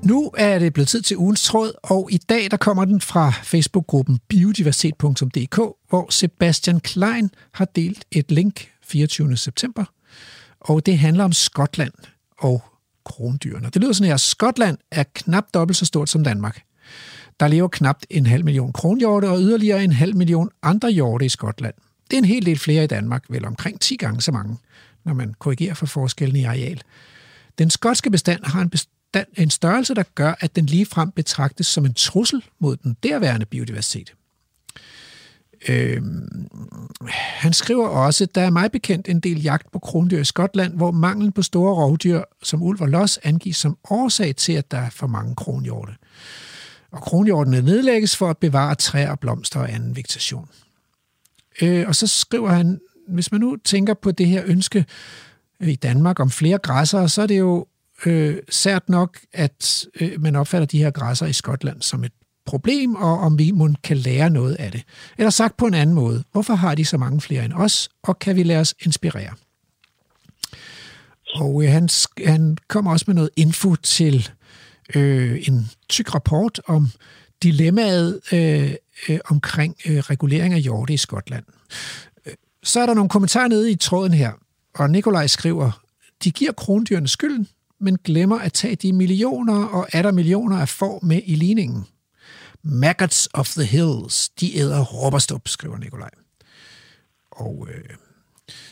Nu er det blevet tid til ugens tråd, og i dag der kommer den fra Facebook-gruppen biodiversitet.dk, hvor Sebastian Klein har delt et link 24. september, og det handler om Skotland og krondyrene. Det lyder sådan her, Skotland er knap dobbelt så stort som Danmark. Der lever knap en halv million kronhjorte og yderligere en halv million andre hjorte i Skotland. Det er en hel del flere i Danmark, vel omkring 10 gange så mange, når man korrigerer for forskellen i areal. Den skotske bestand har en, bestand, en størrelse, der gør, at den ligefrem betragtes som en trussel mod den derværende biodiversitet. Øhm, han skriver også, der er mig bekendt en del jagt på krondyr i Skotland, hvor manglen på store rovdyr som ulv og los angives som årsag til, at der er for mange kronhjorte. Og kronhjortene nedlægges for at bevare træer, blomster og anden vegetation. Øh, og så skriver han, hvis man nu tænker på det her ønske øh, i Danmark om flere græsser, så er det jo øh, sært nok, at øh, man opfatter de her græsser i Skotland som et problem, og om vi må kan lære noget af det. Eller sagt på en anden måde, hvorfor har de så mange flere end os, og kan vi lade os inspirere? Og øh, han, han kommer også med noget info til øh, Øh, en tyk rapport om dilemmaet øh, øh, omkring øh, regulering af hjorte i Skotland. Øh, så er der nogle kommentarer nede i tråden her, og Nikolaj skriver, de giver krondyrene skylden, men glemmer at tage de millioner og er der millioner af får med i ligningen. Maggots of the hills, de æder råberstup, skriver Nikolaj. Og øh,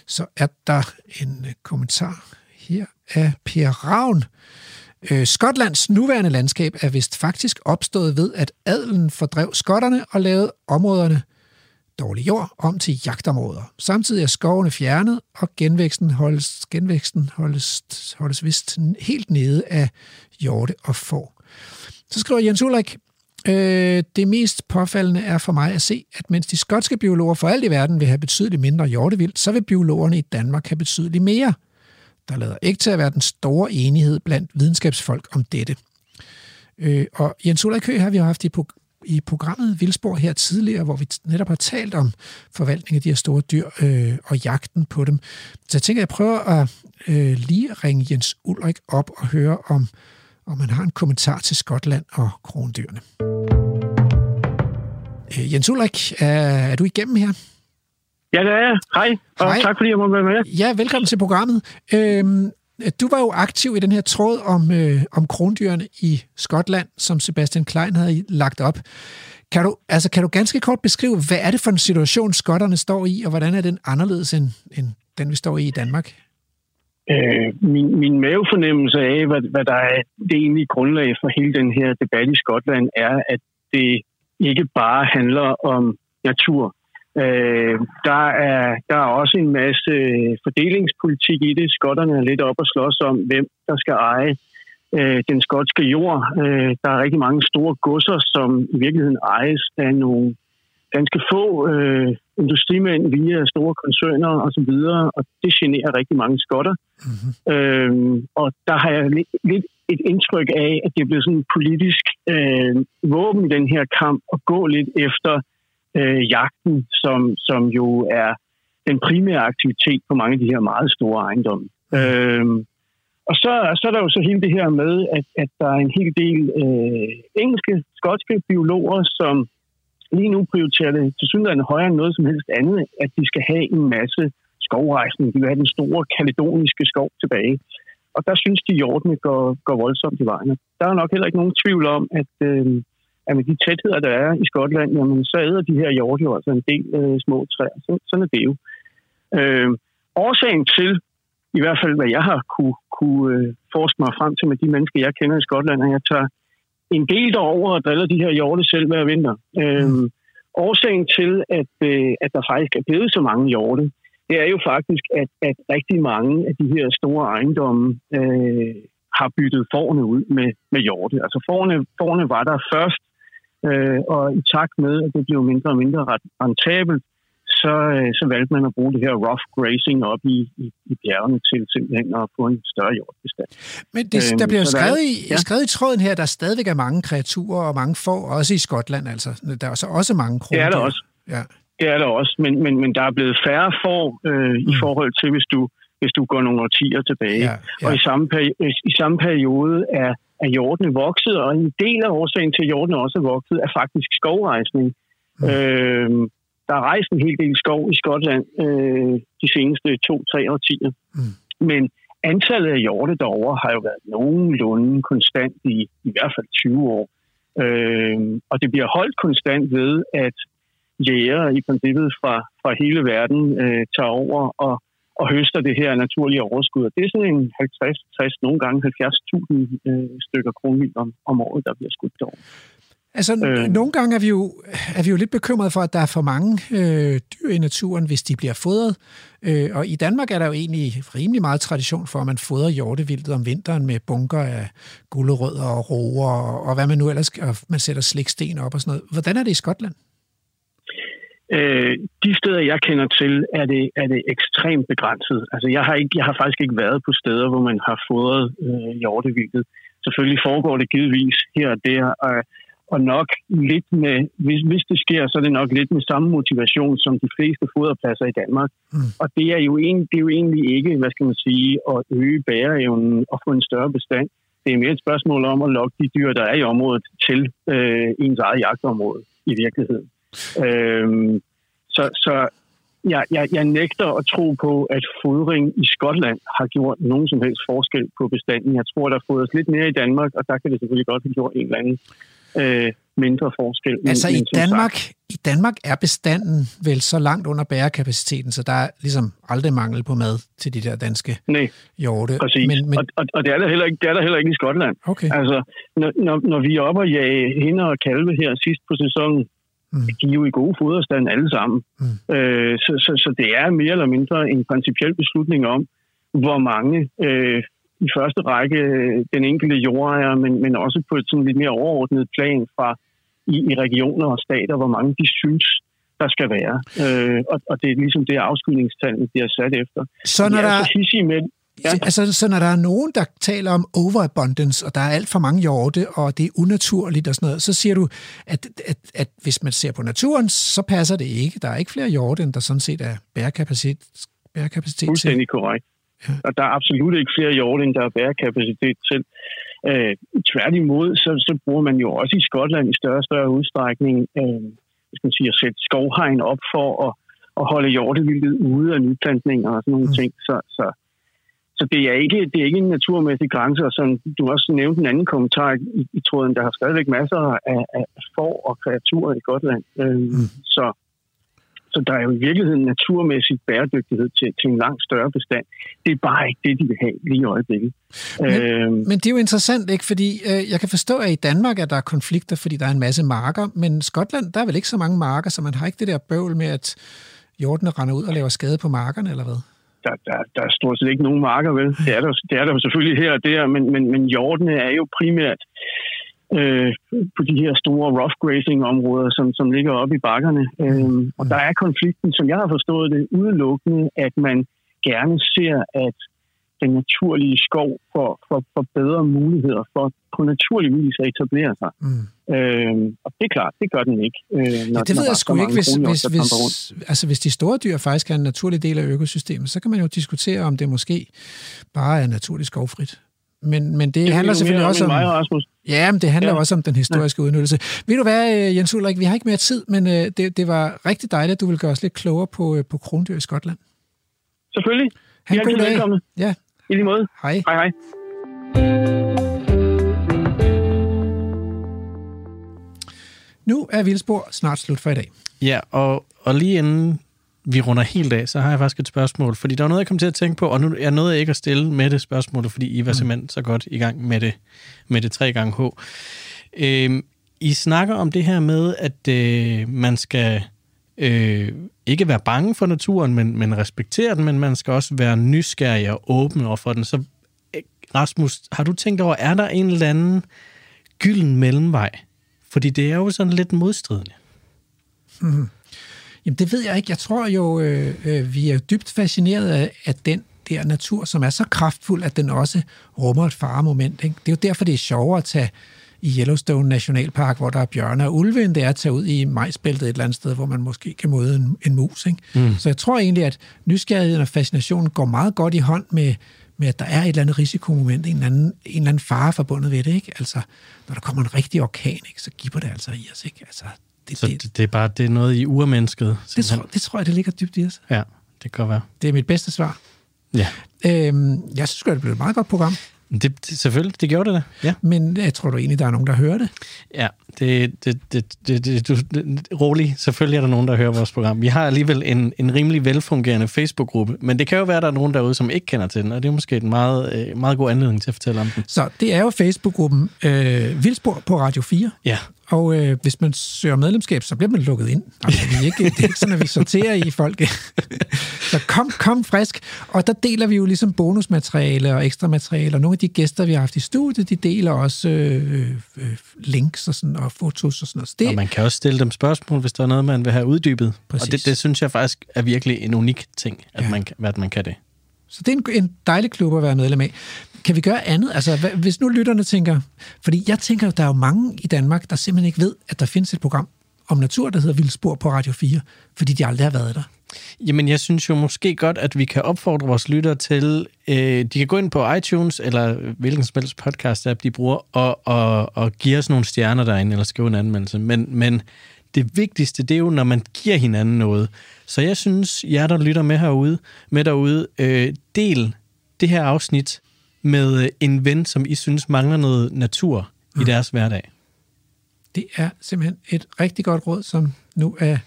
så er der en øh, kommentar her af Per Ravn. Øh, Skotlands nuværende landskab er vist faktisk opstået ved, at adelen fordrev skotterne og lavede områderne dårlig jord om til jagtområder. Samtidig er skovene fjernet, og genvæksten holdes, genvæksten holdes, holdes vist helt nede af hjorte og får. Så skriver Jens Ulrik, øh, det mest påfaldende er for mig at se, at mens de skotske biologer for alt i verden vil have betydeligt mindre hjortevildt, så vil biologerne i Danmark have betydeligt mere. Der lader ikke til at være den store enighed blandt videnskabsfolk om dette. Øh, og Jens Ulrik Høgh har vi jo haft i, pro- i programmet Vildspor her tidligere, hvor vi netop har talt om forvaltning af de her store dyr øh, og jagten på dem. Så jeg tænker, at jeg prøver at øh, lige ringe Jens Ulrik op og høre, om, om man har en kommentar til Skotland og krondyrene. Øh, Jens Ulrik, er, er du igennem her? Ja, det er jeg. Hej, og Hej. tak fordi jeg må være med. Ja, velkommen til programmet. Øhm, du var jo aktiv i den her tråd om, øh, om krondyrene i Skotland, som Sebastian Klein havde lagt op. Kan du, altså, kan du ganske kort beskrive, hvad er det for en situation, skotterne står i, og hvordan er den anderledes end, end den, vi står i i Danmark? Øh, min, min mavefornemmelse af, hvad, hvad der er det egentlige grundlag for hele den her debat i Skotland, er, at det ikke bare handler om natur. Øh, der, er, der er også en masse fordelingspolitik i det. Skotterne er lidt op og slås om, hvem der skal eje øh, den skotske jord. Øh, der er rigtig mange store godser, som i virkeligheden ejes af nogle ganske få øh, industrimænd via store koncerner osv., og, det generer rigtig mange skotter. Mm-hmm. Øhm, og der har jeg lidt, lidt et indtryk af, at det er blevet sådan en politisk øh, våben i den her kamp at gå lidt efter øh, jagten, som, som jo er den primære aktivitet på mange af de her meget store ejendomme. Mm. Og så, så er der jo så hele det her med, at, at der er en hel del øh, engelske, skotske biologer, som lige nu prioriterer det til synligheden højere end noget som helst andet, at de skal have en masse skovrejsning. De vil have den store kaledoniske skov tilbage. Og der synes de, jordene går, går voldsomt i vejen. Der er nok heller ikke nogen tvivl om, at, øh, at med de tætheder, der er i Skotland, jamen, så æder de her hjorte jo altså en del øh, små træer. Så, sådan er det jo. Øh, årsagen til, i hvert fald hvad jeg har kunne, kunne øh, forske mig frem til med de mennesker, jeg kender i Skotland, at jeg tager en del derover og driller de her hjorte selv hver vinter. Øh, årsagen til, at, øh, at der faktisk er blevet så mange hjorte, det er jo faktisk, at, at rigtig mange af de her store ejendomme øh, har byttet forne ud med, med hjorte. Altså forne, forne var der først, øh, og i takt med, at det blev mindre og mindre rentabelt, så, øh, så valgte man at bruge det her rough grazing op i, i, i bjergene til simpelthen at få en større hjortbestand. Men det, der bliver jo skrevet, i, ja. skrevet i tråden her, at der stadigvæk er mange kreaturer og mange får, også i Skotland altså. Der er så også mange Det er der også. Ja. Det er der også, men, men, men der er blevet færre får øh, mm. i forhold til, hvis du, hvis du går nogle årtier tilbage. Ja, ja. Og i samme, peri- i samme periode er, er jordene vokset, og en del af årsagen til, at jordene også er vokset, er faktisk skovrejsning. Mm. Øh, der er rejst en hel del skov i Skotland øh, de seneste to-tre årtier. Mm. Men antallet af hjorte derovre har jo været nogenlunde konstant i i hvert fald 20 år. Øh, og det bliver holdt konstant ved, at jæger i princippet fra, fra hele verden øh, tager over og, og høster det her naturlige overskud. Og det er sådan en 50, 60, nogle gange 70.000 øh, stykker kronvildt om, om året, der bliver skudt derovre. Altså. Øh. nogle gange er vi, jo, er vi jo lidt bekymrede for, at der er for mange øh, dyr i naturen, hvis de bliver fodret. Øh, og i Danmark er der jo egentlig rimelig meget tradition for, at man fodrer hjortevildet om vinteren med bunker af gulerødder og roer, og, og hvad man nu ellers... Og man sætter sliksten op og sådan noget. Hvordan er det i Skotland? Øh, de steder, jeg kender til, er det, er det ekstremt begrænset. Altså, jeg har, ikke, jeg har faktisk ikke været på steder, hvor man har fodret øh, hjortevildet. Selvfølgelig foregår det givetvis her og der, og, og nok lidt med, hvis, hvis det sker, så er det nok lidt med samme motivation som de fleste foderpladser i Danmark. Mm. Og det er, jo en, det er jo egentlig ikke, hvad skal man sige, at øge bæreevnen og få en større bestand. Det er mere et spørgsmål om at lokke de dyr, der er i området, til øh, ens eget jagtområde i virkeligheden. Øhm, så så jeg, jeg, jeg nægter at tro på, at fodring i Skotland har gjort nogen som helst forskel på bestanden. Jeg tror, der fodres lidt mere i Danmark, og der kan det selvfølgelig godt have gjort en eller anden øh, mindre forskel. Men, Altså i Danmark, Sagt, i Danmark er bestanden vel så langt under bærekapaciteten, så der er ligesom aldrig mangel på mad til de der danske Nej, hjorte. præcis. Men, men, Og, og, og det, er der heller ikke, det er der heller ikke i Skotland. Okay. Altså, når, når, når vi er oppe og jage hinder og kalve her sidst på sæsonen, mm. de er jo i gode foderstand alle sammen. Mm. Øh, så, så, så det er mere eller mindre en principiel beslutning om, hvor mange øh, i første række øh, den enkelte jordejer, men, men også på et sådan lidt mere overordnet plan fra i, i regioner og stater, hvor mange de synes, der skal være. Øh, og, og det er ligesom det afskydningstallene bliver sat efter. Så når De er der- så hissige med, Ja. Altså, så når der er nogen, der taler om overabundance, og der er alt for mange hjorte, og det er unaturligt og sådan noget, så siger du, at, at, at hvis man ser på naturen, så passer det ikke. Der er ikke flere hjorte, end der sådan set er bærekapacitet, bærekapacitet Fuldstændig korrekt. Ja. Og der er absolut ikke flere hjorte, end der er bærekapacitet til. Øh, tværtimod, så, så bruger man jo også i Skotland i større og større udstrækning øh, skal man sige, at sætte skovhegn op for at, at holde hjortevildet ude af nyplantninger og sådan nogle mm. ting. Så, så, så det, er ikke, det er ikke en naturmæssig grænse. Og sådan, du også nævnt en anden kommentar i, i tråden. Der har stadigvæk masser af, af får og kreaturer i Skotland. Øh, mm. Så så der er jo i virkeligheden naturmæssig bæredygtighed til, til en langt større bestand. Det er bare ikke det, de vil have lige i øjeblikket. Men, Øhm, men det er jo interessant, ikke? Fordi øh, jeg kan forstå, at i Danmark er der konflikter, fordi der er en masse marker, men Skotland, der er vel ikke så mange marker, så man har ikke det der bøvl med, at hjortene render ud og laver skade på markerne, eller hvad? Der, der, der er stort set ikke nogen marker, vel? Det er der, det er der selvfølgelig her og der, men, men, men hjortene er jo primært øh, på de her store rough grazing-områder, som, som ligger oppe i bakkerne. Øh, og der er konflikten, som jeg har forstået det, udelukkende, at man gerne ser, at den naturlige skov får, får, får bedre muligheder for på naturlig vis at etablere sig. Mm. Øh, og det er klart, det gør den ikke. Øh, når, Ja, det ved jeg sgu ikke, hvis, hvis, hvis, altså, hvis de store dyr faktisk er en naturlig del af økosystemet, så kan man jo diskutere, om det måske bare er naturligt skovfrit. Men, men det, Det handler selvfølgelig også om... mig. Ja, men det handler Ja. også om den historiske ja. udnyttelse. Ved du hvad, øh, Jens Ulrik, vi har ikke mere tid, men øh, det, det var rigtig dejligt, at du vil gøre os lidt klogere på, øh, på krondyr i Skotland. Selvfølgelig. Ha' en god dag. velkomne. Ja. I lige måde. Hej. Hej, hej. Nu er Vildspor snart slut for i dag. Ja, og, og lige inden vi runder helt af, så har jeg faktisk et spørgsmål, fordi der er noget, jeg kom til at tænke på, og nu er noget, jeg ikke at stille med det spørgsmål, fordi I var simpelthen så godt i gang med det, med det 3 gange H. Øhm, I snakker om det her med, at øh, man skal øh, ikke være bange for naturen, men, men respektere den, men man skal også være nysgerrig og åben over for den. Så øh, Rasmus, har du tænkt over, er der en eller anden gylden mellemvej? Fordi det er jo sådan lidt modstridende. Mm. Jamen, det ved jeg ikke. Jeg tror jo, øh, øh, vi er dybt fascineret af, af den der natur, som er så kraftfuld, at den også rummer et faremoment. Ikke? Det er jo derfor, det er sjovere at tage i Yellowstone Nationalpark, hvor der er bjørne og ulve, end det er at tage ud i majsbæltet et eller andet sted, hvor man måske kan møde en, en mus. Ikke? Mm. Så jeg tror egentlig, at nysgerrigheden og fascinationen går meget godt i hånd med, med at der er et eller andet risikomoment, en eller anden, en eller anden fare forbundet ved det. Ikke? Altså, når der kommer en rigtig orkan, ikke, så giver det altså i os. Ikke? Altså, det, Så det, det er bare det er noget i urmennesket. det, tror, det tror jeg, det ligger dybt i os. Ja, det kan godt være. Det er mit bedste svar. Ja. Øhm, jeg synes, det blev et meget godt program. Det, det, selvfølgelig, det gjorde det da. Ja. Men jeg tror du egentlig, der er nogen, der hører det? Ja, det, det, det, det, det, du, det, rolig. Selvfølgelig er der nogen, der hører vores program. Vi har alligevel en, en rimelig velfungerende Facebook-gruppe, men det kan jo være, at der er nogen derude, som ikke kender til den, og det er måske en meget, øh, meget god anledning til at fortælle om den. Så det er jo Facebook-gruppen øh, Vildspor på Radio 4. Ja. Og øh, hvis man søger medlemskab, så bliver man lukket ind. Altså, vi er ikke, det er ikke sådan, at vi sorterer i folk. så kom, kom frisk. Og der deler vi jo ligesom bonusmateriale og ekstra materiale. Og nogle af de gæster, vi har haft i studiet, de deler også øh, øh, links og, sådan, og fotos og sådan noget. Så det, Og man kan også stille dem spørgsmål, hvis der er noget, man vil have uddybet. Præcis. Og det, det synes jeg faktisk er virkelig en unik ting, at, ja. man, at man kan det. Så det er en, en dejlig klub at være medlem af. Kan vi gøre andet? Altså, hvad, hvis nu lytterne tænker... Fordi jeg tænker, der er jo mange i Danmark, der simpelthen ikke ved, at der findes et program om natur, der hedder Vildspor på Radio 4, fordi de aldrig har været der. Jamen, jeg synes jo måske godt, at vi kan opfordre vores lyttere til, øh, de kan gå ind på iTunes, eller hvilken som helst podcast-app, de bruger, og, og, og give os nogle stjerner derinde, eller skrive en anmeldelse. Men, men det vigtigste, det er jo, når man giver hinanden noget. Så jeg synes, jer, der lytter med herude, med derude, øh, del det her afsnit med øh, en ven, som I synes mangler noget natur i deres hverdag. Det er simpelthen et rigtig godt råd, som nu er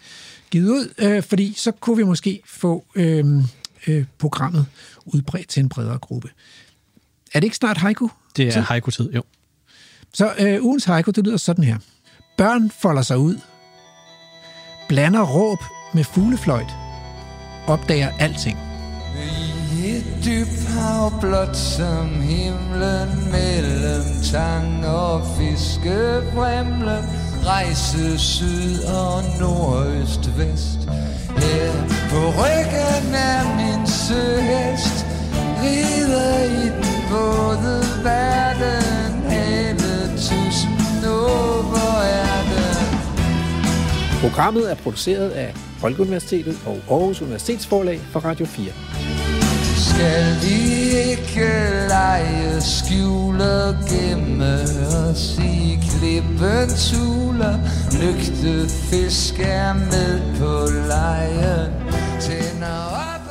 givet ud, øh, fordi så kunne vi måske få øh, øh, programmet udbredt til en bredere gruppe. Er det ikke snart haiku? Det er haiku-tid, jo. Så øh, ugens haiku, det lyder sådan her. Børn folder sig ud. Blander råb med fuglefløjt. Opdager alting. I et dybt hav blåt som himlen mellem tang og fiskevrimlen Rejse syd og nordøst vest. Her på ryggen af min søhest Rider i den både verden. Hele tusind over er den Programmet er produceret af Folkeuniversitetet og Aarhus Universitetsforlag for Radio 4. Skal vi ikke lege skjule gemme os i klippens huler Lygte fisk er med på lejen. Tænder op